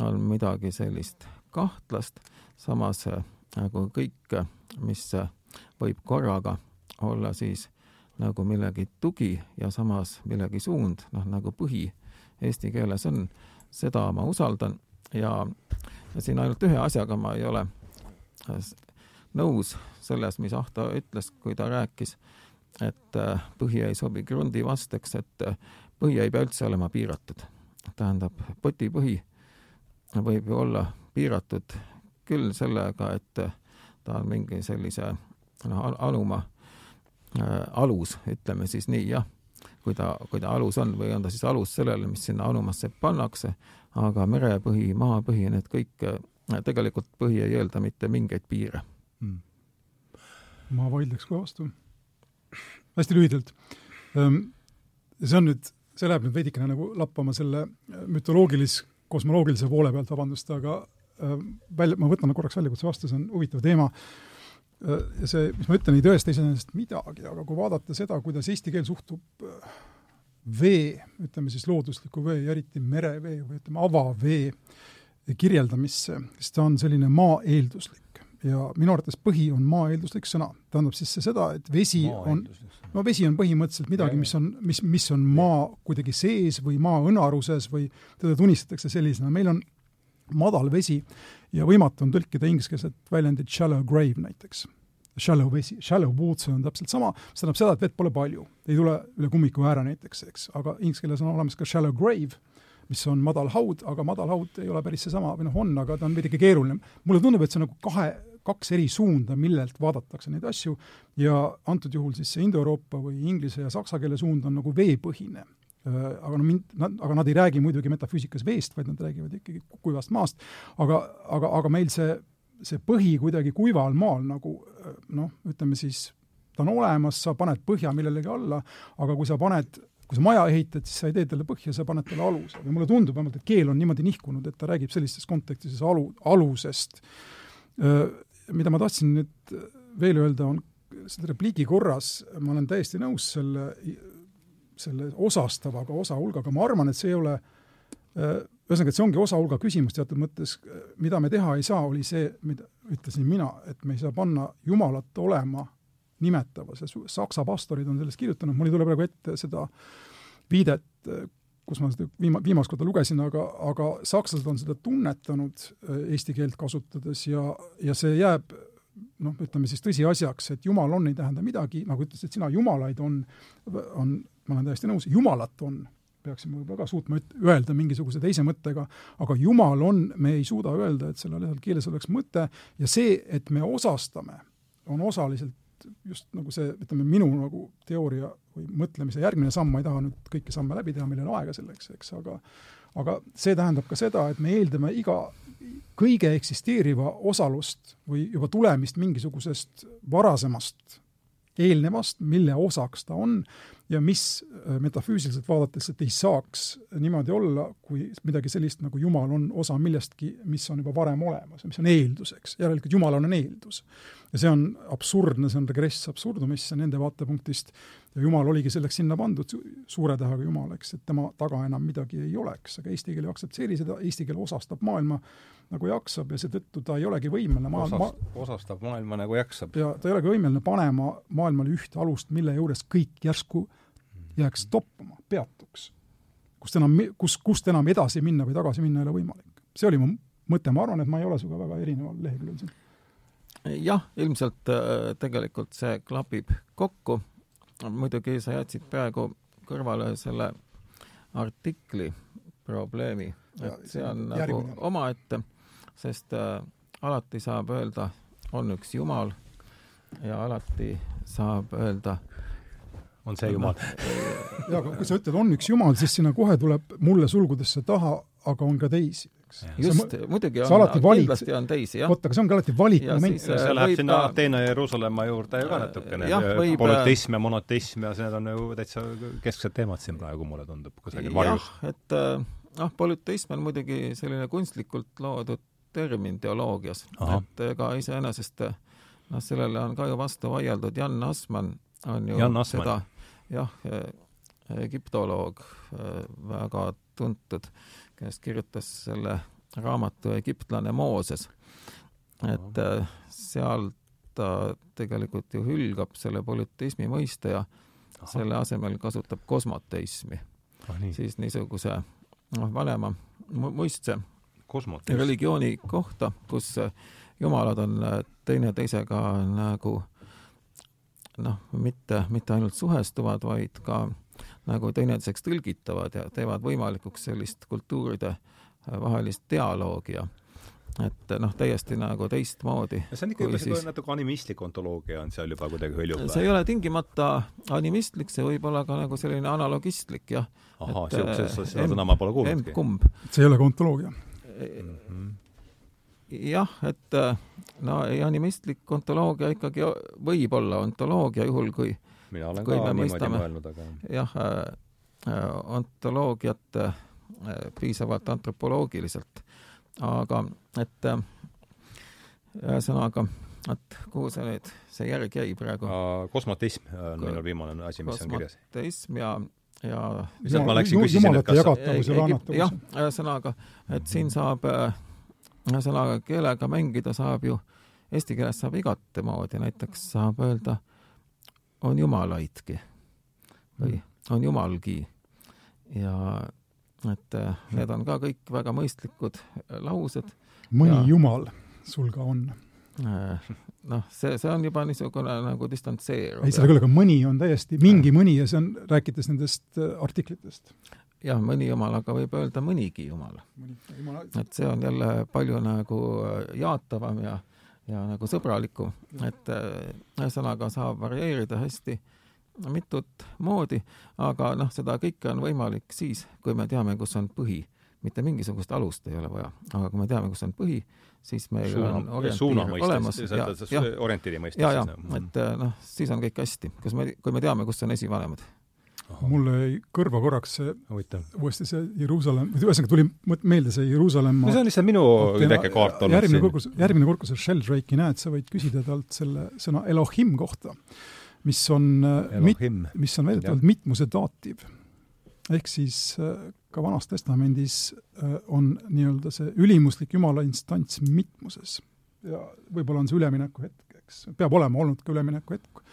on midagi sellist kahtlast, samas äh, nagu kõik, mis äh, võib korraga olla siis nagu millegi tugi ja samas millegi suund, noh nagu põhi eesti keeles on, seda ma usaldan. Ja, ja siin ainult ühe asjaga ma ei ole äh, nõus selles, mis Ahto ütles, kui ta rääkis, et põhi ei sobi krundi vasteks, et põhi ei pea üldse olema piiratud. tähendab, potipõhi võib ju olla piiratud küll sellega, et ta on mingi sellise noh, aluma äh, alus, ütleme siis nii, jah, kui ta, kui ta alus on või on ta siis alus sellele, mis sinna anumasse pannakse, aga merepõhi, maapõhi, need kõik äh,, tegelikult põhi ei eelda mitte mingeid piire hmm.. ma vaidleks kohe vastu. hästi lühidalt. Ehm, see on nüüd, see läheb nüüd veidikene nagu lappama selle mütoloogilis- kosmoloogilise poole pealt, vabandust, aga äh, välja, ma võtan korraks väljakutse vastu, see on huvitav teema äh,. ja see, mis ma ütlen, ei tõesta iseenesest midagi, aga kui vaadata seda, kuidas eesti keel suhtub äh, vee, ütleme siis loodusliku vee ja eriti merevee või ütleme, avavee kirjeldamisse, siis ta on selline maa-eelduslik. Ja minu arvates põhi on maa-eelduslik sõna. tähendab siis see seda, et vesi on, no vesi on põhimõtteliselt midagi, mis on, mis, mis on maa kuidagi sees või maa õnaruses või teda tunnistatakse sellisena, meil on madal vesi ja võimatu on tõlkida ingliskeelset väljendit shallow grave näiteks. Shallow vesi, shallow water on täpselt sama, see tähendab seda, et vett pole palju, ei tule üle kummiku ääre näiteks, eks, aga inglise keeles on olemas ka shallow grave, mis on madal haud, aga madal haud ei ole päris seesama, või noh, on, aga ta on veidike keeruline. mulle tundub, et see on nagu kahe, kaks eri suunda, millelt vaadatakse neid asju ja antud juhul siis see Indoeuroopa või inglise ja saksa keele suund on nagu veepõhine. Äh, aga no mind, nad, aga nad ei räägi muidugi metafüüsikas veest, vaid nad räägivad ikkagi kuivast maast, aga, aga, aga meil see, see põhi kuidagi kuival maal nagu äh, noh, ütleme siis, ta on olemas, sa paned põhja millelegi alla, aga kui sa paned kui sa maja ehitad, siis sa ei tee talle põhja, sa paned talle aluse. Või mulle tundub vähemalt, et keel on niimoodi nihkunud, et ta räägib sellistes kontekstides alu, alusest. Mida ma tahtsin nüüd veel öelda, on selle repliigi korras, ma olen täiesti nõus selle, selle osastavaga osa hulgaga, ma arvan, et see ei ole ühesõnaga, et see ongi osa hulga küsimus teatud mõttes, mida me teha ei saa, oli see, mida ütlesin mina, et me ei saa panna Jumalat olema nimetava, see saksa pastorid on sellest kirjutanud, mul ei tule praegu ette seda viidet, kus ma seda viima-, viimast korda lugesin, aga, aga sakslased on seda tunnetanud äh, eesti keelt kasutades ja, ja see jääb noh, ütleme siis tõsiasjaks, et jumal on, ei tähenda midagi, nagu ütlesid sina, jumalaid on, on, ma olen täiesti nõus, jumalat on, peaksime võib-olla ka suutma öelda mingisuguse teise mõttega, aga jumal on, me ei suuda öelda, et sellel keeles oleks mõte ja see, et me osastame, on osaliselt just nagu see, ütleme, minu nagu teooria või mõtlemise järgmine samm, ma ei taha nüüd kõiki samme läbi teha, meil ei ole aega selleks, eks, aga aga see tähendab ka seda, et me eeldame iga, kõige eksisteeriva osalust või juba tulemist mingisugusest varasemast eelnevast, mille osaks ta on ja mis äh, metafüüsiliselt vaadates, et ei saaks niimoodi olla, kui midagi sellist nagu Jumal on osa millestki, mis on juba varem olemas ja mis on eelduseks, järelikult Jumal on eeldus. ja see on absurdne, see on regress absurdumisse nende vaatepunktist ja Jumal oligi selleks sinna pandud, suure tähega Jumal, eks, et tema taga enam midagi ei oleks, aga eesti keel ei aktsepteeri seda, eesti keel osastab maailma nagu jaksab ja seetõttu ta ei olegi võimeline maa-, Osast, osastab maailma nagu jaksab. ja ta ei olegi võimeline panema maailmale ühte alust, mille juures kõik järsku jääks toppama, peatuks. kust enam, kus, kust enam edasi minna või tagasi minna ei ole võimalik. see oli mu mõte, ma arvan, et ma ei ole sinuga väga erineval leheküljel siin. jah, ilmselt äh, tegelikult see klapib kokku, muidugi sa jätsid praegu kõrvale selle artikli probleemi, et see on nagu omaette, sest äh, alati saab öelda, on üks Jumal ja alati saab öelda, on see Jumal. jaa, aga kui sa ütled, on üks Jumal, siis sinna kohe tuleb mulle sulgudesse taha, aga on ka teisi, eks. just, muidugi on, kindlasti on teisi, jah. vot, aga see ongi alati valikmoment. see äh, läheb sinna Ateena ja Jeruusalemma juurde ju ka natukene. polüteism ja monoteism ja need on ju täitsa kesksed teemad siin praegu, mulle tundub, kusagil varjus. jah, et äh, noh, polüteism on muidugi selline kunstlikult loodud termin teoloogias, et ega iseenesest noh, sellele on ka ju vastu vaieldud, Jan Assmann on ju Jan Assmann. seda jah, egiptoloog, väga tuntud, kes kirjutas selle raamatu Egiptlane Mooses. et äh, seal ta tegelikult ju hülgab selle polüteismi mõiste ja Aha. selle asemel kasutab kosmoteismi ah,. Nii. siis niisuguse noh, vanema mõistse religiooni kohta, kus jumalad on teineteisega nagu noh, mitte, mitte ainult suhestuvad, vaid ka nagu teineteiseks tõlgitavad ja teevad võimalikuks sellist kultuuride vahelist dialoogi ja et noh, täiesti nagu teistmoodi. see on ikka juba siis... natuke animistlik ontoloogia on seal juba kuidagi hõljub? see ei ole tingimata animistlik, see võib olla ka nagu selline analogistlik, jah. ahah, niisugust sõna ma pole kuulnudki. kumb. see ei ole ka ontoloogia mm? -hmm jah, et äh, no animistlik ontoloogia ikkagi võib olla ontoloogia, juhul kui mina olen kui ka niimoodi mõelnud, aga jah äh,, äh ontoloogiat äh, piisavalt antropoloogiliselt, aga et äh, ühesõnaga äh,, et kuhu see nüüd, see järg jäi praegu? kosmotism on minu viimane asi, mis on kirjas. kosmotism ja ja sealt ma läksin, küsisin, et kas jah, ühesõnaga, et siin saab äh, ühesõnaga, keelega mängida saab ju, eesti keeles saab igat moodi, näiteks saab öelda on jumalaidki või mm. on jumalgi. ja et äh, need on ka kõik väga mõistlikud laused. mõni ja, jumal sul ka on? Äh, noh, see, see on juba niisugune nagu distantseeruv. ei, selle küll, aga mõni on täiesti mingi mõni ja see on, rääkides nendest äh, artiklitest jah, mõni jumal, aga võib öelda mõnigi jumal. et see on jälle palju nagu äh, jaatavam ja, ja nagu sõbralikum, et äh, ühesõnaga saab varieerida hästi mitut moodi, aga noh, seda kõike on võimalik siis, kui me teame, kus on põhi. mitte mingisugust alust ei ole vaja, aga kui me teame, kus on põhi, siis meil suuna, on orientiir olemas. orientiiri mõistes. ja, ja, et äh, noh, siis on kõik hästi, kas me, kui me teame, kus on esivanemad? Mulle jäi kõrva korraks see uuesti see Jeruusalemm, ühesõnaga tuli meelde see Jeruusalemma no see on lihtsalt minu väike kaart olnud järgmine kord, kui, järgmine kord, kui sa Sheldrake'i näed, sa võid küsida talt selle sõna Elohim kohta, mis on äh, mis on väidetavalt mitmuse daatiiv. ehk siis äh, ka Vanas Testamendis äh, on nii-öelda see ülimuslik jumala instants mitmuses. ja võib-olla on see ülemineku hetk, eks, peab olema olnud ka ülemineku hetk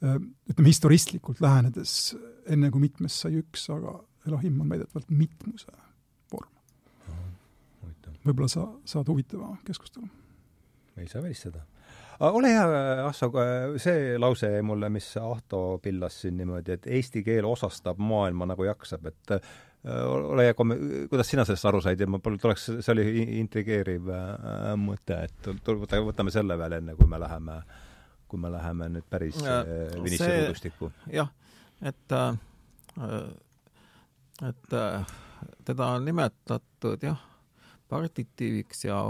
ütleme, historistlikult lähenedes enne kui mitmest sai üks, aga Elohim on väidetavalt mitmuse vorm. võib-olla sa saad huvitava keskustelu. ei saa välistada. ole hea, Asso, see lause jäi mulle, mis Ahto pillas siin niimoodi, et eesti keel osastab maailma nagu jaksab, et äh, ole hea, kuidas sina sellest aru said ja ma tuleks, see oli intrigeeriv äh, mõte, et võtame selle veel enne, kui me läheme, kui me läheme nüüd päris äh, Vinisse tudustikku. jah, et äh, Äh, et äh, teda on nimetatud jah, partitiiviks ja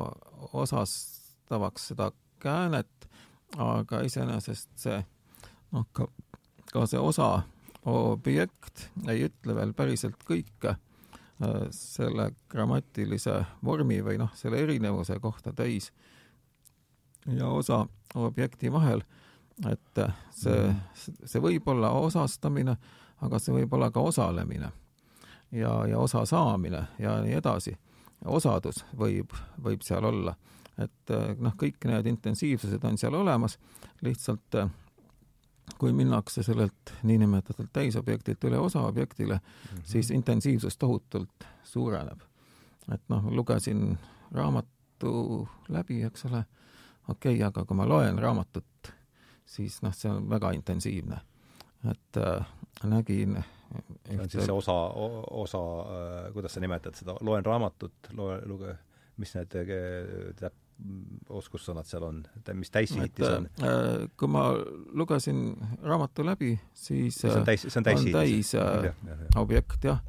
osastavaks seda käänet, aga iseenesest see noh, ka, ka see osa objekt ei ütle veel päriselt kõike äh, selle grammatilise vormi või noh, selle erinevuse kohta täis ja osa objekti vahel, et see, mhm. see võib olla osastamine aga see võib olla ka osalemine ja, ja osa saamine ja nii edasi. osadus võib, võib seal olla. et eh, noh, kõik need intensiivsused on seal olemas, lihtsalt kui minnakse sellelt niinimetatud täisobjektilt üle osaobjektile mm, -hmm. siis intensiivsus tohutult suureneb. et noh, lugesin raamat, raamatu läbi, eks ole, okei okay,, aga kui ma loen raamatut, siis noh, see on väga intensiivne. et äh, nägin see on siis see osa, osa, äh, kuidas sa nimetad seda, loen raamatut, loe, luge, mis need täp-, oskussõnad seal on, mis täissihitis on? Äh, kui ma lugesin raamatu läbi, siis see on täis, see on täissihitis? täis äh, objekt, jah.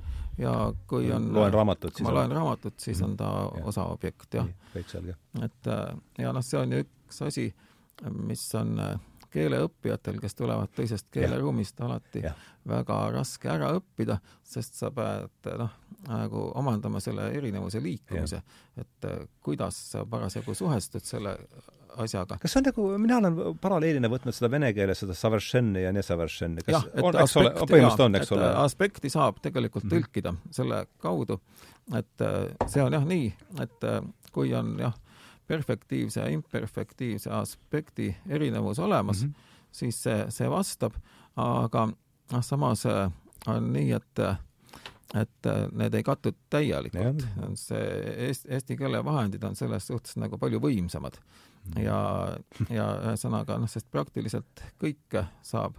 ja kui on loen raamatut, siis ma loen raamatut, siis on ta ja. osa objekt, jah. et äh, ja noh, see on ju üks asi, mis on keeleõppijatel, kes tulevad teisest keeleruumist, alati ja. väga raske ära õppida, sest sa pead noh, nagu omandama selle erinevuse liikumise, et äh, kuidas sa parasjagu suhestud selle asjaga. kas see on nagu, mina olen paralleelina võtnud seda vene keeles, seda saveršenni ja nesaveršenni, jah, on, eks ole, põhimõtteliselt on, eks ole? aspekti saab tegelikult mm -hmm. tõlkida selle kaudu, et äh, see on jah nii, et äh, kui on jah, perfektiivse ja imperfektiivse aspekti erinevus olemas mm, -hmm. siis see, see vastab, aga noh, samas on nii, et et äh, need ei kattu täielikult. see eesti, eesti keele vahendid on selles suhtes nagu palju võimsamad mm. ja, ja ühesõnaga noh, sest praktiliselt kõike saab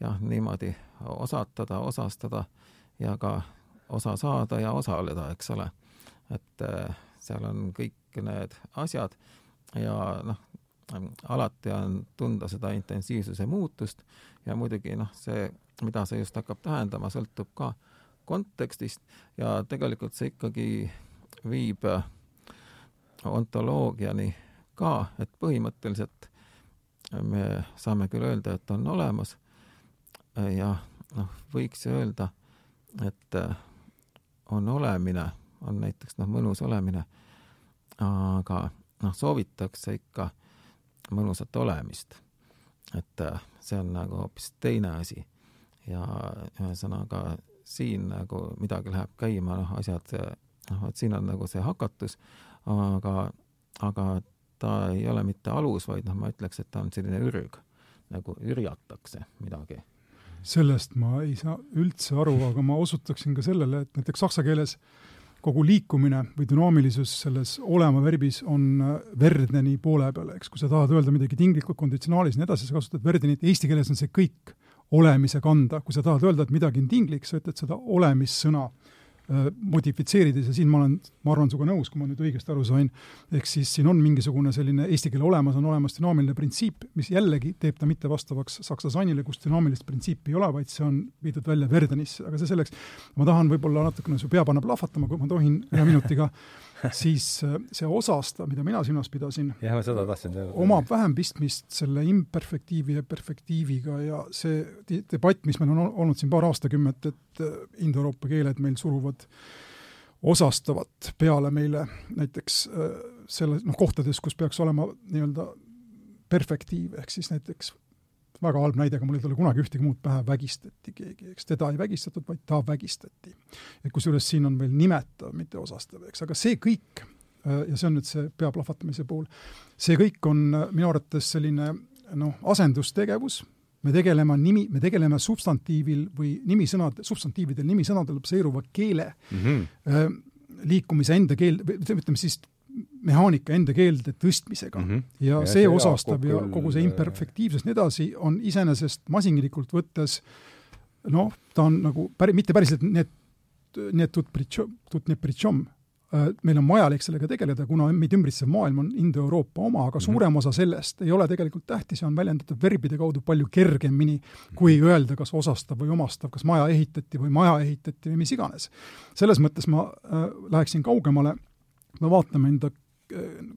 jah, niimoodi osatada, osastada ja ka osa saada ja osaleda, eks ole. et äh, seal on kõik need asjad ja noh, alati on tunda seda intensiivsuse muutust ja muidugi noh, see, mida see just hakkab tähendama, sõltub ka kontekstist ja tegelikult see ikkagi viib ontoloogiani ka, et põhimõtteliselt me saame küll öelda, et on olemas ja noh, võiks öelda, et on olemine, on näiteks noh, mõnus olemine, aga noh, soovitakse ikka mõnusat olemist. et see on nagu hoopis teine asi ja ühesõnaga siin nagu midagi läheb käima, noh, asjad, noh, vot siin on nagu see hakatus, aga, aga ta ei ole mitte alus, vaid noh, ma ütleks, et ta on selline ürg, nagu ürjatakse midagi. sellest ma ei saa üldse aru, aga ma osutaksin ka sellele, et näiteks saksa keeles kogu liikumine või dünaamilisus selles olema verbis on Verdeni poole peal, eks, kui sa tahad öelda midagi tinglikult konditsionaalis ja nii edasi, sa kasutad Verdenit, eesti keeles on see kõik olemise kanda, kui sa tahad öelda, et midagi on tinglik, sa ütled seda olemissõna. äh, modifitseerides ja siin ma olen, ma arvan, sinuga nõus, kui ma nüüd õigesti aru sain, ehk siis siin on mingisugune selline eesti keele olemas, on olemas dünaamiline printsiip, mis jällegi teeb ta mitte vastavaks saksa sannile, kus dünaamilist printsiipi ei ole, vaid see on viidud välja Verdenisse, aga see selleks, ma tahan võib-olla natukene su pea panna plahvatama, kui ma tohin ühe minutiga [LAUGHS] siis äh, see osasta, mida mina silmas pidasin, omab vähem pistmist selle imperfektiivi ja perfektiiviga ja see debatt, mis meil on olnud siin paar aastakümmet, et äh, indoeuroopa keeled meil suruvad osastavat peale meile näiteks äh, selle, noh, kohtades, kus peaks olema nii-öelda perfektiiv, ehk siis näiteks väga halb näide, aga mul ei tule kunagi ühtegi muud pähe, vägistati keegi, eks teda ei vägistatud, vaid ta vägistati. et kusjuures siin on veel nimetav, mitte osastav, eks, aga see kõik, äh, ja see on nüüd see pea plahvatamise pool, see kõik on äh, minu arvates selline noh, asendustegevus, me tegeleme nimi, me tegeleme substantiivil või nimisõnad, substantiividel nimisõnadel baseeruva keele mm -hmm. liikumise enda keel, ütleme siis mehaanika enda keelde tõstmisega mm. -hmm. ja, ja see, see osastab ja kogu see imperfektiivsus ja nii edasi on iseenesest masinlikult võttes noh, ta on nagu päri-, mitte päriselt need, need tut pritšom, tut need pritšom, äh, meil on vajalik sellega tegeleda, kuna meid ümbritsev maailm on Indo-Euroopa oma, aga -hmm. suurem osa sellest ei ole tegelikult tähtis ja on väljendatud verbide kaudu palju kergemini, kui mhm. öelda, kas osastav või omastav, kas maja ehitati või maja ehitati või mis iganes. selles mõttes ma äh, läheksin kaugemale me vaatame enda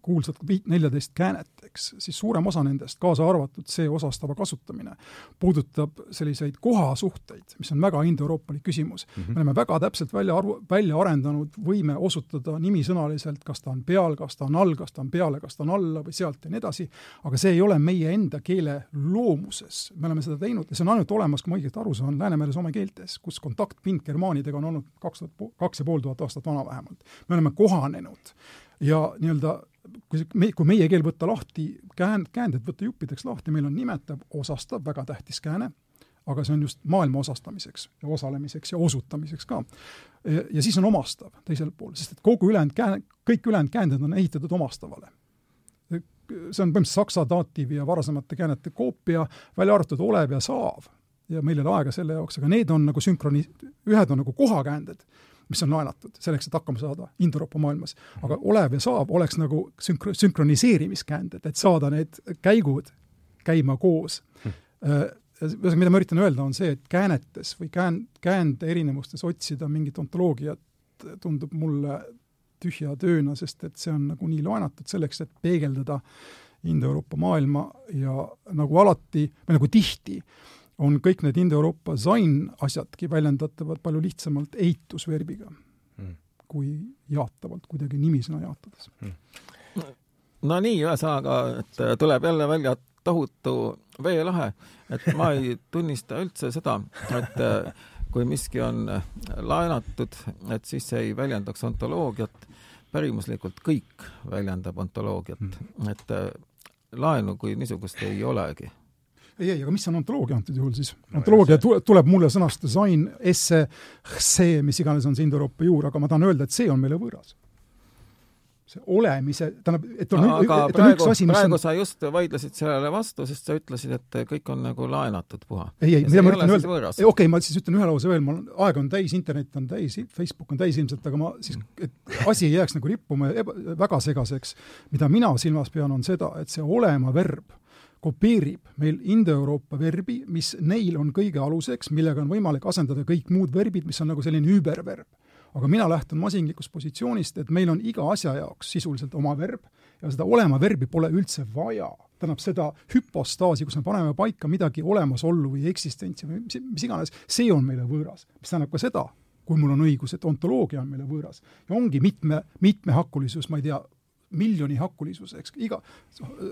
kuulsat neljateist käänet, eks, siis suurem osa nendest, kaasa arvatud see osastava kasutamine, puudutab selliseid kohasuhteid, mis on väga indoeuroopalik küsimus mm. -hmm. me oleme väga täpselt välja arvu, välja arendanud võime osutada nimisõnaliselt, kas ta on peal, kas ta on all, kas ta on peale, kas ta on alla või sealt ja nii edasi, aga see ei ole meie enda keele loomuses. me oleme seda teinud ja see on ainult olemas, kui ma õigesti aru saan, Läänemere soome keeltes, kus kontaktpind germaanidega on olnud kaks tuhat, kaks ja pool tuhat aastat vana vähemalt. me oleme kohanenud ja nii-öelda kui me, kui meie keel võtta lahti, käänd, käänded võtta juppideks lahti, meil on nimetav, osastav, väga tähtis kääne, aga see on just maailma osastamiseks ja osalemiseks ja osutamiseks ka. ja siis on omastav teisel pool, sest et kogu ülejäänud kään-, kõik ülejäänud käänded on ehitatud omastavale. see on põhimõtteliselt saksa daatiivi ja varasemate käänete koopia, välja arvatud olev ja saav. ja meil ei ole aega selle jaoks, aga need on nagu sünkroni-, ühed on nagu kohakäänded mis on laenatud selleks, et hakkama saada Indooroopa maailmas. aga olev ja saav oleks nagu sünkro-, sünkroniseerimiskäänded, et saada need käigud käima koos. Äh, ühesõnaga, mida ma üritan öelda, on see, et käänetes või kään-, käände erinevustes otsida mingit ontoloogiat tundub mulle tühja tööna, sest et see on nagunii laenatud selleks, et peegeldada Indoeuroopa maailma ja nagu alati, või nagu tihti, on kõik need Indoeuroopa zain asjadki väljendatavad palju lihtsamalt eitusverbiga mm. kui jaatavalt, kuidagi nimisõna jaatades mm. no nii, ühesõnaga, et tuleb jälle välja tohutu veelahe, et ma ei [LAUGHS] tunnista üldse seda, et kui miski on laenatud, et siis see ei väljendaks ontoloogiat, pärimuslikult kõik väljendab ontoloogiat mm., et laenu kui niisugust ei olegi ei, ei, aga mis on ontoloogia antud juhul siis no,? ontoloogia tuleb mulle sõnast design, esse, see, mis iganes on see Indo-Euroopa juur, aga ma tahan öelda, et see on meile võõras. see olemise, tähendab, et on, aga et praegu, on üks asi, mis praegu on... sa just vaidlesid sellele vastu, sest sa ütlesid, et kõik on nagu laenatud puha. ei, ei, mida ma üritan öelda, okei okay,, ma siis ütlen ühe lause veel, mul aeg on täis, internet on täis, Facebook on täis ilmselt, aga ma siis, et asi ei jääks nagu rippuma eba, väga segaseks, mida mina silmas pean, on seda, et see olema verb kopeerib meil Indoeuroopa verbi, mis neil on kõige aluseks, millega on võimalik asendada kõik muud verbid, mis on nagu selline überverb. aga mina lähtun masinlikust positsioonist, et meil on iga asja jaoks sisuliselt oma verb ja seda olema verbi pole üldse vaja. tähendab, seda hüpostaasi, kus me paneme paika midagi olemasollu või eksistentsi või mis, mis iganes, see on meile võõras. mis tähendab ka seda, kui mul on õigus, et ontoloogia on meile võõras. ja ongi mitme, mitmehakulisus, ma ei tea, miljoni hakulisus, eks iga,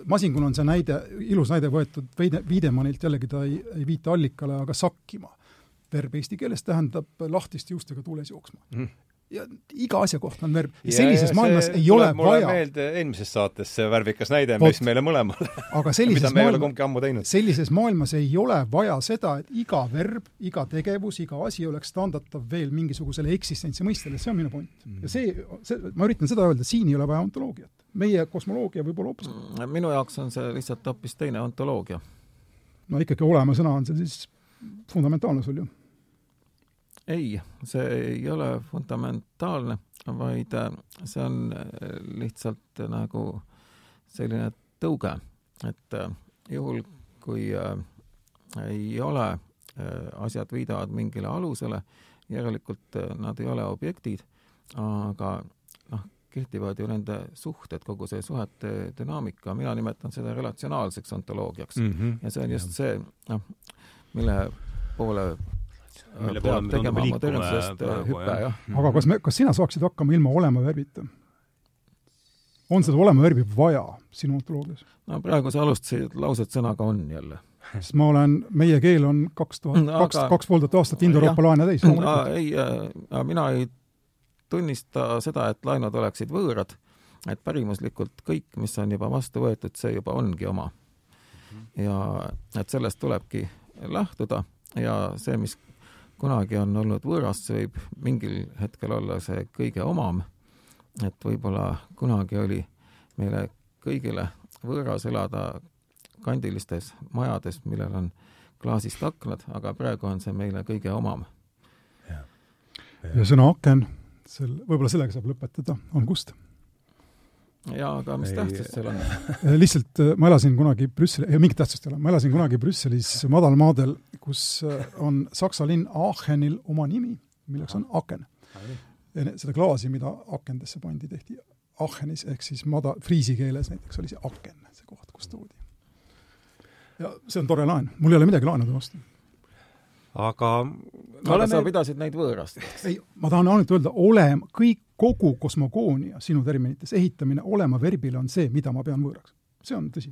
Masingul on see näide, ilus näide võetud Veide, Viidemanilt, jällegi ta ei, ei viita allikale, aga sakkima. verb eesti keeles tähendab lahtiste juustega tuules jooksma. Mm ja iga asja kohta on verb. sellises maailmas ei ole vaja. meelde eelmises saates see värvikas näide, mis meile mõlemale aga [LAUGHS] sellises maailmas, sellises maailmas ei ole vaja seda, et iga verb, iga tegevus, iga asi oleks standardav veel mingisugusele eksistentsi mõistele, see on minu point mm.. ja see, see, ma üritan seda öelda, siin ei ole vaja ontoloogiat. meie kosmoloogia võib olla hoopis mm, minu jaoks on see lihtsalt hoopis teine ontoloogia. no ikkagi olema sõna on see siis fundamentaalne sul ju ei, see ei ole fundamentaalne, vaid äh, see on äh, lihtsalt nagu selline tõuge, et äh, juhul, kui ei ole, asjad viidavad mingile alusele, järelikult nad ei ole objektid, aga noh, kehtivad ju nende suhted, kogu see suhete dünaamika, mina nimetan seda relatsionaalseks ontoloogiaks mm. -hmm. ja see on just see, noh, mille poole mille poole me tundub liikuma praegu, jah. aga kas me, kas sina saaksid hakkama ilma olema verbita? on seda olema verbi vaja sinu ontoloogias? no praegu sa alustasid lauset sõnaga on jälle. sest ma olen, meie keel on kaks tuhat, kaks, kaks pool tuhat aastat Indo-Euroopa laene täis. ei äh,, mina ei tunnista seda, et laenud oleksid võõrad, et pärimuslikult kõik, mis on juba vastu võetud, see juba ongi oma. ja et sellest tulebki lähtuda ja see, mis kunagi on olnud võõras, see võib mingil hetkel olla see kõige omam. et võib-olla kunagi oli meile kõigile võõras elada kandilistes majades, millel on klaasist aknad, aga praegu on see meile kõige omam. ja, sõna aken, sel, võib-olla sellega saab lõpetada, on kust jaa, aga mis tähtsust seal on? [LAUGHS] lihtsalt äh, ma elasin kunagi Brüsseli, ei mingit tähtsust ei ole, ma elasin kunagi Brüsselis madalmaadel, kus äh, on Saksa linn Aachenil oma nimi, milleks on Aken. seda klaasi, mida akendesse pandi, tehti Aachenis, ehk siis mada-, friisi keeles näiteks oli see aken, see koht, kus toodi. ja see on tore laen, mul ei ole midagi laenude vastu aga aga sa pidasid neid võõrast? ei, ma tahan ainult öelda, olem-, kõik, kogu kosmogoonia sinu terminites ehitamine olema verbile on see, mida ma pean võõraks. see on tõsi.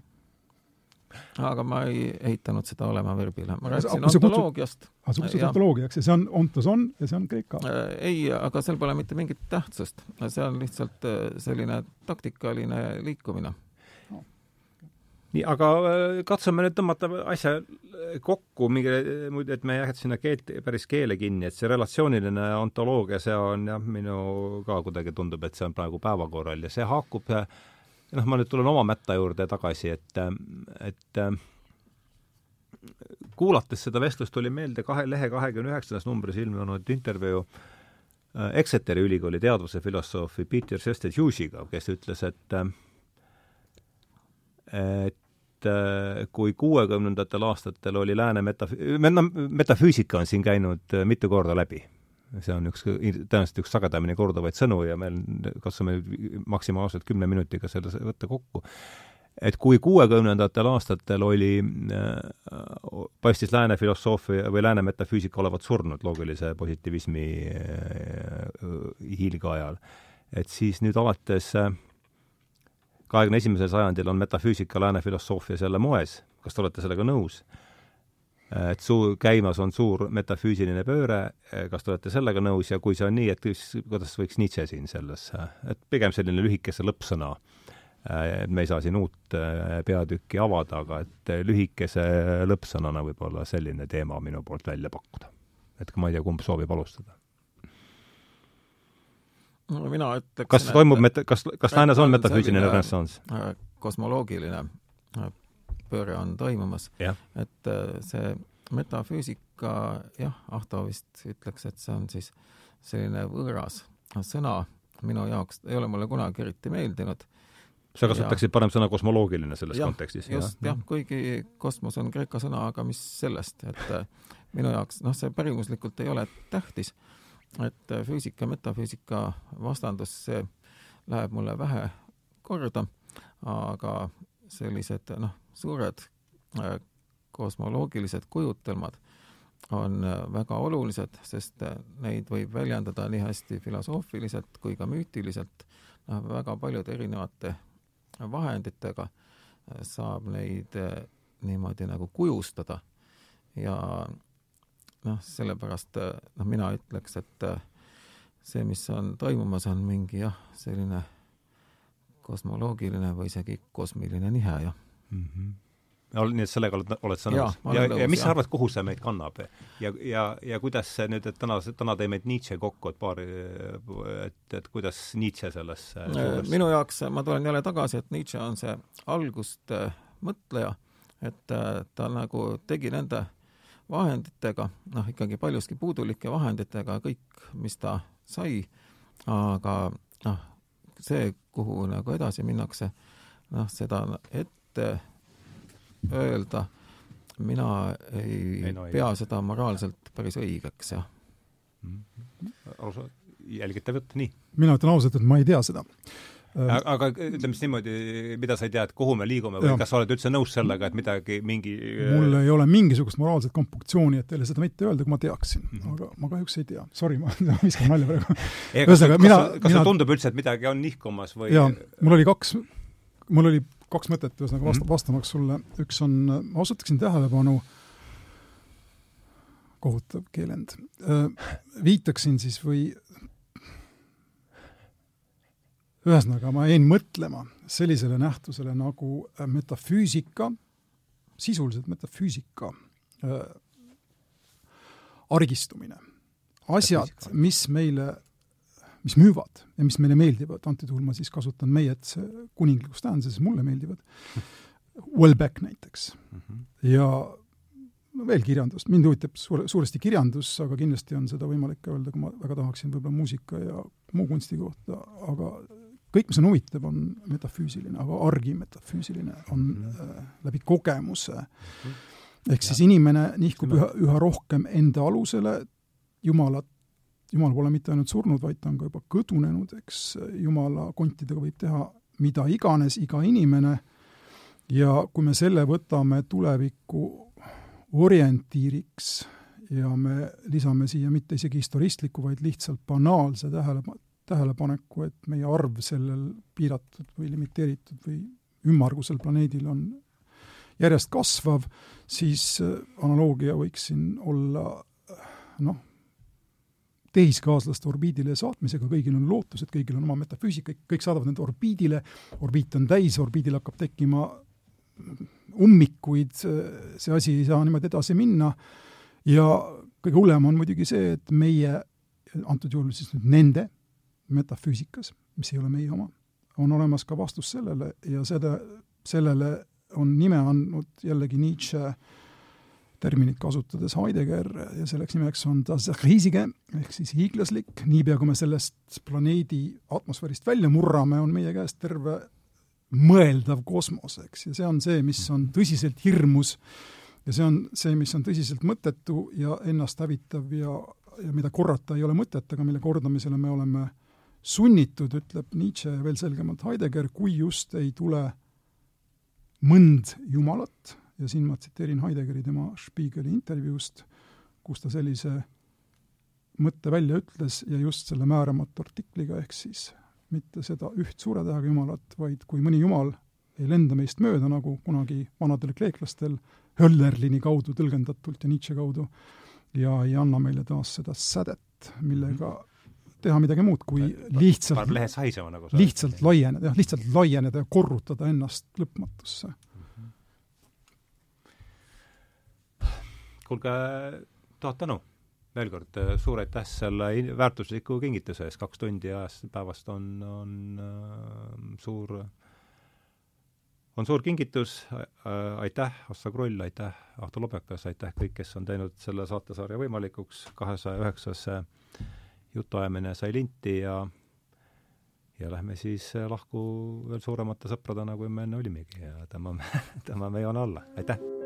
aga ma ei ehitanud seda olema verbile, ma rääkisin ontoloogiast. aga sa kutsud ontoloogiaks ja see on ontos on ja see on kreeka? Äh, ei, aga seal pole mitte mingit tähtsust. see on lihtsalt äh, selline taktikaline liikumine nii, aga äh, katsume nüüd tõmmata asja kokku, mingi, et me ei jääks sinna keelt, päris keele kinni, et see relatsiooniline ontoloogia, see on jah, minu ka kuidagi tundub, et see on praegu päevakorral ja see haakub noh, ma nüüd tulen oma mätta juurde tagasi, et, et kuulates seda vestlust tuli meelde kahe, lehe kahekümne üheksandas numbris ilmunud intervjuu äh, Exeteri ülikooli teadvuse filosoofi Peter Sested Hughesiga, kes ütles, et et äh, kui kuuekümnendatel aastatel oli lääne metaf-, metafüüsika on siin käinud äh, mitu korda läbi see on üks, tõenäoliselt üks sagedamini korduvaid sõnu ja meil katsume maksimaalselt kümne minutiga selle võtta kokku. et kui kuuekümnendatel aastatel oli äh,, paistis lääne filosoofia või lääne metafüüsika olevat surnud loogilise positiivismi äh, hiilgeajal, et siis nüüd alates äh, kahekümne esimesel sajandil on metafüüsika lääne filosoofias jälle moes, kas te olete sellega nõus? et suu-, käimas on suur metafüüsiline pööre, kas te olete sellega nõus ja kui see on nii, et siis kuidas võiks Nietzsche siin selles, et pigem selline lühikese lõppsõna, et me ei saa siin uut äh, peatükki avada, aga et lühikese lõppsõnana võib-olla selline teema minu poolt välja pakkuda. et ma ei tea, kumb soovib alustada no mina ütleks kas toimub meta-, kas, kas läänes on metafüüsiline renessanss? Äh, kosmoloogiline äh, pööre on toimumas. et äh, see metafüüsika, jah, Ahto vist ütleks, et see on siis selline võõras sõna minu jaoks, ei ole mulle kunagi eriti meeldinud. sa kasutaksid parem sõna kosmoloogiline selles ja, kontekstis? just, jah, kuigi kosmos on kreeka sõna, aga mis sellest, et minu jaoks, noh, see pärimuslikult ei ole tähtis, et äh, füüsika, metafüüsika vastandus, see läheb mulle vähe korda, aga sellised noh, suured äh, kosmoloogilised kujutelmad on äh, väga olulised, sest neid võib väljendada nii hästi filosoofiliselt kui ka müütiliselt, noh, väga paljude erinevate vahenditega saab neid niimoodi nagu kujustada. Ja noh, sellepärast noh, mina ütleks, et see, mis on toimumas, on mingi jah, selline kosmoloogiline või isegi kosmiline nihe, jah mm. -hmm nii et sellega oled, oled sa nõus? ja, ja, ja mis sa arvad, kuhu see meid kannab? ja, ja, ja kuidas see nüüd, et täna, täna tõi meid Nietzsche kokku, et paari, et, et kuidas Nietzsche sellesse suures... minu jaoks, ma tulen jälle tagasi, et Nietzsche on see algust äh, mõtleja, et äh, ta nagu tegi nende vahenditega, noh, ikkagi paljuski puudulike vahenditega kõik, mis ta sai, aga noh, see, kuhu nagu edasi minnakse, noh, seda ette öelda mina ei, ei no, pea ei. seda moraalselt päris õigeks, jah mm. -hmm. jälgitav jutt, nii? mina ütlen ausalt, et ma ei tea seda aga ütleme siis niimoodi, mida sa ei tea, et kuhu me liigume või ja. kas sa oled üldse nõus sellega, et midagi, mingi mul ei ole mingisugust moraalset kompunktsiooni, et teile seda mitte öelda, kui ma teaksin mm. -hmm. aga ma kahjuks ei tea. Sorry, ma [LAUGHS] viskan nalja praegu. ühesõnaga, mina kas mina... tundub üldse, et midagi on nihkumas või jaa, mul oli kaks, mul oli kaks mõtet, ühesõnaga vast-, mhm. vastamaks sulle, üks on, ma osutaksin tähelepanu kohutav keelend, äh, viitaksin siis või ühesõnaga, ma jäin mõtlema sellisele nähtusele nagu äh, metafüüsika, sisuliselt metafüüsika äh,, argistumine. asjad, mis meile, mis müüvad ja mis meile meeldivad, antud juhul ma siis kasutan meie, et see kuninglikus tähenduses mulle meeldivad, Wellbeck näiteks mm. -hmm. ja no veel kirjandust, mind huvitab suur, suuresti kirjandus, aga kindlasti on seda võimalik öelda, kui ma väga tahaksin võib-olla muusika ja muu kunsti kohta, aga kõik, mis on huvitav, on metafüüsiline, aga argimetafüüsiline on mm äh, läbi kogemuse. Mm. ehk siis ja. inimene nihkub üha, üha rohkem enda alusele, Jumalat, Jumal pole mitte ainult surnud, vaid ta on ka juba kõdunenud, eks Jumala kontidega võib teha mida iganes, iga inimene, ja kui me selle võtame tuleviku orientiiriks ja me lisame siia mitte isegi historistliku, vaid lihtsalt banaalse tähele, tähelepaneku, et meie arv sellel piiratud või limiteeritud või ümmargusel planeedil on järjest kasvav, siis äh, analoogia võiks siin olla äh, noh, tehiskaaslaste orbiidile saatmisega, kõigil on lootused, kõigil on oma metafüüsika, kõik saadavad need orbiidile, orbiit on täis, orbiidil hakkab tekkima ummikuid, see asi ei saa niimoodi edasi minna. Ja kõige hullem on muidugi see, et meie, antud juhul siis nüüd nende metafüüsikas, mis ei ole meie oma, on olemas ka vastus sellele ja selle, sellele on nime andnud jällegi Nietzsche terminit kasutades Heidegger ja selleks nimeks on das Riesige ehk siis hiiglaslik, niipea kui me sellest planeedi atmosfäärist välja murrame, on meie käes terve mõeldav kosmos, eks, ja see on see, mis on tõsiselt hirmus ja see on see, mis on tõsiselt mõttetu ja ennast hävitav ja, ja mida korrata ei ole mõtet, aga mille kordamisele me oleme sunnitud, ütleb Nietzsche ja veel selgemalt Heidegger, kui just ei tule mõnd Jumalat. Ja siin ma tsiteerin Heideggeri tema Spiegeli intervjuust, kus ta sellise mõtte välja ütles ja just selle määramatu artikliga, ehk siis mitte seda üht suure tähega Jumalat, vaid kui mõni Jumal ei lenda meist mööda, nagu kunagi vanadel kreeklastel Höllerlini kaudu tõlgendatult ja Nietzsche kaudu, ja ei anna meile taas seda sädet, millega teha midagi muud, kui lihtsalt paneb lehed haisema, nagu sa lihtsalt laieneda, jah, lihtsalt laieneda ja korrutada ennast lõpmatusse. kuulge, tuhat tänu! veel kord äh, suur aitäh selle väärtusliku kingituse eest, kaks tundi ajast päevast on, on äh, suur, on suur kingitus äh,, aitäh, Ossa Krull, aitäh, Ahto Lobekas, aitäh kõik, kes on teinud selle saatesarja võimalikuks, kahesaja üheksas jutuajamine sai linti ja ja lähme siis lahku veel suuremate sõpradena, kui me enne olimegi ja tõmbame, [LAUGHS] tõmbame joone alla, aitäh!